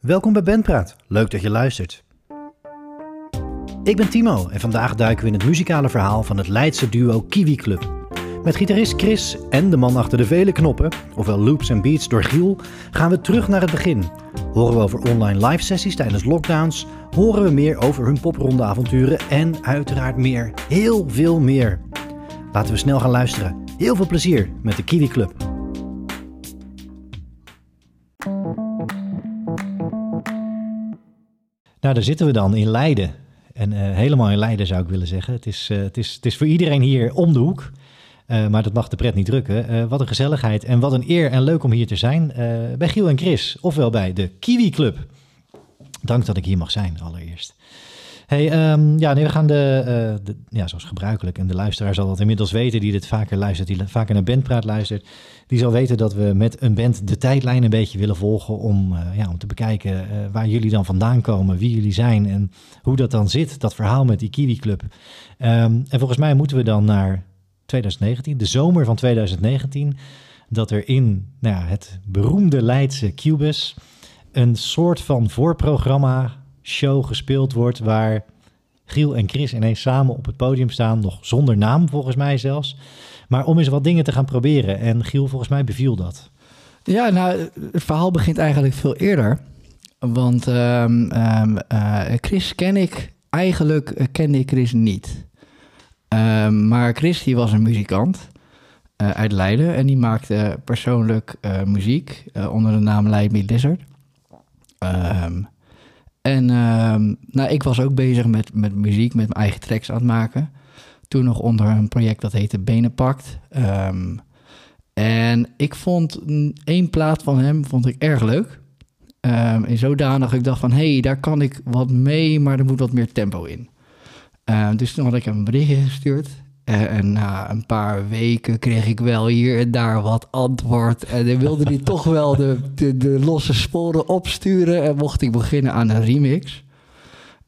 Welkom bij Bandpraat. Leuk dat je luistert. Ik ben Timo en vandaag duiken we in het muzikale verhaal van het Leidse duo Kiwi Club. Met gitarist Chris en de man achter de vele knoppen, ofwel loops en beats door Giel, gaan we terug naar het begin. Horen we over online live sessies tijdens lockdowns, horen we meer over hun popronde avonturen en uiteraard meer, heel veel meer. Laten we snel gaan luisteren. Heel veel plezier met de Kiwi Club. Nou, daar zitten we dan in Leiden. En uh, helemaal in Leiden zou ik willen zeggen. Het is, uh, het, is, het is voor iedereen hier om de hoek. Uh, maar dat mag de pret niet drukken. wat een gezelligheid en wat een eer en leuk om hier te zijn. bij Giel en Chris, ofwel bij de Kiwi Club. Dank dat ik hier mag zijn, allereerst. Hey, um, ja, nee, we gaan de, uh, de, ja, zoals gebruikelijk, en de luisteraar zal dat inmiddels weten, die dit vaker luistert, die vaker naar bandpraat luistert, die zal weten dat we met een band de tijdlijn een beetje willen volgen om, uh, ja, om te bekijken uh, waar jullie dan vandaan komen, wie jullie zijn en hoe dat dan zit, dat verhaal met die Kiwi Club. Um, en volgens mij moeten we dan naar 2019, de zomer van 2019, dat er in nou ja, het beroemde Leidse Cubus een soort van voorprogramma show gespeeld wordt waar Giel en Chris ineens samen op het podium staan, nog zonder naam volgens mij zelfs, maar om eens wat dingen te gaan proberen. En Giel, volgens mij beviel dat. Ja, nou, het verhaal begint eigenlijk veel eerder. Want um, um, uh, Chris ken ik, eigenlijk kende ik Chris niet. Um, maar Chris die was een muzikant uh, uit Leiden en die maakte persoonlijk muziek onder de naam Leid Me Lizard. En uh, nou, ik was ook bezig met, met muziek, met mijn eigen tracks aan het maken. Toen nog onder een project dat heette Benenpakt. Um, en ik vond één plaat van hem vond ik erg leuk. Um, in zodanig ik dacht van, hé, hey, daar kan ik wat mee, maar er moet wat meer tempo in. Dus toen had ik hem een berichtje gestuurd. En, en na een paar weken kreeg ik wel hier en daar wat antwoord. En dan wilde hij toch wel de, de, de, losse sporen opsturen. En mocht ik beginnen aan een remix.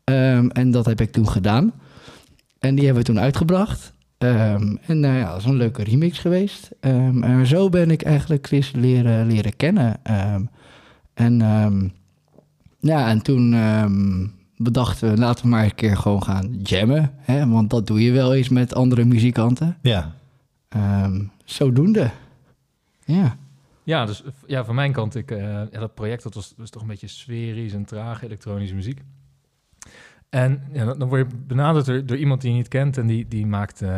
Um, en dat heb ik toen gedaan. En die hebben we toen uitgebracht. Um, en nou ja, dat is een leuke remix geweest. Um, en zo ben ik eigenlijk Chris leren, leren kennen. en ja, en toen bedachten we, laten we maar een keer gewoon gaan jammen. Hè? Want dat doe je wel eens met andere muzikanten. Ja. Um, zodoende. Ja. Ja, dus ja, van mijn kant, ik, uh, ja, dat project dat was, was toch een beetje sferisch en traag elektronische muziek. En ja, dan, word je benaderd door, door, iemand die je niet kent en die, die maakt, uh,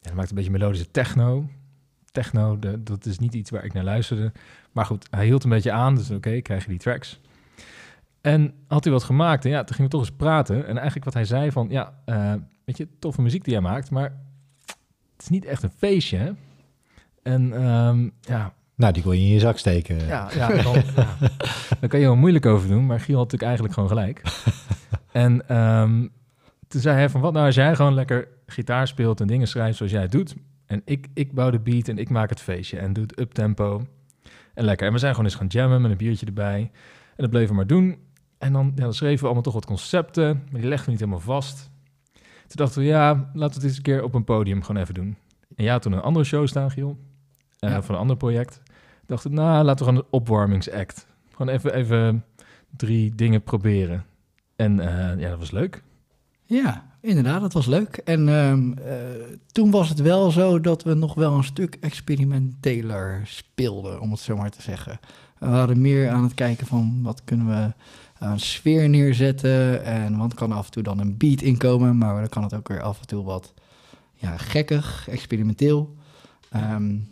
ja, maakt een beetje melodische techno. Techno, de, dat is niet iets waar ik naar luisterde. Maar goed, hij hield een beetje aan, dus oké, okay, krijg je die tracks. En had hij wat gemaakt en ja, toen gingen we toch eens praten. En eigenlijk wat hij zei van, ja, uh, weet je, toffe muziek die hij maakt, maar het is niet echt een feestje, hè? En um, ja... Nou, die kon je in je zak steken. Ja, ja, dan, ja. daar kan je wel moeilijk over doen, maar Giel had natuurlijk eigenlijk gewoon gelijk. en um, toen zei hij van, wat nou als jij gewoon lekker gitaar speelt en dingen schrijft zoals jij het doet. En ik, ik bouw de beat en ik maak het feestje en doe het uptempo. En lekker. En we zijn gewoon eens gaan jammen met een biertje erbij. En dat bleven we maar doen. En dan, ja, dan schreven we allemaal toch wat concepten, maar die legden we niet helemaal vast. Toen dachten we, ja, laten we het eens een keer op een podium gewoon even doen. En ja, toen een andere show staan, Giel, uh, ja. van een ander project. Dachten we, nou, laten we gewoon een opwarmingsact. Gewoon even, even drie dingen proberen. En uh, ja, dat was leuk. Ja, inderdaad, dat was leuk. En uh, uh, toen was het wel zo dat we nog wel een stuk experimenteler speelden, om het zo maar te zeggen. We waren meer aan het kijken van wat kunnen we een sfeer neerzetten. En want kan af en toe dan een beat inkomen, maar dan kan het ook weer af en toe wat ja, gekkig, experimenteel. Um,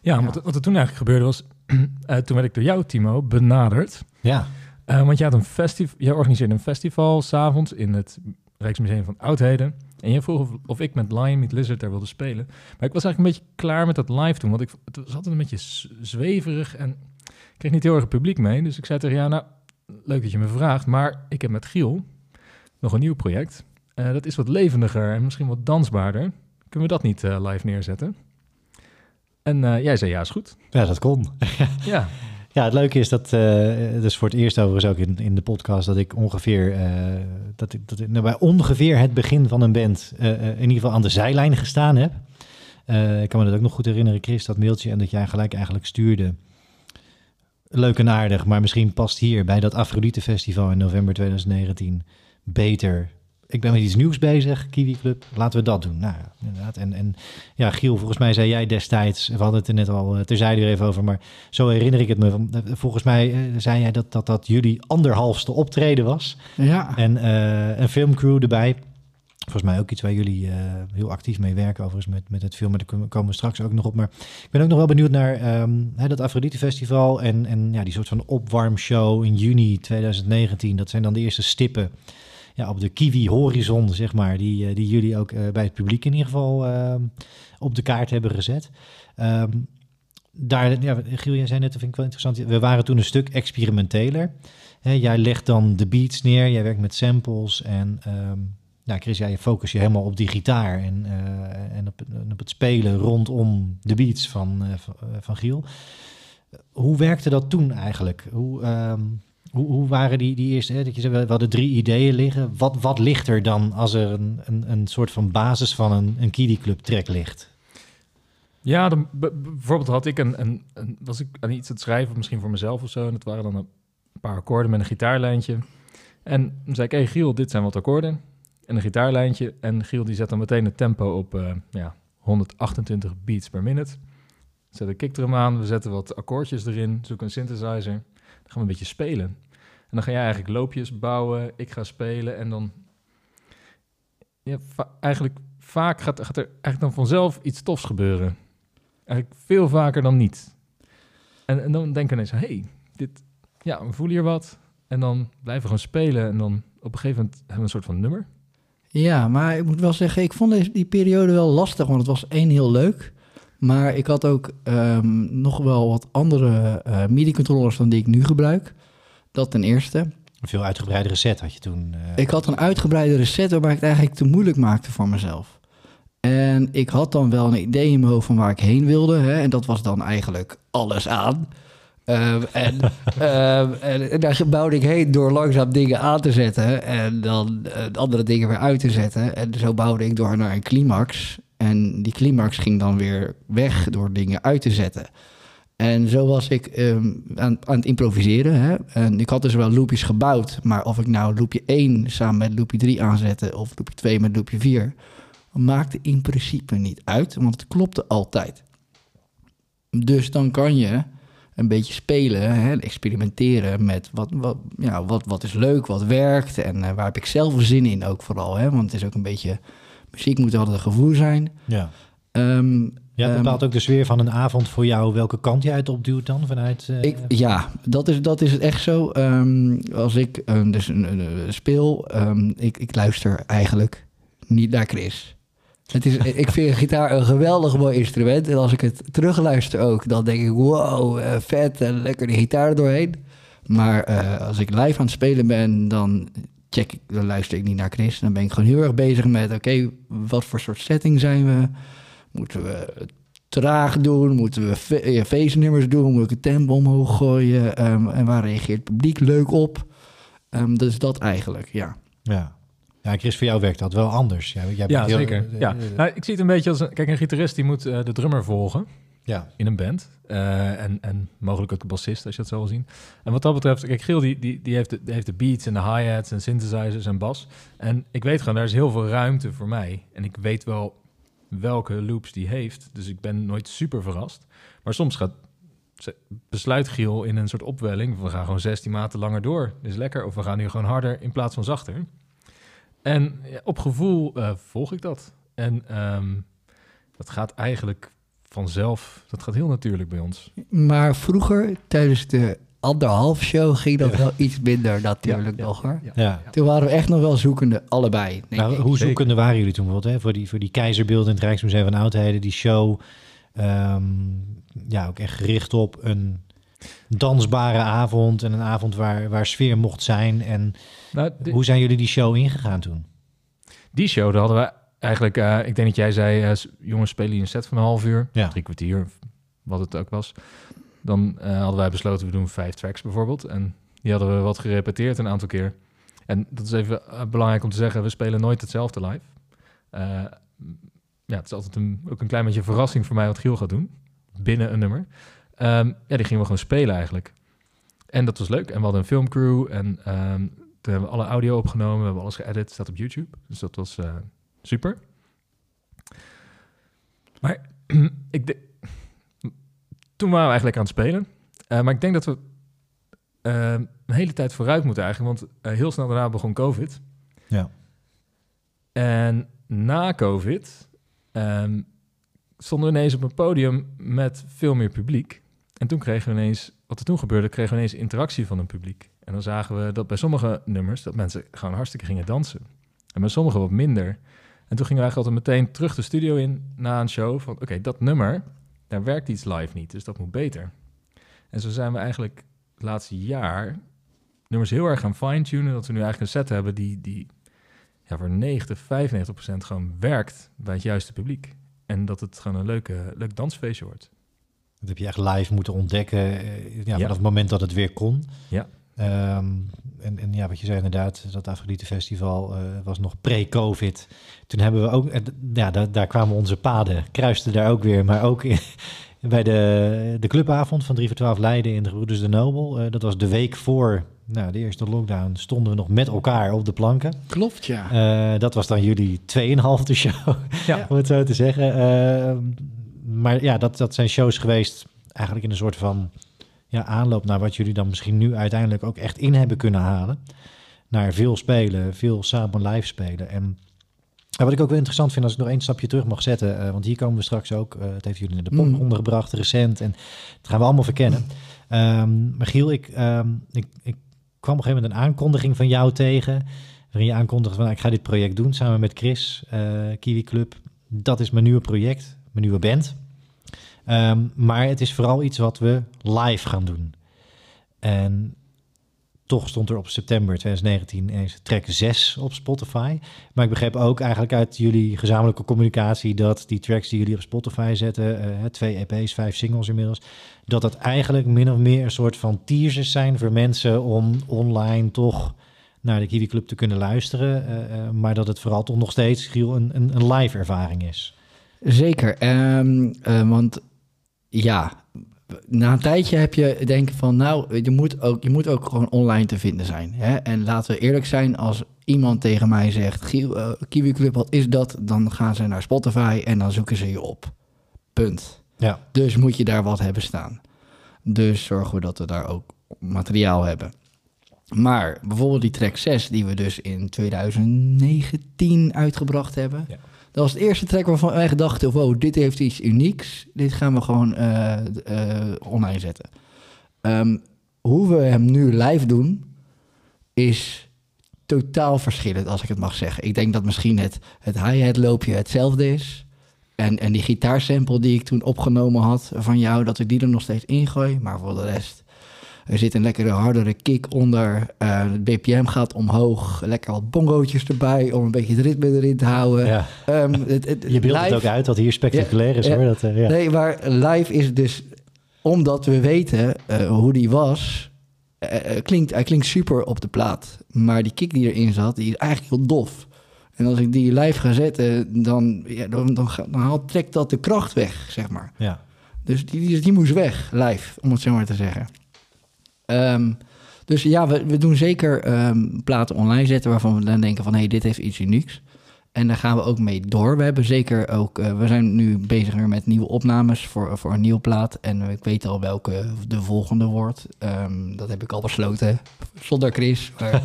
ja, ja. Wat, wat, er toen eigenlijk gebeurde was, uh, toen werd ik door jou, Timo, benaderd. Ja. Uh, want je had een festival, jij organiseerde een festival s'avonds in het Rijksmuseum van Oudheden. En je vroeg of, of, ik met Lion met Lizard daar wilde spelen. Maar ik was eigenlijk een beetje klaar met dat live doen, want ik, het was altijd een beetje zweverig en ik kreeg niet heel erg publiek mee. Dus ik zei tegen jou, nou, leuk dat je me vraagt, maar ik heb met Giel nog een nieuw project. Uh, dat is wat levendiger en misschien wat dansbaarder. Kunnen we dat niet uh, live neerzetten? En uh, jij zei ja, is goed. Ja, dat kon. ja. Ja, het leuke is dat, dus voor het eerst overigens ook in, in de podcast, dat ik ongeveer, dat ik, dat ik nou, bij ongeveer het begin van een band in ieder geval aan de zijlijn gestaan heb. ik kan me dat ook nog goed herinneren, Chris, dat mailtje en dat jij gelijk eigenlijk stuurde leuk en aardig, maar misschien past hier bij dat Afrodite Festival in november 2019 beter. Ik ben met iets nieuws bezig, Kiwi Club. Laten we dat doen. Nou, ja, inderdaad. En, en ja, Giel, volgens mij zei jij destijds, we hadden het er net al eh, terzijde weer even over, maar zo herinner ik het me. eh, Volgens mij eh, zei jij dat, dat dat jullie anderhalfste optreden was. Ja, En een filmcrew erbij. Volgens mij ook iets waar jullie eh, heel actief mee werken, overigens met, met het film. Maar daar komen- we straks ook nog op. Maar ik ben ook nog wel benieuwd naar ehm, hè, dat Afrodite Festival en, en ja, die soort van opwarmshow in juni 2019. Dat zijn dan de eerste stippen ja, op de Kiwi horizon, zeg maar, die, eh, die jullie ook eh, bij het publiek in ieder geval ehm, op de kaart hebben gezet. Ehm, daar, ja, Giel, jij zei net, dat vind ik wel interessant. We waren toen een stuk experimenteler. Jij legt dan de beats neer, jij werkt met samples en ja, Chris, jij focus je helemaal op die gitaar en, eh, en op, op het spelen rondom de beats van, eh, van, eh, van Giel. Hoe werkte dat toen eigenlijk? Hoe, ehm, hoe, hoe waren die, die eerste, hè, dat je zei, we hadden drie ideeën liggen. Wat, wat ligt er dan als er een, een, een soort van basis van een, een Kiddie Club track ligt? Ja, dan, bijvoorbeeld had ik een, een, was ik aan iets aan het schrijven, misschien voor mezelf of zo. En het waren dan een paar akkoorden met een gitaarlijntje. En dan zei ik, hey Giel, dit zijn wat akkoorden. En een gitaarlijntje. En Giel die zet dan meteen het tempo op eh, ja, 128 beats per minute. Zet een kickdrum aan, we zetten wat akkoordjes erin, zoek een synthesizer. Dan gaan we een beetje spelen. En dan ga jij eigenlijk loopjes bouwen, ik ga spelen en dan... Ja, eigenlijk vaak gaat, gaat er eigenlijk dan vanzelf iets tofs gebeuren. Eigenlijk veel vaker dan niet. En, en dan denken mensen, hey, dit, ja, we voelen hier wat. En dan blijven we gewoon spelen. En dan op een gegeven moment hebben we een soort van nummer. Ja, maar ik moet wel zeggen, ik vond deze, die periode wel lastig, want het was één heel leuk. Maar ik had ook ehm, nog wel wat andere eh MIDI-controllers dan die ik nu gebruik. Dat ten eerste. Een veel uitgebreidere set had je toen. eh, Ik had een uitgebreide reset waarbij ik het eigenlijk te moeilijk maakte voor mezelf. En ik had dan wel een idee in mijn hoofd van waar ik heen wilde. Hè, en dat was dan eigenlijk alles aan. En, en, en daar bouwde ik heen door langzaam dingen aan te zetten. En dan eh, andere dingen weer uit te zetten. En zo bouwde ik door naar een climax. En die climax ging dan weer weg door dingen uit te zetten. En zo was ik ehm, aan, aan het improviseren. Hè? En ik had dus wel loopjes gebouwd. Maar of ik nou loopje 1 samen met loopje 3 aanzette... of loopje 2 met loopje 4... maakte in principe niet uit. Want het klopte altijd. Dus dan kan je een beetje spelen, hè, experimenteren met wat, wat, ja, wat, wat is leuk, wat werkt... en eh, waar heb ik zelf zin in ook vooral. Hè? Want het is ook een beetje... Muziek moet altijd een gevoel zijn. ja. Ehm, Ja, het Ehm, bepaalt ook de sfeer van een avond voor jou. Welke kant jij het opduwt dan vanuit... eh, Ik, ja, dat is, dat is het echt zo. Ehm, als ik ehm, dus een, een- een speel, ehm, ik, ik luister eigenlijk niet naar Chris. Het is, ik vind gitaar een geweldig mooi instrument. En als ik het terugluister ook, dan denk ik, wow, eh, vet en lekker die gitaar doorheen. Maar eh, als ik live aan het spelen ben, dan, check ik, dan luister ik niet naar Chris. Dan ben ik gewoon heel erg bezig met, oké, wat voor soort setting zijn we? Moeten we traag doen? Moeten we fe- feestnummers doen? Moet ik het tempo omhoog gooien? Ehm, en waar reageert het publiek leuk op? Ehm dus dat eigenlijk, ja. ja. Ja, Chris, voor jou werkt dat wel anders. Jij, jij Ja, heel- zeker. eh, Ja. eh, Nou, ik zie het een beetje als... Een, kijk, een gitarist die moet eh, de drummer volgen ja. in een band. Eh, en, en mogelijk ook de bassist, als je dat zo wil zien. En wat dat betreft... Kijk, Giel die, die, die, heeft, de, die heeft de beats en de hi-hats en synthesizers en bas. En ik weet gewoon, daar is heel veel ruimte voor mij. En ik weet wel welke loops die heeft. Dus ik ben nooit super verrast. Maar soms gaat besluit Giel in een soort opwelling. We gaan gewoon 16 maten langer door. Is lekker. Of we gaan nu gewoon harder in plaats van zachter. En ja, op gevoel eh, volg ik dat. En ehm, dat gaat eigenlijk vanzelf. Dat gaat heel natuurlijk bij ons. Maar vroeger, tijdens de anderhalf show, ging dat Ja. wel iets minder natuurlijk Ja, nog hoor. Ja. Toen waren we echt nog wel zoekende, allebei. denk Nou, ik. hoe Zeker. zoekende waren jullie toen bijvoorbeeld? Hè? Voor, die, voor die keizerbeelden in het Rijksmuseum van Oudheden, die show. ehm, ja, ook echt gericht op een dansbare avond en een avond waar, waar sfeer mocht zijn. En Nou, hoe zijn jullie die show ingegaan toen? die show, daar hadden we eigenlijk... eh, ik denk dat jij zei, eh, jongens spelen hier een set van een half uur. Ja. Drie kwartier, of wat het ook was. Dan eh, hadden wij besloten, we doen vijf tracks bijvoorbeeld. En die hadden we wat gerepeteerd een aantal keer. En dat is even belangrijk om te zeggen, we spelen nooit hetzelfde live. Ja, het is altijd een, ook een klein beetje verrassing voor mij wat Giel gaat doen. Binnen een nummer. Ehm, ja, die gingen we gewoon spelen eigenlijk. en dat was leuk. En we hadden een filmcrew en ehm, toen hebben we alle audio opgenomen. We hebben alles geëdit, staat op YouTube. Dus dat was eh, super. Maar ik de- toen waren we eigenlijk aan het spelen. Eh, maar ik denk dat we eh, een hele tijd vooruit moeten eigenlijk. Want eh, heel snel daarna begon COVID. Ja. En na COVID ehm, stonden we ineens op een podium met veel meer publiek. En toen kregen we ineens, wat er toen gebeurde, kregen we ineens interactie van een publiek. En dan zagen we dat bij sommige nummers, dat mensen gewoon hartstikke gingen dansen. En bij sommige wat minder. En toen gingen we eigenlijk altijd meteen terug de studio in na een show van, oké, dat nummer, daar werkt iets live niet, dus dat moet beter. En zo zijn we eigenlijk het laatste jaar nummers heel erg gaan fine-tunen, dat we nu eigenlijk een set hebben die, die ja, voor 90, 95 procent gewoon werkt bij het juiste publiek. En dat het gewoon een leuke, leuk dansfeestje wordt. Dat heb je echt live moeten ontdekken eh, ja, Ja. vanaf het moment dat het weer kon. Ja. Ehm, en, en ja, wat je zei inderdaad, dat Afrodite Festival eh, was nog pre-COVID. Toen hebben we ook, ja, daar, daar kwamen onze paden, kruisten daar ook weer, maar ook in- bij de, de clubavond van 3 voor 12 Leiden in de Gebroeders de Nobel. eh, dat was de week voor nou, de eerste lockdown, stonden we nog met elkaar op de planken. Klopt, ja. Eh, dat was dan jullie 2,5 show, Ja. om het zo te zeggen. Eh, maar ja, dat, dat zijn shows geweest eigenlijk in een soort van ja, aanloop naar wat jullie dan misschien nu uiteindelijk ook echt in hebben kunnen halen. Naar veel spelen, veel samen live spelen. En wat ik ook wel interessant vind als ik nog één stapje terug mag zetten, eh, want hier komen we straks ook, eh het heeft jullie in de pop Mm. ondergebracht recent en dat gaan we allemaal verkennen. Ehm maar Giel, ik, ehm, ik, ik kwam op een gegeven moment een aankondiging van jou tegen, waarin je aankondigde van nou, ik ga dit project doen samen met Chris, eh, Kiwi Club. Dat is mijn nieuwe project, mijn nieuwe band. Ehm, maar het is vooral iets wat we live gaan doen. En toch stond er op september 2019 eens track 6 op Spotify. Maar ik begreep ook eigenlijk uit jullie gezamenlijke communicatie dat die tracks die jullie op Spotify zetten, eh, twee EP's, vijf singles inmiddels, dat dat eigenlijk min of meer een soort van teasers zijn voor mensen om online toch naar de Kiwi Club te kunnen luisteren. eh, eh, maar dat het vooral toch nog steeds, Giel, een, een, live ervaring is. Zeker. ehm, eh, want ja, na een tijdje heb je denken van, nou, je moet ook, je moet ook gewoon online te vinden zijn. Hè? En laten we eerlijk zijn, als iemand tegen mij zegt, eh, Kiwi Club, wat is dat? Dan gaan ze naar Spotify en dan zoeken ze je op. Punt. Ja. Dus moet je daar wat hebben staan. Dus zorgen we dat we daar ook materiaal hebben. Maar bijvoorbeeld die track 6, die we dus in 2019 uitgebracht hebben. Ja. Dat was het eerste track waarvan wij dachten, wow, dit heeft iets unieks. Dit gaan we gewoon eh, online zetten. Ehm, hoe we hem nu live doen, is totaal verschillend, als ik het mag zeggen. Ik denk dat misschien het, het hi-hat loopje hetzelfde is. En, en die gitaarsample die ik toen opgenomen had van jou, dat ik die er nog steeds ingooi. Maar voor de rest, er zit een lekkere hardere kick onder. eh, het BPM gaat omhoog. Lekker wat bongootjes erbij om een beetje het ritme erin te houden. ja. Ehm, het, het, Je beeldt het ook uit dat hier spectaculair is hoor. Dat, eh, ja. Nee, maar live is dus, omdat we weten eh, hoe die was, klinkt, hij klinkt super op de plaat. Maar die kick die erin zat, die is eigenlijk heel dof. En als ik die live ga zetten, dan, ja, dan, dan haalt, trekt dat de kracht weg, zeg maar. ja. Dus die, die, die moest weg, live, om het zo maar te zeggen. Ehm, dus ja, we, we doen zeker ehm, platen online zetten waarvan we dan denken van... hé, hey, dit heeft iets unieks. En daar gaan we ook mee door. We hebben zeker ook... eh, we zijn nu bezig met nieuwe opnames voor, voor een nieuwe plaat. En ik weet al welke de volgende wordt. Ehm, dat heb ik al besloten, zonder Chris. Maar,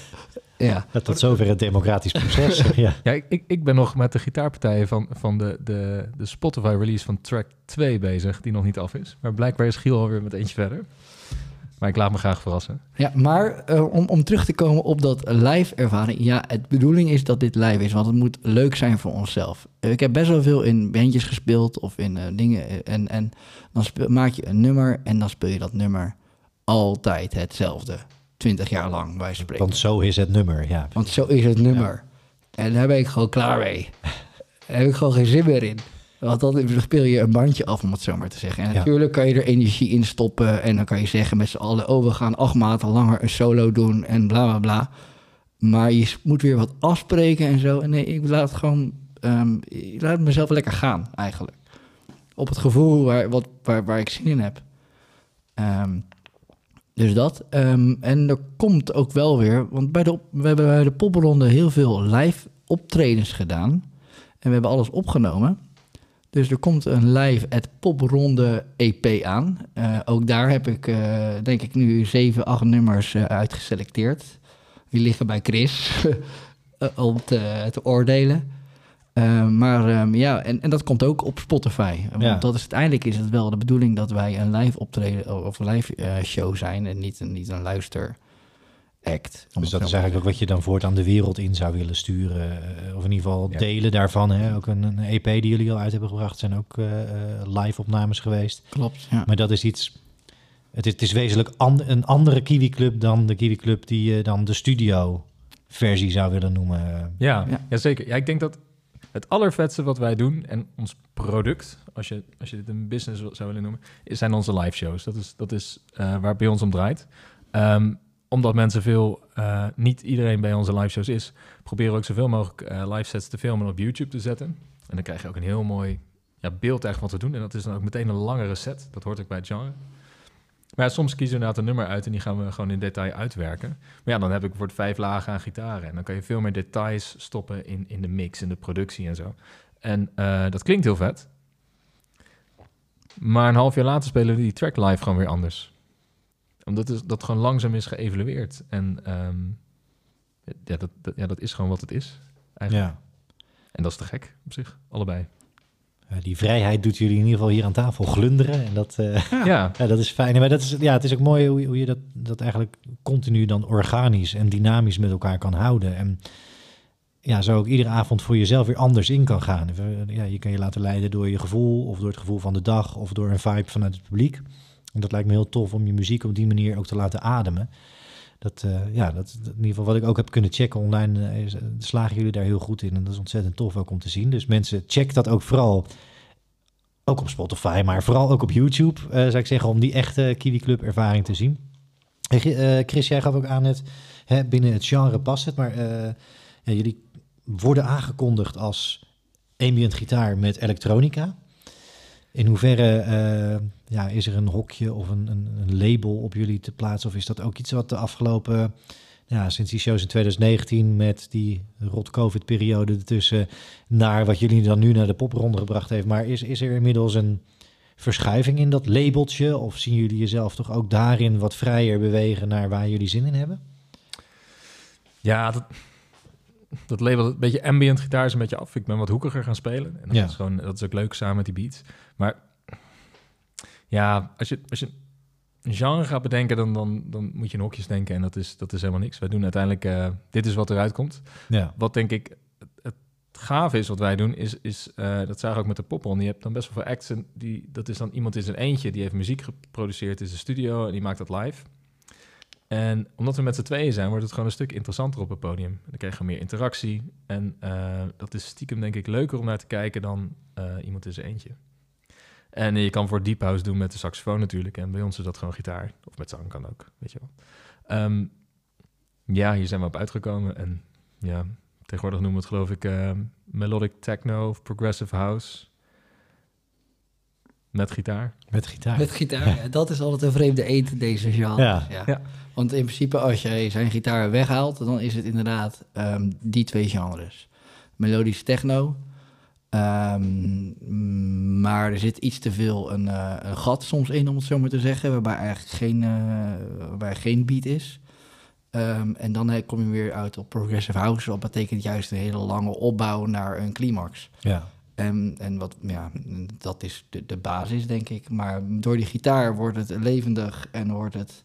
ja, Dat tot zover het democratisch proces. ja. Ik, ik ben nog met de gitaarpartijen van, van de, de, de Spotify release van track 2 bezig, die nog niet af is. Maar blijkbaar is Giel alweer met eentje verder. Maar ik laat me graag verrassen. Ja, maar eh, om, om terug te komen op dat live ervaring. Ja, het bedoeling is dat dit live is, want het moet leuk zijn voor onszelf. Eh, Ik heb best wel veel in bandjes gespeeld of in eh, dingen. En, en dan speel- maak je een nummer en dan speel je dat nummer altijd hetzelfde. Twintig jaar lang, wij spreken. Want zo is het nummer. Ja. Want zo is het nummer. En daar ben ik gewoon klaar mee. Daar heb ik gewoon geen zin meer in. Want dan speel je een bandje af, om het zo maar te zeggen. En Ja. natuurlijk kan je er energie in stoppen. En dan kan je zeggen met z'n allen... oh, we gaan acht maanden langer een solo doen en bla, bla, bla. Maar je moet weer wat afspreken en zo. En nee, ik laat gewoon... ehm, ik laat mezelf lekker gaan, eigenlijk. Op het gevoel waar, wat, waar, waar ik zin in heb. Ehm, Dus dat. Ehm, en er komt ook wel weer, want bij de, we hebben bij de popronde heel veel live optredens gedaan. En we hebben alles opgenomen. Dus er komt een live at popronde EP aan. Eh, ook daar heb ik, eh, denk ik, nu zeven, acht nummers eh, uitgeselecteerd. Die liggen bij Chris om te, te oordelen. Maar ehm, ja, en, en dat komt ook op Spotify. Want Ja. dat is uiteindelijk is het wel de bedoeling dat wij een live optreden of live show zijn en niet, niet een luister act. om Dus dat is eigenlijk ook wat je dan voortaan de wereld in zou willen sturen. eh, Of in ieder geval Ja. delen daarvan. Hè? Ook een, een EP die jullie al uit hebben gebracht zijn ook eh, eh, live opnames geweest. Klopt, ja. Maar dat is iets... Het is, het is wezenlijk an- een andere Kiwi Club dan de Kiwi Club die je dan de studio versie zou willen noemen. Ja, Ja. ja. zeker. Ja, ik denk dat het allervetste wat wij doen en ons product, als je, als je dit een business zou willen noemen, is, zijn onze live shows. Dat is, dat is eh, waar het bij ons om draait. Ehm, omdat mensen veel, eh, niet iedereen bij onze live shows is, proberen we ook zoveel mogelijk eh, live sets te filmen en op YouTube te zetten. En dan krijg je ook een heel mooi ja, beeld eigenlijk wat we doen. En dat is dan ook meteen een langere set. Dat hoort ook bij het genre. Maar soms kiezen we inderdaad een nummer uit en die gaan we gewoon in detail uitwerken. Maar ja, dan heb ik voor vijf lagen aan gitaren. En dan kan je veel meer details stoppen in, in de mix, in de productie en zo. En eh, dat klinkt heel vet. Maar een half jaar later spelen we die track live gewoon weer anders. Omdat is, dat gewoon langzaam is geëvalueerd. En ehm, ja, dat, dat, ja, dat is gewoon wat het is. Eigenlijk. Ja. En dat is te gek op zich, allebei. Eh, die vrijheid doet jullie in ieder geval hier aan tafel glunderen. En dat, eh, Ja, ja, dat is fijn. Maar dat is, ja, het is ook mooi hoe, je- hoe je dat, dat eigenlijk continu dan organisch en dynamisch met elkaar kan houden. En ja, zo ook iedere avond voor jezelf weer anders in kan gaan. Ja, je kan je laten leiden door je gevoel of door het gevoel van de dag of door een vibe vanuit het publiek. En dat lijkt me heel tof om je muziek op die manier ook te laten ademen. Dat, eh, ja, dat, in ieder geval wat ik ook heb kunnen checken online, eh, slagen jullie daar heel goed in. En dat is ontzettend tof ook om te zien. Dus mensen, check dat ook vooral. Ook op Spotify, maar vooral ook op YouTube, zou ik zeggen, om die echte Kiwi Club ervaring te zien. Chris, jij gaf ook aan het, hè, binnen het genre past het, maar jullie worden aangekondigd als ambient gitaar met elektronica. In hoeverre eh, ja, is er een hokje of een, een, een label op jullie te plaatsen? Of is dat ook iets wat de afgelopen, ja, sinds die shows in 2019 met die rot COVID-periode ertussen, naar wat jullie dan nu naar de popronde gebracht heeft. Maar is, is er inmiddels een verschuiving in dat labeltje? Of zien jullie jezelf toch ook daarin wat vrijer bewegen naar waar jullie zin in hebben? ja dat, dat label, een beetje ambient gitaar is een beetje af. Ik ben wat hoekiger gaan spelen. En dat, Ja. is, gewoon, dat is ook leuk samen met die beats. Maar ja, als je, als je een genre gaat bedenken, dan, dan, dan moet je in hokjes denken. En dat is, dat is helemaal niks. Wij doen uiteindelijk, eh, dit is wat eruit komt. Ja, Wat denk ik het, gave is wat wij doen, is, is eh, dat zagen we ook met de popron. Je hebt dan best wel veel acts. En die, dat is dan iemand in zijn eentje, die heeft muziek geproduceerd in zijn studio en die maakt dat live. En omdat we met z'n tweeën zijn, wordt het gewoon een stuk interessanter op het podium. Dan krijg je meer interactie. En eh, dat is stiekem denk ik leuker om naar te kijken dan iemand in zijn eentje. En je kan voor deep house doen met de saxofoon natuurlijk. En bij ons is dat gewoon gitaar. Of met zang kan ook, weet je wel. Ehm, ja, hier zijn we op uitgekomen. En ja, tegenwoordig noemen we het geloof ik eh, melodic techno of progressive house. Met gitaar. met gitaar. Met gitaar, ja, dat is altijd een vreemde eend in deze genre. Ja. Ja. Want in principe, als jij zijn gitaar weghaalt, dan is het inderdaad ehm, die twee genres. Melodisch techno. Ehm, maar er zit iets te veel een, eh, een gat soms in, om het zo maar te zeggen, waarbij eigenlijk geen, waarbij geen beat is. Ehm, en dan eh, kom je weer uit op progressive house, wat betekent juist een hele lange opbouw naar een climax. Ja. En, en wat, ja, dat is de, de basis, denk ik. Maar door die gitaar wordt het levendig en wordt het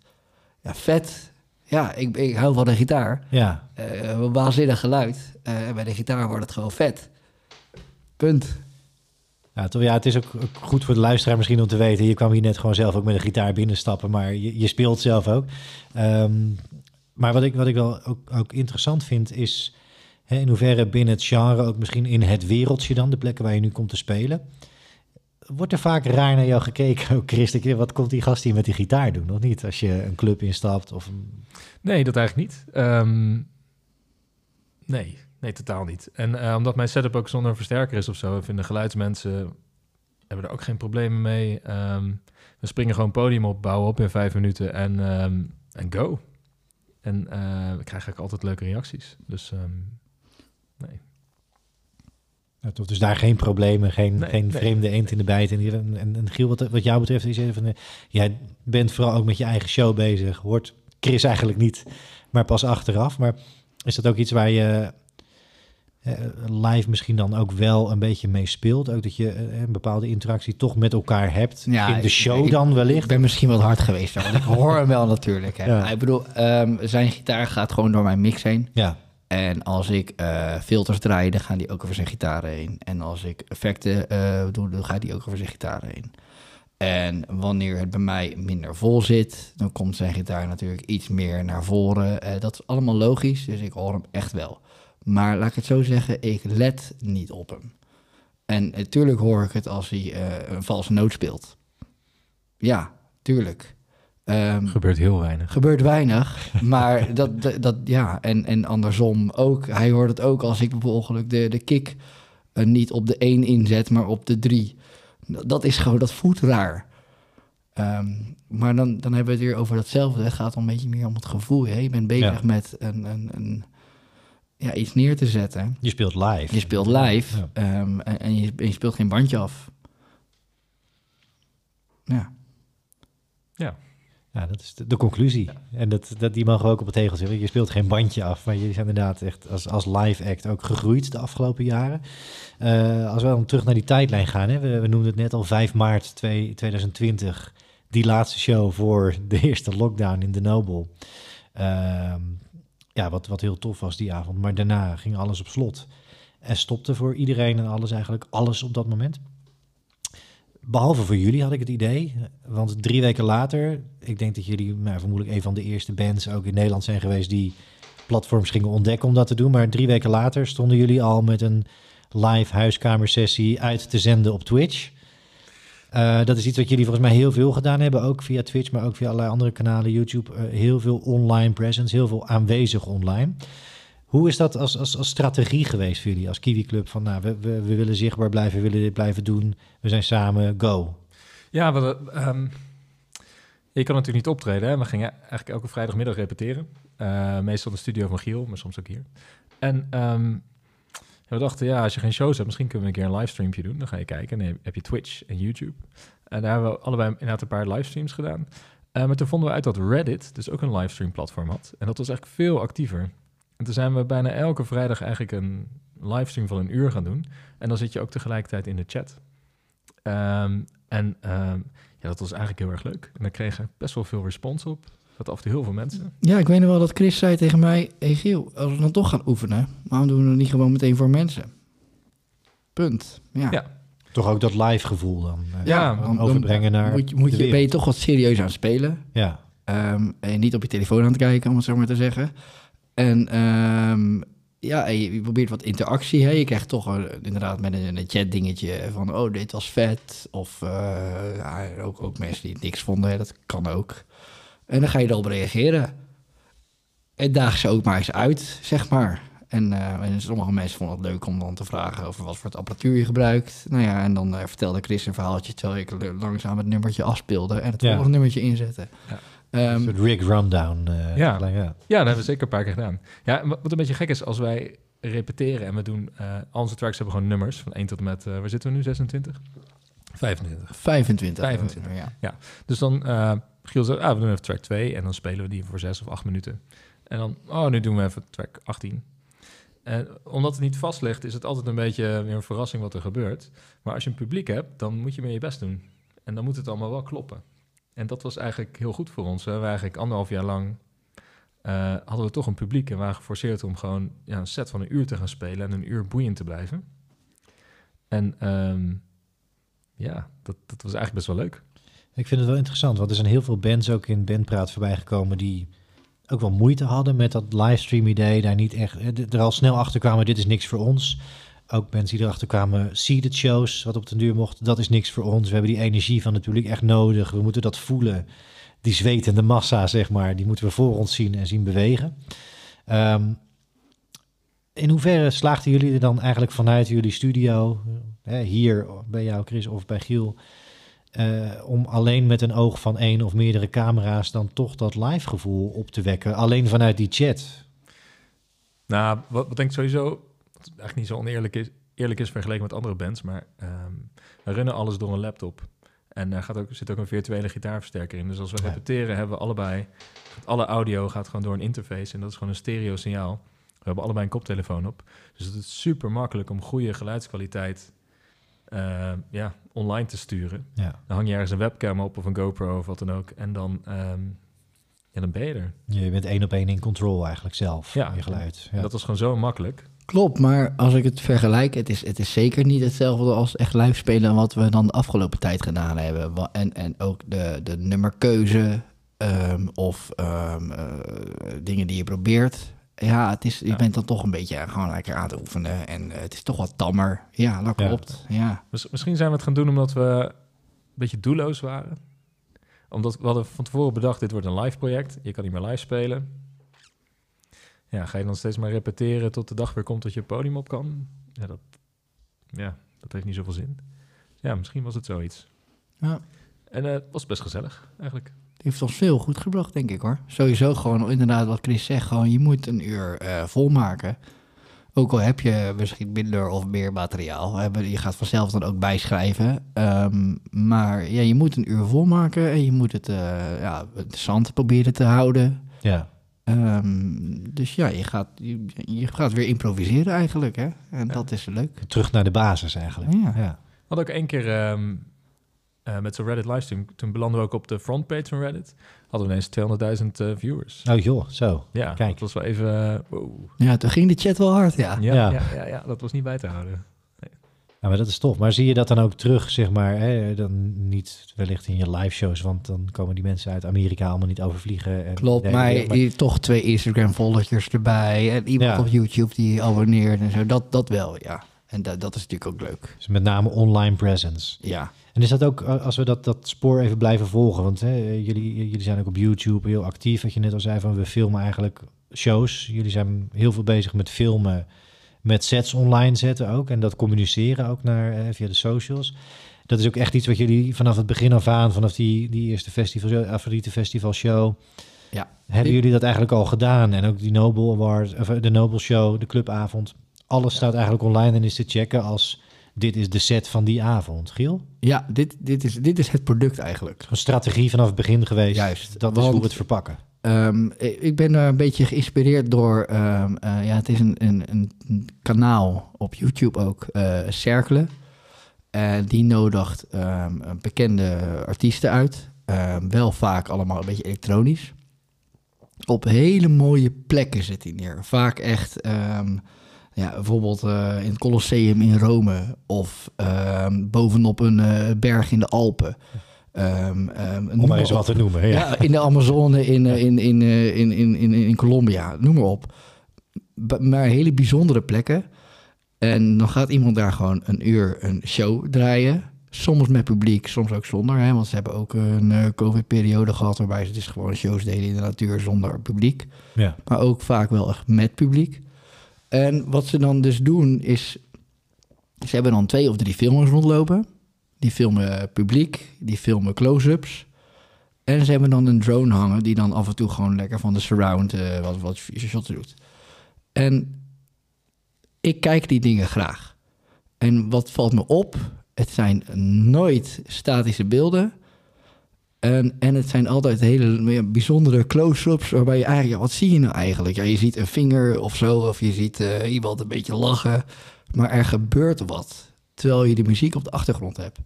ja, vet. Ja, ik, ik hou van de gitaar. Ja, een waanzinnig geluid. Eh, bij de gitaar wordt het gewoon vet. Punt. Ja, toch, ja, het is ook ook goed voor de luisteraar misschien om te weten. Je kwam hier net gewoon zelf ook met een gitaar binnenstappen, maar je, je speelt zelf ook. Ehm, maar wat ik, wat ik wel ook, ook interessant vind is hè, in hoeverre binnen het genre, ook misschien in het wereldje dan, de plekken waar je nu komt te spelen. Wordt er vaak raar naar jou gekeken, ook Chris? denk je, Wat komt die gast hier met die gitaar doen? Nog niet, als je een club instapt of... een- Nee, dat eigenlijk niet. Ehm, nee, nee, totaal niet. En eh, omdat mijn setup ook zonder versterker is of zo, vinden geluidsmensen hebben er ook geen problemen mee. Ehm, we springen gewoon podium op, bouwen op in vijf minuten en, ehm, en go. En uh, we krijgen eigenlijk altijd leuke reacties. Dus um, nee. Ja, toch, dus daar geen problemen, geen, nee, geen nee, vreemde eend in de bijt. En, en, en Giel, wat, wat jou betreft, is even van, jij bent vooral ook met je eigen show bezig. Hoort Chris eigenlijk niet, maar pas achteraf. Maar is dat ook iets waar je live misschien dan ook wel een beetje mee speelt? Ook dat je uh, een bepaalde interactie toch met elkaar hebt ja, in de show ik, dan wellicht? Ik ben misschien wat hard geweest, want ik hoor hem wel natuurlijk. Hè. Ja. Ik bedoel, um, zijn gitaar gaat gewoon door mijn mix heen. Ja. En als ik uh, filters draai, dan gaan die ook over zijn gitaar heen. En als ik effecten uh, doe, dan gaat die ook over zijn gitaar heen. En wanneer het bij mij minder vol zit, dan komt zijn gitaar natuurlijk iets meer naar voren. Uh, dat is allemaal logisch, dus ik hoor hem echt wel. Maar laat ik het zo zeggen, ik let niet op hem. En natuurlijk hoor ik het als hij een valse noot speelt. Ja, tuurlijk. Um, gebeurt heel weinig. Gebeurt weinig, maar dat, dat, dat, ja, en, en andersom ook. Hij hoort het ook als ik bijvoorbeeld de, de kick uh, niet op de 1 inzet, maar op de 3. Dat is gewoon, dat voelt raar. Um, maar dan, dan hebben we het weer over datzelfde. Het gaat een beetje meer om het gevoel. Hè? Je bent bezig ja. met een, een, een, ja, iets neer te zetten. Je speelt live. Je speelt live ja. um, en, en, je, en je speelt geen bandje af. Ja. Ja. Ja, dat is de, de conclusie. Ja. En dat, dat, die mogen we ook op het tegel zeggen. Je speelt geen bandje af, maar je is inderdaad echt als, als live act ook gegroeid de afgelopen jaren. Uh, als we dan terug naar die tijdlijn gaan, hè, we, we noemden het net al 5 maart 2, 2020, die laatste show voor de eerste lockdown in de Noble. Uh, ja, wat, wat heel tof was die avond. Maar daarna ging alles op slot. En stopte voor iedereen en alles eigenlijk, alles op dat moment. Behalve voor jullie had ik het idee. Want drie weken later, ik denk dat jullie nou, vermoedelijk een van de eerste bands ook in Nederland zijn geweest die platforms gingen ontdekken om dat te doen. Maar drie weken later stonden jullie al met een live huiskamersessie uit te zenden op Twitch. Uh, dat is iets wat jullie volgens mij heel veel gedaan hebben, ook via Twitch, maar ook via allerlei andere kanalen, YouTube. Uh, heel veel online presence, heel veel aanwezig online. Hoe is dat als, als, als strategie geweest voor jullie als Kiwi Club? Van nou, we, we, we willen zichtbaar blijven, we willen dit blijven doen. We zijn samen, go. Ja, we, um, je kan natuurlijk niet optreden. Hè? We gingen eigenlijk elke vrijdagmiddag repeteren. Uh, meestal de studio van Giel, maar soms ook hier. En um, we dachten, ja, als je geen shows hebt, misschien kunnen we een keer een livestreampje doen. Dan ga je kijken en dan heb je Twitch en YouTube. En daar hebben we allebei inderdaad een paar livestreams gedaan. Uh, maar toen vonden we uit dat Reddit dus ook een livestream platform had. En dat was eigenlijk veel actiever. En toen zijn we bijna elke vrijdag eigenlijk een livestream van een uur gaan doen. En dan zit je ook tegelijkertijd in de chat. Um, en um, ja, dat was eigenlijk heel erg leuk. En daar kregen best wel veel respons op. Dat af en toe heel veel mensen. Ja, ik weet nog wel dat Chris zei tegen mij... Hey Giel, als we dan toch gaan oefenen... waarom doen we het niet gewoon meteen voor mensen? Punt. Ja. ja. Toch ook dat live gevoel dan. Uh, ja, dan, overbrengen naar moet je, moet je, Ben je toch wat serieus aan het spelen. Ja. Um, en niet op je telefoon aan het kijken, om het zo maar te zeggen. En um, ja, je probeert wat interactie. Hè? Je krijgt toch een, inderdaad met een, een chat dingetje van... oh, dit was vet. Of uh, ja, ook, ook mensen die niks vonden, hè? dat kan ook. En dan ga je erop reageren. En daag ze ook maar eens uit, zeg maar. En, uh, en, sommige mensen vonden het leuk om dan te vragen over wat voor het apparatuur je gebruikt. Nou ja, en dan uh, vertelde Chris een verhaaltje terwijl ik langzaam het nummertje afspeelde en het ja. volgende nummertje inzette. Ja. Um, een rig rundown. Uh, ja. ja. ja, dat hebben we zeker een paar keer gedaan. Ja, wat een beetje gek is, als wij repeteren en we doen... Uh, al onze tracks hebben gewoon nummers van 1 tot en met... Uh, waar zitten we nu? 26? 25. 25. 25, ja. ja. Dus dan... Giel zegt, ah, we doen even track 2 en dan spelen we die voor 6 of 8 minuten. En dan, oh, nu doen we even track 18. En omdat het niet vast ligt, is het altijd een beetje weer een verrassing wat er gebeurt. Maar als je een publiek hebt, dan moet je meer je best doen. En dan moet het allemaal wel kloppen. En dat was eigenlijk heel goed voor ons. We hebben eigenlijk anderhalf jaar lang uh, hadden we toch een publiek en waren geforceerd om gewoon ja, een set van een uur te gaan spelen en een uur boeiend te blijven. En um, ja, dat, dat was eigenlijk best wel leuk. Ik vind het wel interessant, want er zijn heel veel bands ook in Bandpraat voorbij gekomen die ook wel moeite hadden met dat livestream idee. Daar niet echt er al snel achter kwamen, dit is niks voor ons. Ook mensen die erachter kwamen, seated shows, wat op de duur mocht, dat is niks voor ons. We hebben die energie van het publiek echt nodig. We moeten dat voelen. Die zwetende massa, zeg maar, die moeten we voor ons zien en zien bewegen. Um, in hoeverre slaagden jullie er dan eigenlijk vanuit jullie studio, hè, hier bij jou Chris of bij Giel, eh, om alleen met een oog van één of meerdere camera's dan toch dat live gevoel op te wekken, alleen vanuit die chat? Nou, wat, wat denk ik sowieso, wat eigenlijk niet zo oneerlijk is, eerlijk is vergeleken met andere bands, maar ehm, we runnen alles door een laptop. En er gaat ook, zit ook een virtuele gitaarversterker in. Dus als we Ja. repeteren, hebben we allebei... Alle audio gaat gewoon door een interface en dat is gewoon een stereo signaal. We hebben allebei een koptelefoon op. Dus het is super makkelijk om goede geluidskwaliteit eh, ja, online te sturen. Ja. Dan hang je ergens een webcam op of een GoPro of wat dan ook. En dan, ehm, ja, dan ben je er. Je bent één op één in control eigenlijk zelf, Ja. je geluid. Ja. Dat was gewoon zo makkelijk. Klopt, maar als ik het vergelijk, het is, het is zeker niet hetzelfde als echt live spelen wat we dan de afgelopen tijd gedaan hebben. En, en ook de, de nummerkeuze ehm, of ehm, eh, dingen die je probeert. Ja, het is, je Ja. bent dan toch een beetje gewoon lekker aan het oefenen en eh, het is toch wat tammer. Ja, dat klopt. Ja. Miss- Misschien zijn we het gaan doen omdat we een beetje doelloos waren. Omdat we hadden van tevoren bedacht, dit wordt een live project. Je kan niet meer live spelen. Ja, ga je dan steeds maar repeteren tot de dag weer komt dat je het podium op kan? Ja, dat, ja, dat heeft niet zoveel zin. Ja, misschien was het zoiets. Ja. En eh, het was best gezellig, eigenlijk. Heeft ons veel goed gebracht, denk ik hoor. Sowieso gewoon inderdaad wat Chris zegt, gewoon je moet een uur eh, volmaken. Ook al heb je misschien minder of meer materiaal. Je gaat vanzelf dan ook bijschrijven. Ehm, maar ja, je moet een uur volmaken en je moet het eh, ja, interessant proberen te houden. Ja. Ehm, dus ja, je gaat, je, je gaat weer improviseren eigenlijk. Hè? En dat is leuk. Terug naar de basis eigenlijk. Ja. Ja. Hadden ook één keer ehm, eh, met zo'n Reddit livestream, toen belanden we ook op de frontpage van Reddit. Hadden we ineens 200.000 eh, viewers. Oh joh, zo. Ja, Kijk. dat was wel even... eh, wow. Ja, toen ging de chat wel hard, ja. Ja, Ja. ja. Ja, ja, dat was niet bij te houden. Ja, maar dat is tof. Maar zie je dat dan ook terug, zeg maar, hè? dan niet wellicht in je live shows, want dan komen die mensen uit Amerika allemaal niet overvliegen. En Klopt, maar, ja, je- toch twee Instagram-volgertjes erbij. En iemand Ja. op YouTube die abonneert en zo. Dat, dat wel, ja. En dat, dat is natuurlijk ook leuk. dus met name online presence. Ja. En is dat ook, eh, als we dat, dat spoor even blijven volgen, want hè, jullie, jullie zijn ook op YouTube heel actief, wat je net al zei, van we filmen eigenlijk shows. Jullie zijn heel veel bezig met filmen, met sets online zetten ook en dat communiceren ook naar, eh, via de socials. Dat is ook echt iets wat jullie vanaf het begin af aan, vanaf die, die eerste festival, Afrodite Festival show, Ja. hebben jullie dat eigenlijk al gedaan? En ook die Noble Award, of eh, de Noble Show, de clubavond, alles staat eigenlijk online en is te checken als dit is de set van die avond. Giel? Ja, dit, dit, is, dit is het product eigenlijk. Een strategie vanaf het begin geweest. Juist, Dat is want- hoe we het verpakken. Ehm, ik ben daar een beetje geïnspireerd door... ehm, eh, ja, het is een, een, een kanaal op YouTube ook, eh Cerkelen. En die nodigt ehm, bekende artiesten uit. Wel vaak allemaal een beetje elektronisch. Op hele mooie plekken zit hij neer. Vaak echt, ja, bijvoorbeeld eh, in het Colosseum in Rome. Of ehm, bovenop een eh, berg in de Alpen. Ehm, noem Om maar eens wat te noemen. Ja. Ja, in de Amazone, in, eh, in, in, in, in, in, in Colombia, noem maar op. B- maar hele bijzondere plekken. En dan gaat iemand daar gewoon een uur een show draaien. Soms met publiek, soms ook zonder. Hè? Want ze hebben ook een COVID-periode gehad... waarbij ze dus gewoon shows deden in de natuur zonder publiek. Ja. Maar ook vaak wel echt met publiek. En wat ze dan dus doen is... Ze hebben dan twee of drie filmers rondlopen. Die filmen publiek, die filmen close-ups. En ze hebben dan een drone hangen die dan af en toe gewoon lekker van de surround eh, wat, wat shots doet. En ik kijk die dingen graag. En wat valt me op? Het zijn nooit statische beelden. En, en het zijn altijd hele bijzondere close-ups waarbij je eigenlijk, ja, wat zie je nou eigenlijk? Ja, je ziet een vinger of zo, of je ziet eh, iemand een beetje lachen. Maar er gebeurt wat, terwijl je de muziek op de achtergrond hebt.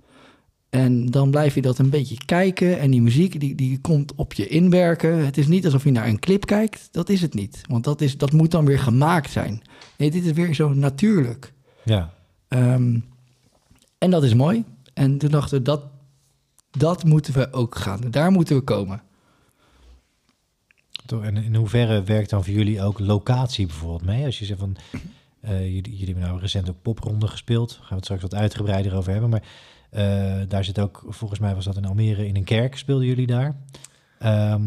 En dan blijf je dat een beetje kijken en die muziek die, die komt op je inwerken. Het is niet alsof je naar een clip kijkt, dat is het niet. Want dat, is, dat moet dan weer gemaakt zijn. Nee, dit is weer zo natuurlijk. ja. Ehm, en dat is mooi. En toen dachten we, dat, dat moeten we ook gaan. Daar moeten we komen. En in hoeverre werkt dan voor jullie ook locatie bijvoorbeeld mee? Als je zegt van, eh, jullie, jullie hebben nou recent ook popronden gespeeld. Daar gaan we het straks wat uitgebreider over hebben. Maar eh, daar zit ook, volgens mij was dat in Almere, in een kerk speelden jullie daar. Ehm,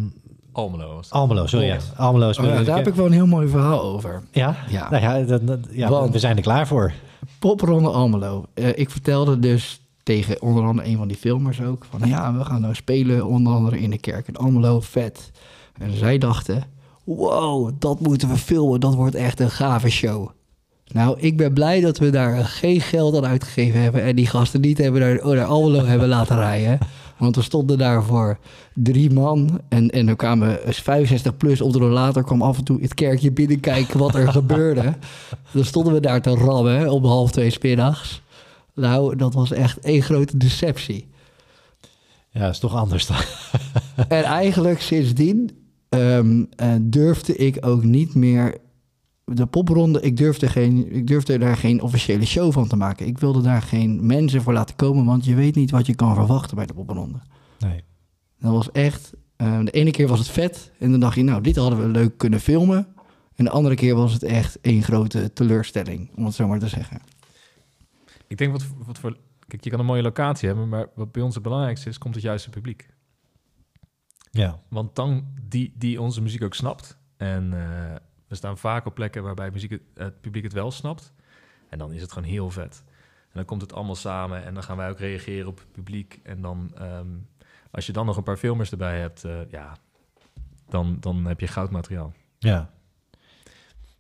Almelo. Almelo, sorry. Ja. Almelo Oh, ja, daar heb ik wel een heel mooi verhaal over. Ja? Ja. Nou ja, dat, dat- ja Want- we zijn er klaar voor. Popronde Almelo. Eh, ik vertelde dus tegen onder andere een van die filmers ook... van ja, we gaan nou spelen onder andere in de kerk in Almelo, vet. En zij dachten, wow, dat moeten we filmen, dat wordt echt een gave show. Nou, ik ben blij dat we daar geen geld aan uitgegeven hebben... en die gasten niet hebben naar, naar Almelo hebben laten rijden... Want we stonden daar voor drie man. En, en er kwamen 65 plus op de later kwam af en toe het kerkje binnenkijken wat er gebeurde. Dan stonden we daar te rammen om half twee smiddags. Nou, dat was echt één grote deceptie. Ja, is toch anders dan. en eigenlijk sindsdien um, durfde ik ook niet meer de popronde, ik durfde, geen, ik durfde daar geen officiële show van te maken. Ik wilde daar geen mensen voor laten komen, want je weet niet wat je kan verwachten bij de popronde. Nee. Dat was echt, uh, de ene keer was het vet en dan dacht je, nou, dit hadden we leuk kunnen filmen. En de andere keer was het echt één grote teleurstelling, om het zo maar te zeggen. Ik denk wat, wat voor, kijk, je kan een mooie locatie hebben, maar wat bij ons het belangrijkste is, komt het juiste publiek. Ja. Want dan die, die onze muziek ook snapt en... Uh, we staan vaak op plekken waarbij muziek het, het, publiek het wel snapt. En dan is het gewoon heel vet. En dan komt het allemaal samen en dan gaan wij ook reageren op het publiek. En dan, um, als je dan nog een paar filmers erbij hebt, uh, ja, dan, dan heb je goudmateriaal. Ja.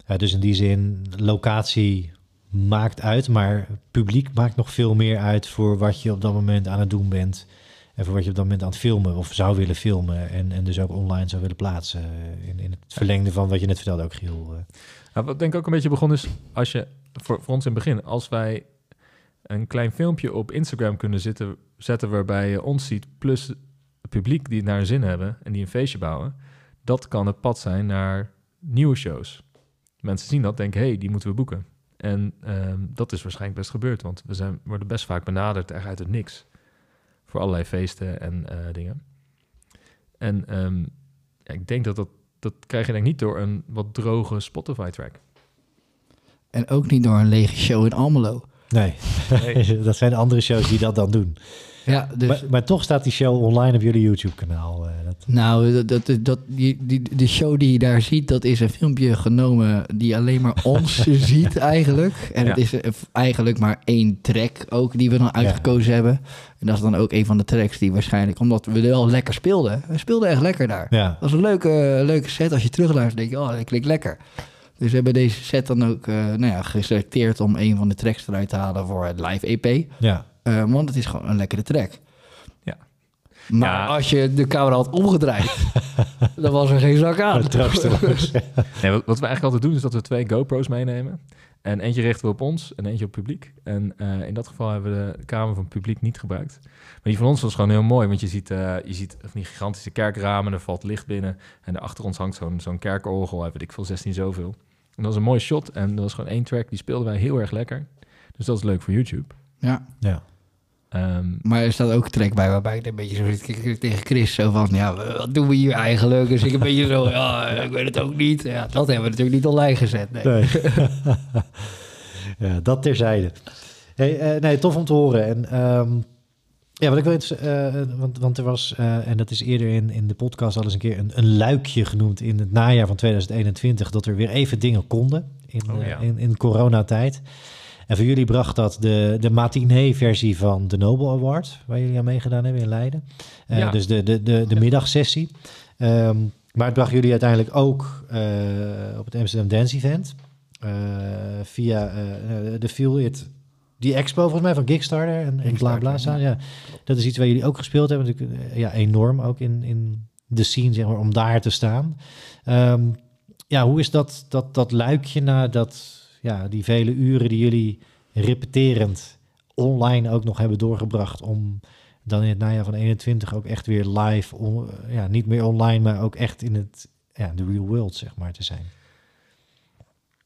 ja. Dus in die zin, locatie maakt uit, maar publiek maakt nog veel meer uit voor wat je op dat moment aan het doen bent. En voor wat je op dat moment aan het filmen of zou willen filmen. En, en dus ook online zou willen plaatsen. In, in het verlengde van wat je net vertelde ook, Giel. Eh. Nou, wat denk ik ook een beetje begonnen is, als je, voor, voor ons in het begin, als wij een klein filmpje op Instagram kunnen zitten, zetten waarbij je ons ziet, plus het publiek die naar zin hebben en die een feestje bouwen, dat kan het pad zijn naar nieuwe shows. Mensen zien dat, denken, hé, hey, die moeten we boeken. En um, dat is waarschijnlijk best gebeurd, want we zijn, worden best vaak benaderd echt uit het niks voor allerlei feesten en uh, dingen. En um, ja, ik denk dat dat, dat krijg je denk ik niet door een wat droge Spotify-track. En ook niet door een lege show in Almelo. Nee, nee. dat zijn andere shows die dat dan doen. Ja, dus... maar, maar, toch staat die show online op jullie YouTube-kanaal. Uh, dat... Nou, dat, dat, dat, die, die, de show die je daar ziet, dat is een filmpje genomen die alleen maar ons ziet eigenlijk. En ja. het is eigenlijk maar één track ook die we dan uitgekozen ja. hebben. En dat is dan ook een van de tracks die waarschijnlijk, omdat we wel lekker speelden. We speelden echt lekker daar. Ja. Dat was een leuke, leuke set. Als je terugluistert, denk je, oh, dat klinkt lekker. Dus we hebben deze set dan ook uh, nou ja, geselecteerd om een van de tracks eruit te halen voor het live EP. Ja. Uh, want het is gewoon een lekkere track. Ja. Maar Ja. als je de camera had omgedraaid, dan was er geen zak aan. Nee, wat, wat we eigenlijk altijd doen is dat we twee GoPro's meenemen. En eentje richten we op ons en eentje op het publiek. En eh, in dat geval hebben we de camera van het publiek niet gebruikt. Maar die van ons was gewoon heel mooi, want je ziet, eh, je ziet van die gigantische kerkramen, er valt licht binnen. En achter ons hangt zo'n zo'n kerkorgel, weet ik veel, 16 zoveel. En dat was een mooi shot en dat was gewoon één track, die speelden wij heel erg lekker. Dus dat is leuk voor YouTube. Ja, ja. Ehm, maar er staat ook een track bij waarbij ik een beetje zo zit tegen Chris. Zo van, ja, wat doen we hier eigenlijk? Dus ik een beetje zo, ja, ik weet het ook niet. Ja, dat hebben we natuurlijk niet online gezet. Nee. Nee. ja, dat terzijde. Hey, eh, nee, tof om te horen. En ehm, ja, wat ik wil, uh, want, want er was, uh, en dat is eerder in, in de podcast al eens een keer een, een luikje genoemd in het najaar van 2021, dat er weer even dingen konden in, Oh, ja. in, in coronatijd. En voor jullie bracht dat de, de matinee-versie van de Nobel Award, waar jullie aan meegedaan hebben in Leiden. Uh, Ja. Dus de, de, de, de middagsessie. Ehm, maar het bracht jullie uiteindelijk ook uh, op het Amsterdam Dance Event. Uh, via de Feel It, die expo volgens mij van Kickstarter en, en bla bla staan. Ja. Dat is iets waar jullie ook gespeeld hebben. Natuurlijk, ja, enorm ook in, in de scene, zeg maar, om daar te staan. Um, ja, hoe is dat, dat, dat luikje na dat ja, die vele uren die jullie repeterend online ook nog hebben doorgebracht om dan in het najaar van 21 ook echt weer live, on, ja, niet meer online, maar ook echt in het, ja, de real world, zeg maar, te zijn.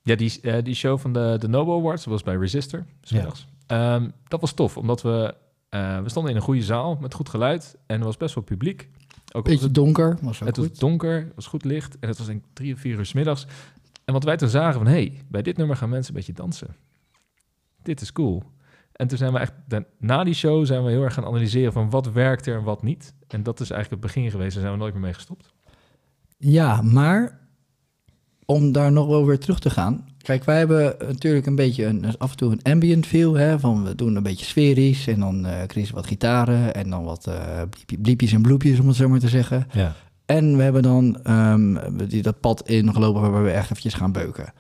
Ja, die, uh, die show van de, de Nobel Awards was bij Resistor, smiddags. Ja. Um, dat was tof, omdat we, uh, we stonden in een goede zaal met goed geluid en er was best wel publiek. Ook Beetje het, donker, was ook Het goed. was donker, het was goed licht en het was denk ik drie of vier uur 's middags. En wat wij toen zagen van, hé, hey, bij dit nummer gaan mensen een beetje dansen. Dit is cool. En toen zijn we echt, na die show zijn we heel erg gaan analyseren van wat werkt er en wat niet. En dat is eigenlijk het begin geweest, daar zijn we nooit meer mee gestopt. Ja, maar om daar nog wel weer terug te gaan. Kijk, wij hebben natuurlijk een beetje een, af en toe een ambient feel. Hè, van we doen een beetje sferisch en dan eh Chris wat gitaren en dan wat bliepje- bliepjes en bloepjes, om het zo maar te zeggen. Ja. En we hebben dan ehm, die, dat pad ingelopen waar we echt eventjes gaan beuken.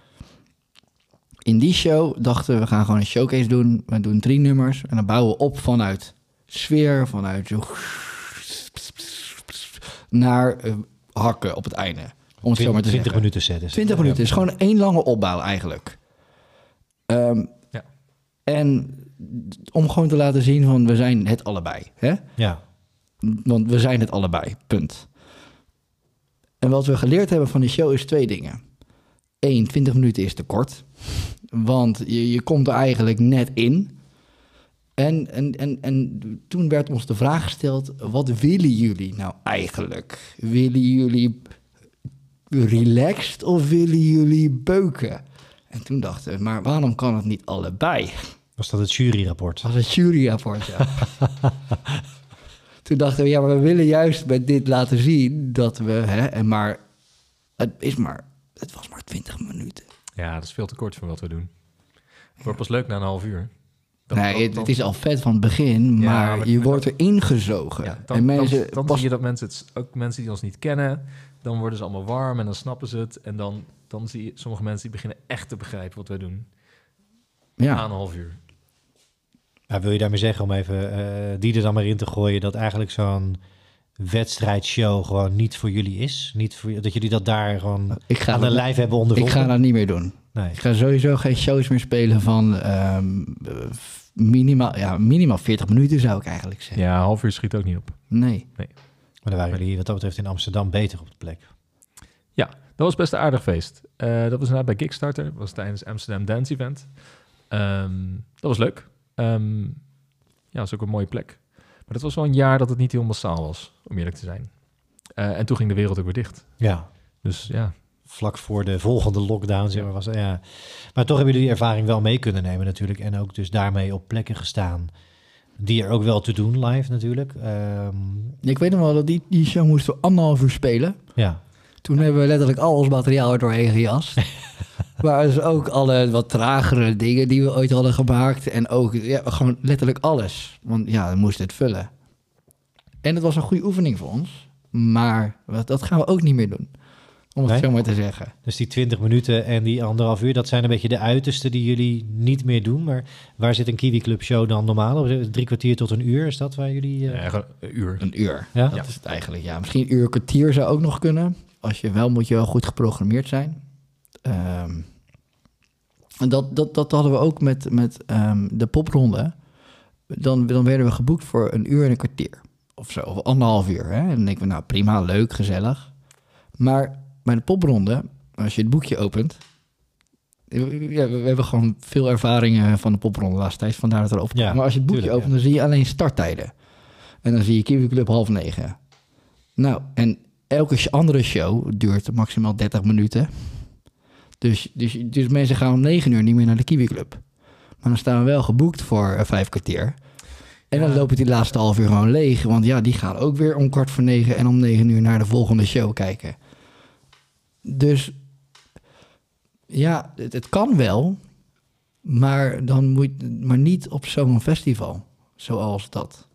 In die show dachten we, we gaan gewoon een showcase doen. We doen drie nummers en dan bouwen we op vanuit sfeer, vanuit zo... naar eh, hakken op het einde. Om het zo maar te 20 zeggen. minuten het. 20 minuten is gewoon één lange opbouw eigenlijk. Ehm, Ja. En om gewoon te laten zien van we zijn het allebei. Hè? Ja. Want we zijn het allebei, punt. En wat we geleerd hebben van die show is twee dingen. Eén, 20 minuten is te kort. Want je, je komt er eigenlijk net in. En, en, en, en toen werd ons de vraag gesteld: wat willen jullie nou eigenlijk? Willen jullie relaxed of willen jullie beuken? En toen dachten we, maar waarom kan het niet allebei? Was dat het juryrapport? Dat was het juryrapport, ja. Toen dachten we, ja, maar we willen juist met dit laten zien dat we, hè, en maar, het is maar, het was maar 20 minuten. Ja, dat is veel te kort voor wat we doen. Het wordt pas leuk na een half uur. Dan- nee, dan- het, is al vet van het begin, Ja, maar, maar- je wordt er ingezogen. Ja, dan, en mensen, dan, pas, zie je dat mensen, het, ook mensen die ons niet kennen, dan worden ze allemaal warm en dan snappen ze het. En dan, dan zie je sommige mensen die beginnen echt te begrijpen wat wij doen. Na ja, een half uur. Ja, wil je daarmee zeggen om even eh, die er dan maar in te gooien dat eigenlijk zo'n wedstrijdshow gewoon niet voor jullie is? Niet voor, dat jullie dat daar gewoon ik ga, aan de lijf hebben ik ondervonden? ga dat niet meer doen. Nee. Ik ga sowieso geen shows meer spelen van ehm, eh, minimaal, ja, minimaal 40 minuten zou ik eigenlijk zeggen. Ja, een half uur schiet ook niet op. Nee. Maar dan waren jullie wat dat betreft in Amsterdam beter op de plek. Dat was best een aardig feest. Eh, dat was inderdaad bij Kickstarter. Dat was tijdens Amsterdam Dance Event. Ehm, dat was leuk. Ehm, ja, dat was ook een mooie plek. Maar dat was wel een jaar dat het niet heel massaal was, om eerlijk te zijn. Eh, en toen ging de wereld ook weer dicht. Ja, Dus ja, vlak voor de volgende lockdown, zeg maar. Was, ja. Maar toch hebben jullie die ervaring wel mee kunnen nemen natuurlijk. En ook dus daarmee op plekken gestaan die er ook wel te doen live natuurlijk. Ehm, Ik weet nog wel dat die, die show moesten we anderhalf uur spelen. ja, Toen hebben we letterlijk al ons materiaal er doorheen gejast. maar dus ook alle wat tragere dingen die we ooit hadden gemaakt. En ook ja, gewoon letterlijk alles. Want ja, we moesten het vullen. En het was een goede oefening voor ons. Maar dat gaan we ook niet meer doen. Om het Nee? zo maar te zeggen. dus die 20 minuten en die anderhalf uur, dat zijn een beetje de uiterste die jullie niet meer doen. Maar waar zit een Kiwi Club show dan normaal? Drie kwartier tot een uur, is dat waar jullie... eh, gewoon een uur. Een uur. Ja? Dat is het eigenlijk. Ja, misschien een uur kwartier zou ook nog kunnen. Als je wel, moet je wel goed geprogrammeerd zijn. En dat, dat, dat hadden we ook met, met ehm, de popronde. Dan, dan werden we geboekt voor een uur en een kwartier. Of zo, of anderhalf uur. Hè? En dan denken we, nou prima, leuk, gezellig. Maar bij de popronde, als je het boekje opent... Ja, we hebben gewoon veel ervaringen van de popronde de laatste tijd. Vandaar dat we erover Ja. Maar als je het boekje tuurlijk, opent, dan zie je alleen starttijden. En dan zie je Kiwi Club half negen. Nou, en elke andere show duurt maximaal 30 minuten. Dus, dus, dus mensen gaan om 9 uur niet meer naar de Kiwi Club. Maar dan staan we wel geboekt voor eh, vijf kwartier. En dan lopen die laatste half uur gewoon leeg. Want ja, die gaan ook weer om kwart voor negen en om negen uur naar de volgende show kijken. Dus ja, het, het kan wel. Maar, dan moet, maar niet op zo'n festival. Zoals dat.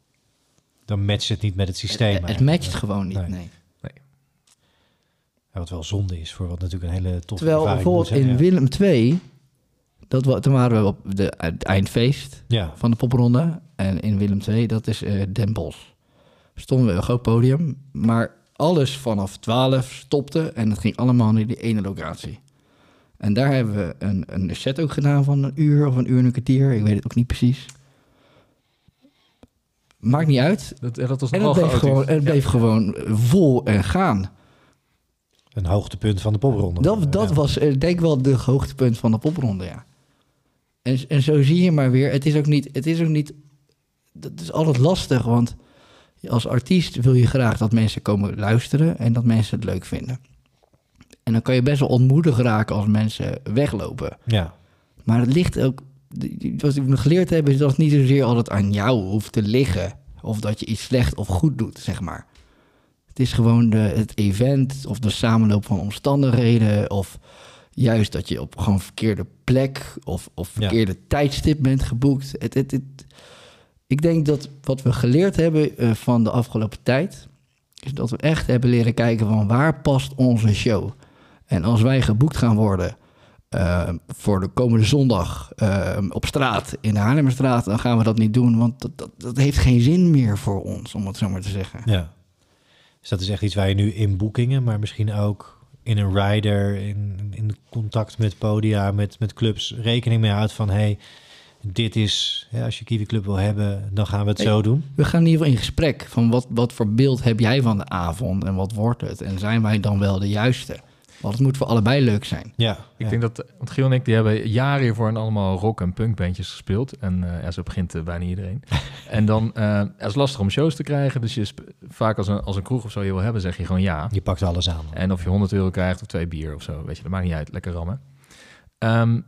Dan matcht het niet met het systeem. Het, matcht gewoon niet, Nee. nee. Ja, wat wel zonde is voor wat natuurlijk een hele toffe Terwijl ervaring bijvoorbeeld moet zijn, in ja. Willem II, dat, wa- toen waren we op de, het eindfeest Ja, van de popronde. En in Willem II, dat is eh Den Bosch. Stonden we op een groot podium, maar alles vanaf 12 stopte en het ging allemaal naar die ene locatie. En daar hebben we een, een set ook gedaan van een uur of een uur en een kwartier. Ik weet het ook niet precies. Maakt niet uit. Dat, ja, dat was En het bleef, gewoon, het bleef gewoon vol en gaan. Een hoogtepunt van de popronde. Dat, dat Ja. was, eh, denk ik wel, de hoogtepunt van de popronde, ja. En, en zo zie je maar weer, het is ook niet, het is ook niet, dat is altijd lastig, want als artiest wil je graag dat mensen komen luisteren en dat mensen het leuk vinden. En dan kan je best wel ontmoedig raken als mensen weglopen. Ja, Maar het ligt ook, wat we geleerd hebben, is dat het niet zozeer altijd aan jou hoeft te liggen. Of dat je iets slecht of goed doet, zeg maar. Het is gewoon de, het event of de samenloop van omstandigheden. Of juist dat je op gewoon verkeerde plek of, of Ja. verkeerde tijdstip bent geboekt. Het, het, het, ik denk dat wat we geleerd hebben eh, van de afgelopen tijd, is dat we echt hebben leren kijken van waar past onze show. En als wij geboekt gaan worden eh, voor de komende zondag eh, op straat, in de Haarlemmerstraat, dan gaan we dat niet doen, want dat, dat, dat heeft geen zin meer voor ons, om het zo maar te zeggen. Ja. Dus dat is echt iets waar je nu in boekingen, maar misschien ook in een rider, in, in contact met podia, met, met clubs, rekening mee houdt van hey, dit is, ja, als je Kiwi Club wil hebben, dan gaan we het Hey. zo doen. We gaan in ieder geval in gesprek van wat, wat voor beeld heb jij van de avond en wat wordt het? En zijn wij dan wel de juiste? Want het moet voor allebei leuk zijn. Ja, Ik ja. denk dat, want Giel en ik die hebben jaren hiervoor in allemaal rock- en punkbandjes gespeeld. En eh, ja, zo begint eh, bijna iedereen. en dan eh, ja, het is lastig om shows te krijgen. Dus je vaak als een, als een kroeg of zo je wil hebben, zeg je gewoon ja. je pakt alles aan. En of je 100 euro krijgt of twee bier of zo, weet je, dat maakt niet uit. Lekker rammen. Ehm,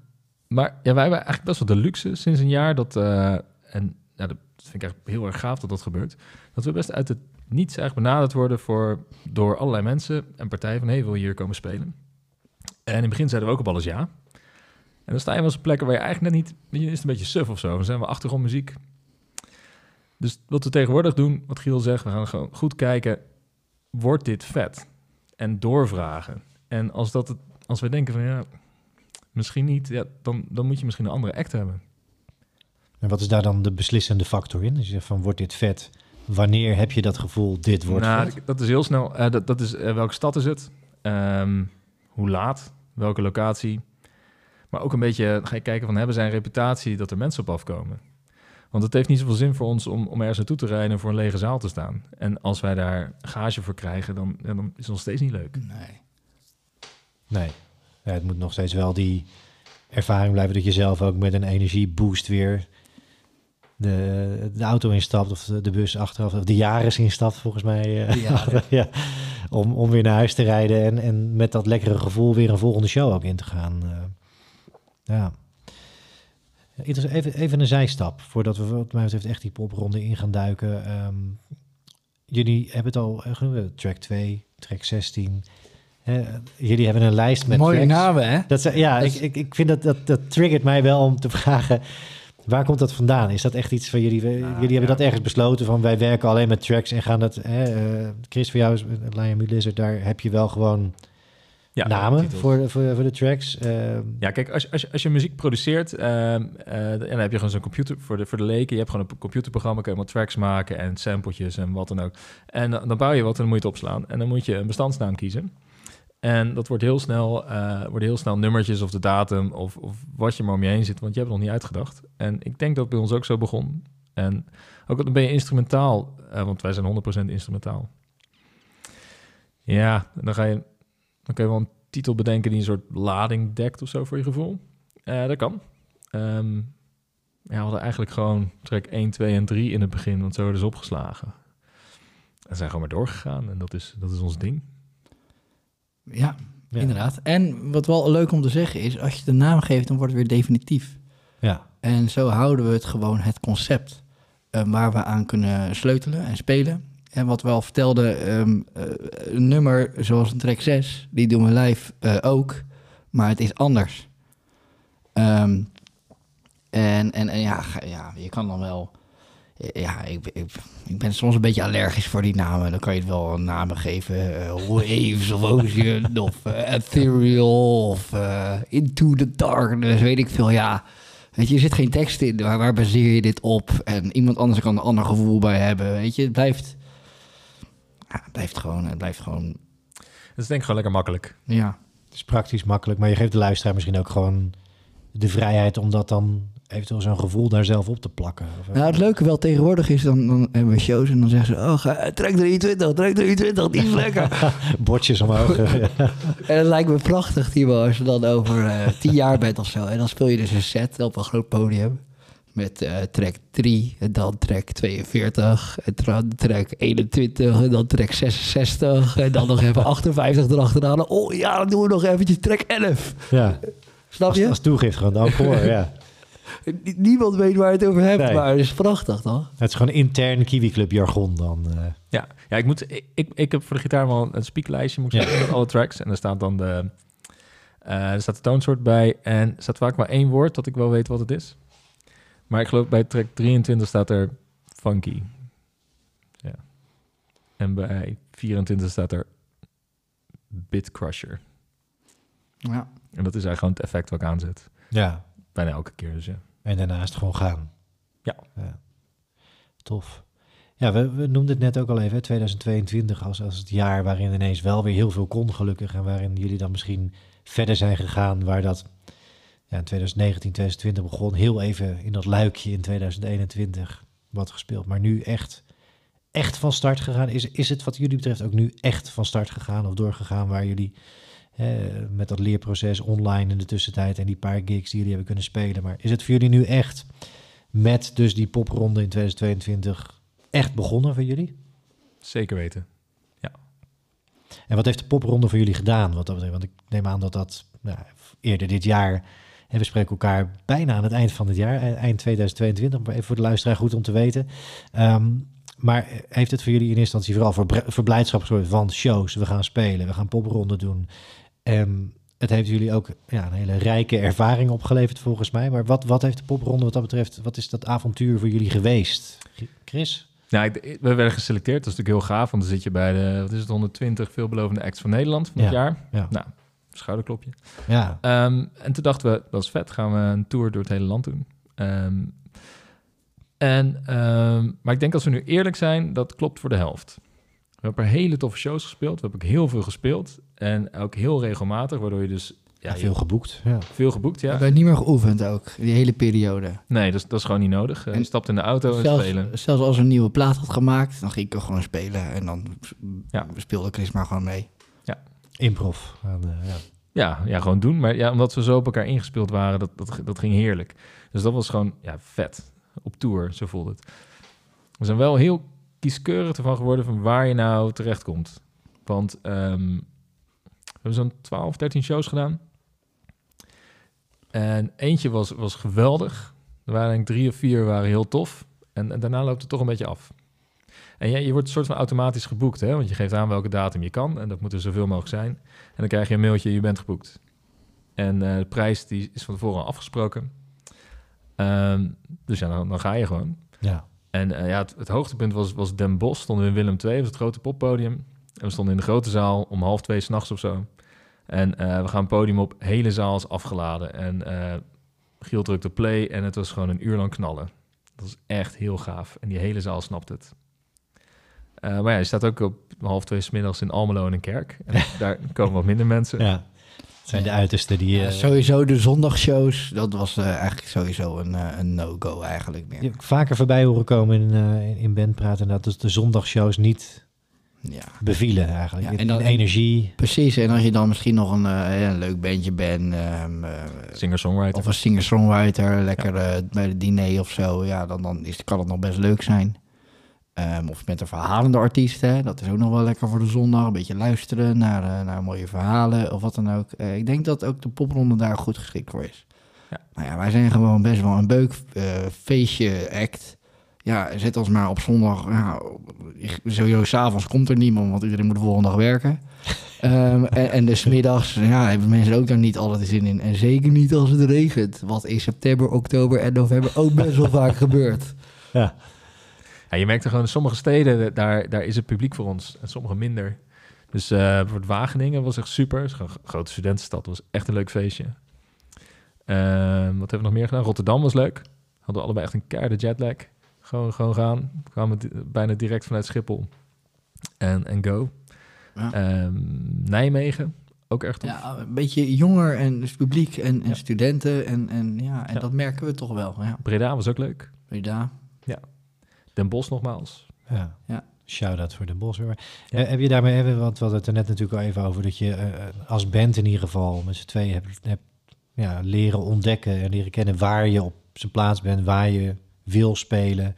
maar ja, wij hebben eigenlijk best wel de luxe sinds een jaar dat, eh, en ja, dat vind ik echt heel erg gaaf dat dat gebeurt, dat we best uit het niets eigenlijk benaderd worden voor, door allerlei mensen en partijen van, hey, wil je hier komen spelen? En in het begin zeiden we ook op alles ja. En dan sta je wel eens plekken waar je eigenlijk net niet, je is een beetje suf of zo. Dan zijn we achtergrondmuziek. Dus wat we tegenwoordig doen, wat Giel zegt, we gaan gewoon goed kijken, wordt dit vet? En doorvragen. En als, dat het, als we denken van ja, misschien niet, ja, dan, dan moet je misschien een andere act hebben. En wat is daar dan de beslissende factor in? Dus je zegt van, wordt dit vet? Wanneer heb je dat gevoel, dit wordt nou, vet? dat is heel snel. eh, dat, dat is eh, welke stad is het? Ehm, hoe laat? Welke locatie? Maar ook een beetje ga je kijken van hebben zij een reputatie dat er mensen op afkomen? Want het heeft niet zoveel zin voor ons om, om ergens naartoe te rijden en voor een lege zaal te staan. En als wij daar gage voor krijgen, dan, ja, dan is het nog steeds niet leuk. Nee. Nee, ja, het moet nog steeds wel die ervaring blijven dat je zelf ook met een energieboost weer de, de auto instapt of de, bus achteraf, of de Jaris instapt volgens mij. eh, ja, om, om weer naar huis te rijden en, en met dat lekkere gevoel weer een volgende show ook in te gaan. eh. ja. Even, even een zijstap, voordat we wat mij betreft echt die popronde in gaan duiken. Ehm, jullie hebben het al, eh, genoemd, track 2, track 16. Eh, jullie hebben een lijst met Mooie tracks. namen, hè? Dat ja, Dat ik, ik, ik vind dat, dat dat triggert mij wel om te vragen. Waar komt dat vandaan? Is dat echt iets van jullie? jullie hebben ja. dat ergens besloten van wij werken alleen met tracks en gaan dat. Hè, eh, Chris, voor jou is Lion Lizard, daar heb je wel gewoon Ja, namen voor, de- voor, voor de tracks. Ehm, Ja, kijk, als, je- als, als je muziek produceert, ehm, eh, en dan heb je gewoon zo'n computer voor de, voor de leken. Je hebt gewoon een computerprogramma, kun je allemaal tracks maken en sampletjes en wat dan ook. En dan, dan bouw je wat en dan moet je het opslaan. En dan moet je een bestandsnaam kiezen. En dat wordt heel snel, eh, worden heel snel nummertjes of de datum of, of wat je maar om je heen zit, want je hebt het nog niet uitgedacht. En ik denk dat bij ons ook zo begon. En ook dan ben je instrumentaal, eh, want wij zijn 100% instrumentaal. Ja, dan ga je, dan kun je wel een titel bedenken die een soort lading dekt of zo voor je gevoel. Eh, dat kan. Ehm, ja, we hadden eigenlijk gewoon track 1, 2 en 3 in het begin, want zo werden ze opgeslagen. En zijn gewoon maar doorgegaan en dat is, dat is ons ding. Ja, ja. inderdaad. En wat wel leuk om te zeggen is, als je de naam geeft, dan wordt het weer definitief. Ja, En zo houden we het gewoon het concept eh, waar we aan kunnen sleutelen en spelen. En wat we al vertelden, ehm, eh, een nummer zoals een track 6, die doen we live eh, ook, maar het is anders. Ehm, en, en, en ja, ja, je kan dan wel... Ja, ik, ik, ik ben soms een beetje allergisch voor die namen. Dan kan je het wel namen geven. eh, Waves of Ocean of eh, Ethereal of eh, Into the Darkness, weet ik veel. Ja, weet je, er zit geen tekst in. Waar, waar baseer je dit op? En iemand anders kan er een ander gevoel bij hebben. Weet je, het blijft... Ja, het blijft gewoon... Het blijft gewoon... Dat is denk ik gewoon lekker makkelijk. Ja, het is praktisch makkelijk, maar je geeft de luisteraar misschien ook gewoon de vrijheid om dat dan eventueel zo'n gevoel daar zelf op te plakken. Nou, het leuke wel tegenwoordig is, dan, dan hebben we shows en dan zeggen ze... Oh, ga, trek 23, trek 23, die is lekker. bordjes omhoog. en het lijkt me prachtig, Timo, als je dan over eh, tien jaar bent of zo. En dan speel je dus een set op een groot podium. Met eh, track 3 en dan track 42 en dan track 21 en dan track 66 en dan nog even 58 erachteraan. Oh ja, dan doen we nog eventjes track 11. ja. Snap Als, je? als toegift gewoon, ook hoor, ja. Nie- Niemand weet waar je het over hebt, Nee. maar het is prachtig, toch? Het is gewoon intern Kiwi Club jargon dan. eh. Ja, ja ik, moet, ik, ik, ik heb voor de gitaar wel een speaklijstje, moet ik Ja. zeggen, met alle tracks. En daar staat dan de, Eh, er staat een toonsoort bij en er staat vaak maar één woord dat ik wel weet wat het is. Maar ik geloof bij track 23 staat er funky. Ja. En bij 24 staat er bit crusher. Ja. En dat is eigenlijk gewoon het effect wat ik aanzet. Ja, Bijna elke keer dus ja. en daarnaast gewoon gaan. Ja. Tof. Ja, we, we noemden het net ook al even, hè, 2022 als, als het jaar waarin ineens wel weer heel veel kon, gelukkig. En waarin jullie dan misschien verder zijn gegaan, waar dat ja, in 2019, 2020 begon. Heel even in dat luikje in 2021 wat gespeeld. Maar nu echt, echt van start gegaan. Is, is het wat jullie betreft ook nu echt van start gegaan of doorgegaan waar jullie met dat leerproces online in de tussentijd en die paar gigs die jullie hebben kunnen spelen. Maar is het voor jullie nu echt met dus die popronde in 2022 echt begonnen voor jullie? Zeker weten. En wat heeft de popronde voor jullie gedaan? Wat dat betreft? Want ik neem aan dat dat nou, eerder dit jaar. En we spreken elkaar bijna aan het eind van het jaar, e- eind 2022. Maar even voor de luisteraar goed om te weten. Ehm, maar heeft het voor jullie in eerste instantie vooral voor, voor blijdschap gezorgd van shows? We gaan spelen, we gaan popronde doen. En het heeft jullie ook ja, een hele rijke ervaring opgeleverd volgens mij. Maar wat, wat heeft de popronde wat dat betreft, wat is dat avontuur voor jullie geweest? Chris? Nou, we werden geselecteerd. Dat is natuurlijk heel gaaf, want dan zit je bij de wat is het, 120 veelbelovende acts van Nederland van het Ja. jaar. Ja. Nou, schouderklopje. Ja, Ehm, en toen dachten we, dat is vet, gaan we een tour door het hele land doen. Ehm, en, maar ik denk als we nu eerlijk zijn, dat klopt voor de helft. We hebben er hele toffe shows gespeeld. We hebben ook heel veel gespeeld. En ook heel regelmatig, waardoor je dus ja, ja, veel geboekt. Ja. veel geboekt. We Ja. hebben niet meer geoefend ook, die hele periode. Nee, dat is, dat is gewoon niet nodig. Eh, Je En stapt in de auto en zelfs, spelen. zelfs als er een nieuwe plaat had gemaakt, dan ging ik er gewoon spelen. En dan Ja. speelde Chris maar gewoon mee. Improv. Aan de- ja. Ja, ja, gewoon doen. Maar ja, omdat we zo op elkaar ingespeeld waren, dat, dat, dat ging heerlijk. Dus dat was gewoon ja, vet. Op tour, zo voelde het. We zijn wel heel kieskeurig ervan geworden van waar je nou terecht komt. Want ehm, we hebben zo'n 12, 13 shows gedaan. En eentje was, was geweldig. Er waren denk ik drie of vier waren heel tof. En, daarna loopt het toch een beetje af. En je, je wordt een soort van automatisch geboekt, hè? want je geeft aan welke datum je kan. En dat moet er zoveel mogelijk zijn. En dan krijg je een mailtje, je bent geboekt. En eh, de prijs die is van tevoren afgesproken. Ehm, dus ja, dan, dan ga je gewoon. ja. En eh, ja, het, het hoogtepunt was, was Den Bosch. Stonden we in Willem II, was het grote poppodium. En we stonden in de grote zaal om half twee s'nachts of zo. En eh, we gaan podium op, hele zaal is afgeladen. En eh Giel drukte play en het was gewoon een uur lang knallen. Dat was echt heel gaaf. En die hele zaal snapt het. Maar ja, je staat ook op half twee 's middags in Almelo in een kerk. En daar komen wat minder mensen. ja. Zijn de uitersten die... Ja, eh, sowieso de zondagshows, dat was eh, eigenlijk sowieso een, eh, een no-go eigenlijk meer. die heb ik vaker voorbij horen komen in, eh, in- bandpraten. Dat dus de zondagshows niet Ja. bevielen eigenlijk. Ja, en dan- energie. Precies, en als je dan misschien nog een, eh, een leuk bandje bent, ehm, eh, Singer-songwriter. of een singer-songwriter, lekker bij de diner of zo, ja, dan, dan is, kan het nog best leuk zijn. Ehm, of bent een verhalende artiest, hè, dat is ook nog wel lekker voor de zondag. Een beetje luisteren naar, eh, naar mooie verhalen of wat dan ook. Eh, ik denk dat ook de popronde daar goed geschikt voor is. Ja. Nou ja, wij zijn gewoon best wel een beuk eh, feestje act. Ja, zet ons maar op zondag. Ja, sowieso s'avonds komt er niemand, want iedereen moet de volgende dag werken. Ehm, en, en dus middags ja, hebben mensen ook daar niet altijd zin in. En zeker niet als het regent. Wat in september, oktober en november ook best wel vaak gebeurt. Ja. Ja, je merkt er gewoon in sommige steden, daar, daar is het publiek voor ons. En sommige minder. Dus eh bijvoorbeeld Wageningen was echt super. Het is een grote studentenstad. Was echt een leuk feestje. Ehm, wat hebben we nog meer gedaan? Rotterdam was leuk. Hadden we allebei echt een keiharde jetlag. Gewoon, gewoon gaan. We kwamen bijna direct vanuit Schiphol. En, en go. Ja. Ehm, Nijmegen, ook echt. Ja, een beetje jonger en dus publiek en, en Ja. studenten. En, en, ja, en Ja. dat merken we toch wel. Ja, Breda was ook leuk. Breda. Den Bosch nogmaals. Ja. Ja. Shout-out voor de Bos. Ja. Eh, heb je daarmee, hebben, want we hadden het er net natuurlijk al even over, dat je eh, als band in ieder geval met z'n tweeën hebt, hebt ja, leren ontdekken en leren kennen waar je op zijn plaats bent, waar je wil spelen,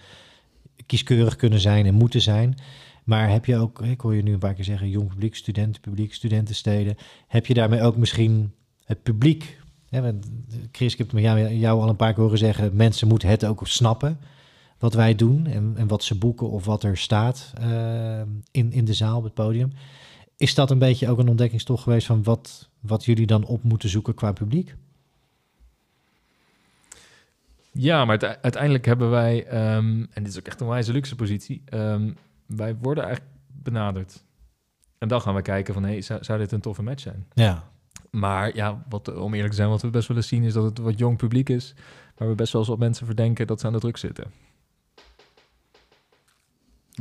kieskeurig kunnen zijn en moeten zijn. Maar heb je ook, ik hoor je nu een paar keer zeggen, jong publiek, studentenpubliek, studentensteden. Heb je daarmee ook misschien het publiek? Hè, Chris, ik heb het met jou, jou al een paar keer horen zeggen, mensen moeten het ook snappen wat wij doen en, en wat ze boeken of wat er staat eh, in, in de zaal op het podium. is dat een beetje ook een ontdekkingstocht geweest van wat, wat jullie dan op moeten zoeken qua publiek? Ja, maar uite- uiteindelijk hebben wij, ehm, en dit is ook echt een wijze luxe positie, ehm, wij worden eigenlijk benaderd. En dan gaan we kijken van, hey, zou, zou dit een toffe match zijn? Ja, Maar ja, wat, om eerlijk te zijn, wat we best wel eens zien is dat het wat jong publiek is, waar we best wel eens wat mensen verdenken dat ze aan de druk zitten.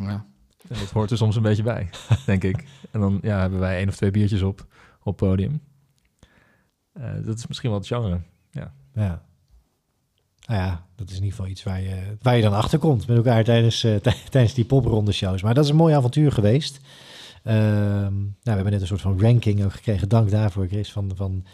Ja. En dat hoort er soms een beetje bij, denk ik. En dan ja, hebben wij één of twee biertjes op, op podium. Eh, dat is misschien wel het genre. ja. Nou ja, dat is in ieder geval iets waar je, waar je dan achter komt met elkaar tijdens, eh, tij- tijdens die popronde shows. Maar dat is een mooi avontuur geweest. Ehm, nou, we hebben net een soort van ranking ook gekregen. Dank daarvoor, Chris. Van, van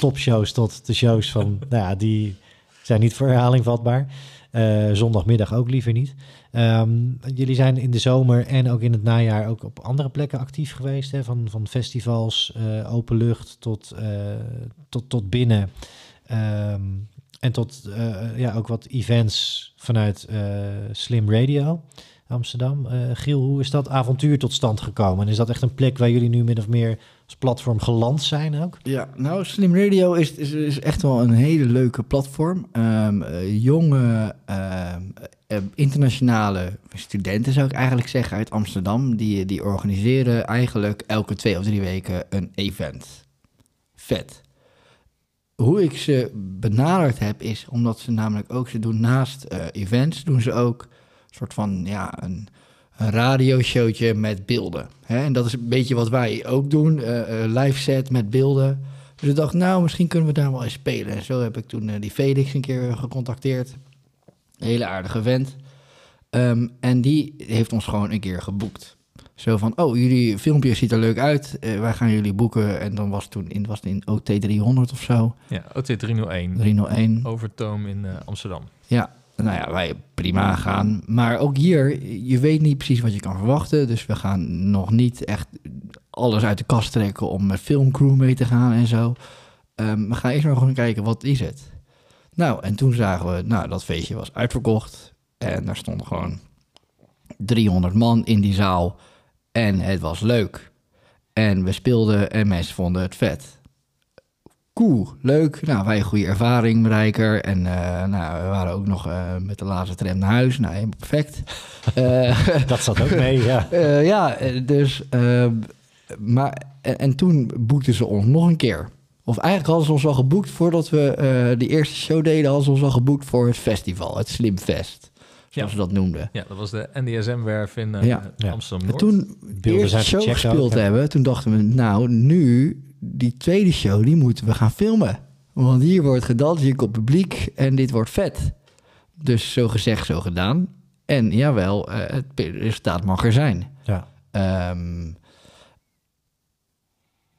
topshows tot de shows van, nou ja, die zijn niet voor herhaling vatbaar. Eh, zondagmiddag ook liever niet. Ehm, jullie zijn in de zomer en ook in het najaar ook op andere plekken actief geweest. Hè? Van, van festivals, eh, open lucht tot, eh, tot, tot binnen. Ehm, en tot ja, ook wat events vanuit Slim Radio Amsterdam. Giel, hoe is dat avontuur tot stand gekomen? En is dat echt een plek waar jullie nu min of meer platform geland zijn ook? Ja, nou, Slim Radio is, is, is echt wel een hele leuke platform. Ehm, eh, jonge, ehm, eh, internationale studenten, zou ik eigenlijk zeggen, uit Amsterdam, die, die organiseren eigenlijk elke twee of drie weken een event. Vet. Hoe ik ze benaderd heb, is omdat ze namelijk ook, ze doen naast eh, events, doen ze ook een soort van, ja, een, een radioshowtje met beelden. Hè? En dat is een beetje wat wij ook doen, eh, eh, live set met beelden. Dus ik dacht, nou, misschien kunnen we daar wel eens spelen. En zo heb ik toen eh, die Felix een keer gecontacteerd. Een hele aardige vent. Ehm, en die heeft ons gewoon een keer geboekt. Zo van, oh, jullie filmpje ziet er leuk uit. Wij gaan jullie boeken. En dan was het toen in, was het in OT 300 of zo. Ja, OT 301, 301. Overtoom in Amsterdam. Ja, nou ja, wij prima gaan. Maar ook hier, je weet niet precies wat je kan verwachten. Dus we gaan nog niet echt alles uit de kast trekken om met filmcrew mee te gaan en zo. Ehm, we gaan eerst maar gewoon kijken, wat is het? Nou, en toen zagen we, nou, dat feestje was uitverkocht. En daar stonden gewoon 300 man in die zaal. En het was leuk. En we speelden en mensen vonden het vet cool, leuk. Nou, wij een goede ervaring, Rijker. En eh, nou, we waren ook nog eh, met de laatste tram naar huis. Nou, helemaal perfect. Eh, Dat zat ook mee, ja. eh, ja, dus... eh, maar, en, en toen boekten ze ons nog een keer. Of eigenlijk hadden ze ons al geboekt voordat we eh de eerste show deden... hadden ze ons al geboekt voor het festival, het Slimfest. Zoals Ja. ze dat noemden. Ja, dat was de NDSM-werf in eh, Ja. Ja. En Amsterdam-Noord. toen de eerste show gespeeld hebben, toen dachten we, nou, nu, die tweede show, die moeten we gaan filmen. Want hier wordt gedanst, hier komt publiek en dit wordt vet. Dus zo gezegd, zo gedaan. En jawel, eh, het resultaat mag er zijn. ja. Ehm,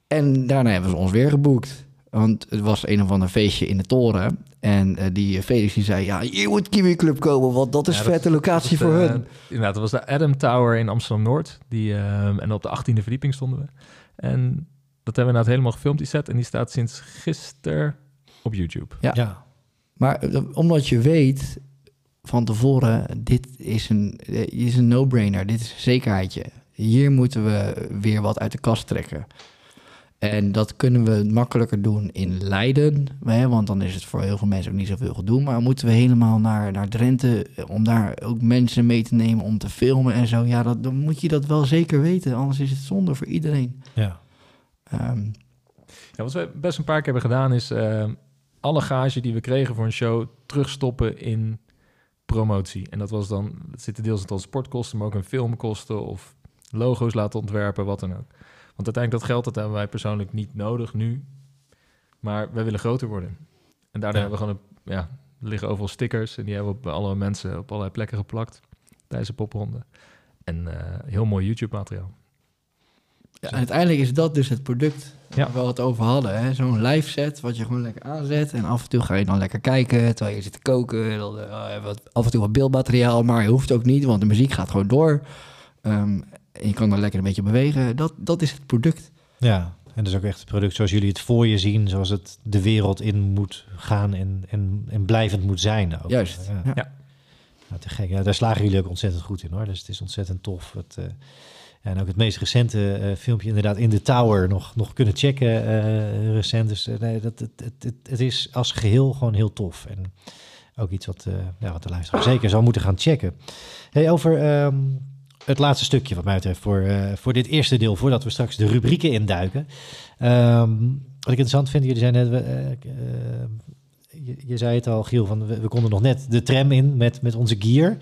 en daarna hebben ze ons weer geboekt. Want het was een of ander feestje in de toren. En eh, die Felix die zei, ja, hier moet Kiwi Club komen, want dat is Ja, vette locatie voor hun. Inderdaad, dat was de Adam Tower in Amsterdam-Noord. Die, en op de 18e verdieping stonden we. En dat hebben we inderdaad helemaal gefilmd, die set. En die staat sinds gisteren op YouTube. Ja. ja. Maar eh, omdat je weet van tevoren, dit is een, eh, dit is een no-brainer, dit is een zekerheidje. Hier moeten we weer wat uit de kast trekken. En dat kunnen we makkelijker doen in Leiden, hè, want dan is het voor heel veel mensen ook niet zoveel gedoe. Maar moeten we helemaal naar, naar Drenthe eh, om daar ook mensen mee te nemen om te filmen en zo. Ja, dat, dan moet je dat wel zeker weten, anders is het zonde voor iedereen. ja. Ja, wat we best een paar keer hebben gedaan is ehm, alle gage die we kregen voor een show terugstoppen in promotie. En dat was dan, het zitten deels in transportkosten, maar ook in filmkosten of logo's laten ontwerpen, wat dan ook. Want uiteindelijk dat geld dat hebben wij persoonlijk niet nodig nu, maar wij willen groter worden. En daardoor Ja. hebben we gewoon, een, ja, er liggen overal stickers en die hebben we op alle mensen op allerlei plekken geplakt tijdens de popronde. En eh, heel mooi YouTube-materiaal. Ja, uiteindelijk is dat dus het product Ja. waar we het over hadden. hè. Zo'n live set wat je gewoon lekker aanzet. En af en toe ga je dan lekker kijken terwijl je zit te koken. Dan, eh, wat, af en toe wat beeldmateriaal, maar je hoeft ook niet, want de muziek gaat gewoon door. Ehm, en je kan dan lekker een beetje bewegen. Dat, dat is het product. Ja, en dus ook echt het product zoals jullie het voor je zien, zoals het de wereld in moet gaan en, en, en blijvend moet zijn. Ook. Juist. Ja. Ja. Ja. Ja, te gek. Ja, daar slagen jullie ook ontzettend goed in hoor. Dus het is ontzettend tof. Het, eh, En ook het meest recente eh, filmpje inderdaad in de Tower nog, nog kunnen checken eh, recent. Dus eh, nee, dat, het, het, het, het is als geheel gewoon heel tof. En ook iets wat, ja, wat de luisteraar zeker zou moeten gaan checken. Hey, over ehm, het laatste stukje wat mij betreft voor, voor dit eerste deel, voordat we straks de rubrieken induiken. Ehm, wat ik interessant vind, jullie zijn net, je, je zei het al, Giel, van we, we konden nog net de tram in met, met onze gear.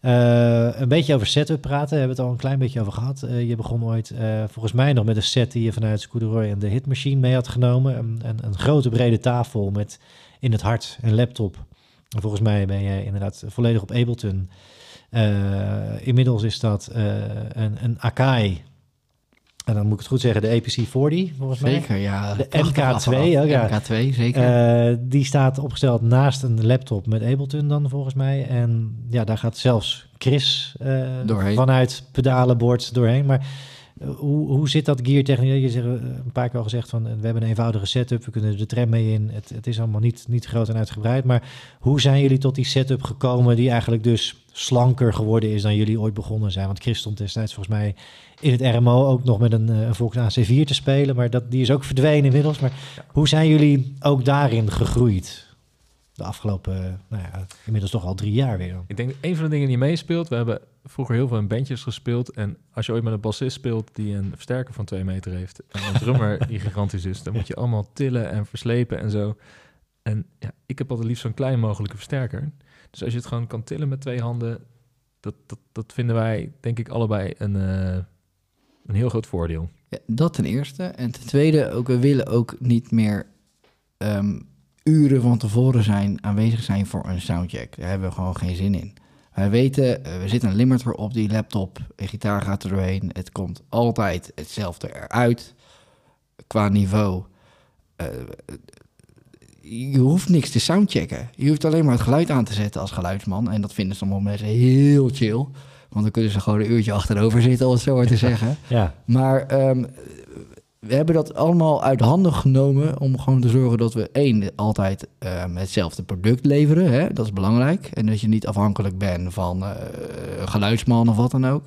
Eh, een beetje over setup praten, hebben we het al een klein beetje over gehad. Eh, je begon ooit eh, volgens mij nog met een set die je vanuit Scooteroy en de Hitmachine mee had genomen. Een, een, grote brede tafel met in het hart een laptop. En volgens mij ben je inderdaad volledig op Ableton. Inmiddels is dat een, een Akai. En dan moet ik het goed zeggen, de APC 40 volgens mij. Zeker, ja. De Prachtig MK2 apparaat. ook, ja. MK2, zeker. Eh, die staat opgesteld naast een laptop met Ableton dan volgens mij. En ja, daar gaat zelfs Chris Doorheen. vanuit pedalenbord doorheen. Maar hoe, hoe zit dat gear technisch? Je zegt eh, een paar keer al gezegd van eh, we hebben een eenvoudige setup, we kunnen de tram mee in. Het, het is allemaal niet, niet groot en uitgebreid. Maar hoe zijn jullie tot die setup gekomen die eigenlijk dus slanker geworden is dan jullie ooit begonnen zijn? Want Chris stond destijds volgens mij in het RMO ook nog met een, eh, een Volks AC4 te spelen. Maar dat, die is ook verdwenen inmiddels. Maar hoe zijn jullie ook daarin gegroeid? De afgelopen, nou ja, inmiddels toch al drie jaar weer. Ik denk een van de dingen die meespeelt, we hebben vroeger heel veel in bandjes gespeeld. En als je ooit met een bassist speelt die een versterker van twee meter heeft. En een drummer die gigantisch is, dan moet je allemaal tillen en verslepen en zo. En ja, ik heb altijd liefst zo'n klein mogelijke versterker. Dus als je het gewoon kan tillen met twee handen, dat, dat, dat vinden wij denk ik allebei een, eh, een heel groot voordeel. Ja, dat ten eerste. En ten tweede, ook, we willen ook niet meer ehm, uren van tevoren zijn, aanwezig zijn voor een soundcheck. Daar hebben we gewoon geen zin in. Wij weten, eh, we zitten een limiter op die laptop, een gitaar gaat er doorheen. Het komt altijd hetzelfde eruit qua niveau. Eh, je hoeft niks te soundchecken. Je hoeft alleen maar het geluid aan te zetten als geluidsman. En dat vinden sommige mensen heel chill. Want dan kunnen ze gewoon een uurtje achterover zitten, om het zo maar te zeggen. Ja, Maar ehm, we hebben dat allemaal uit handen genomen om gewoon te zorgen dat we één, altijd ehm, hetzelfde product leveren. Hè? Dat is belangrijk. En dat je niet afhankelijk bent van eh, geluidsman of wat dan ook.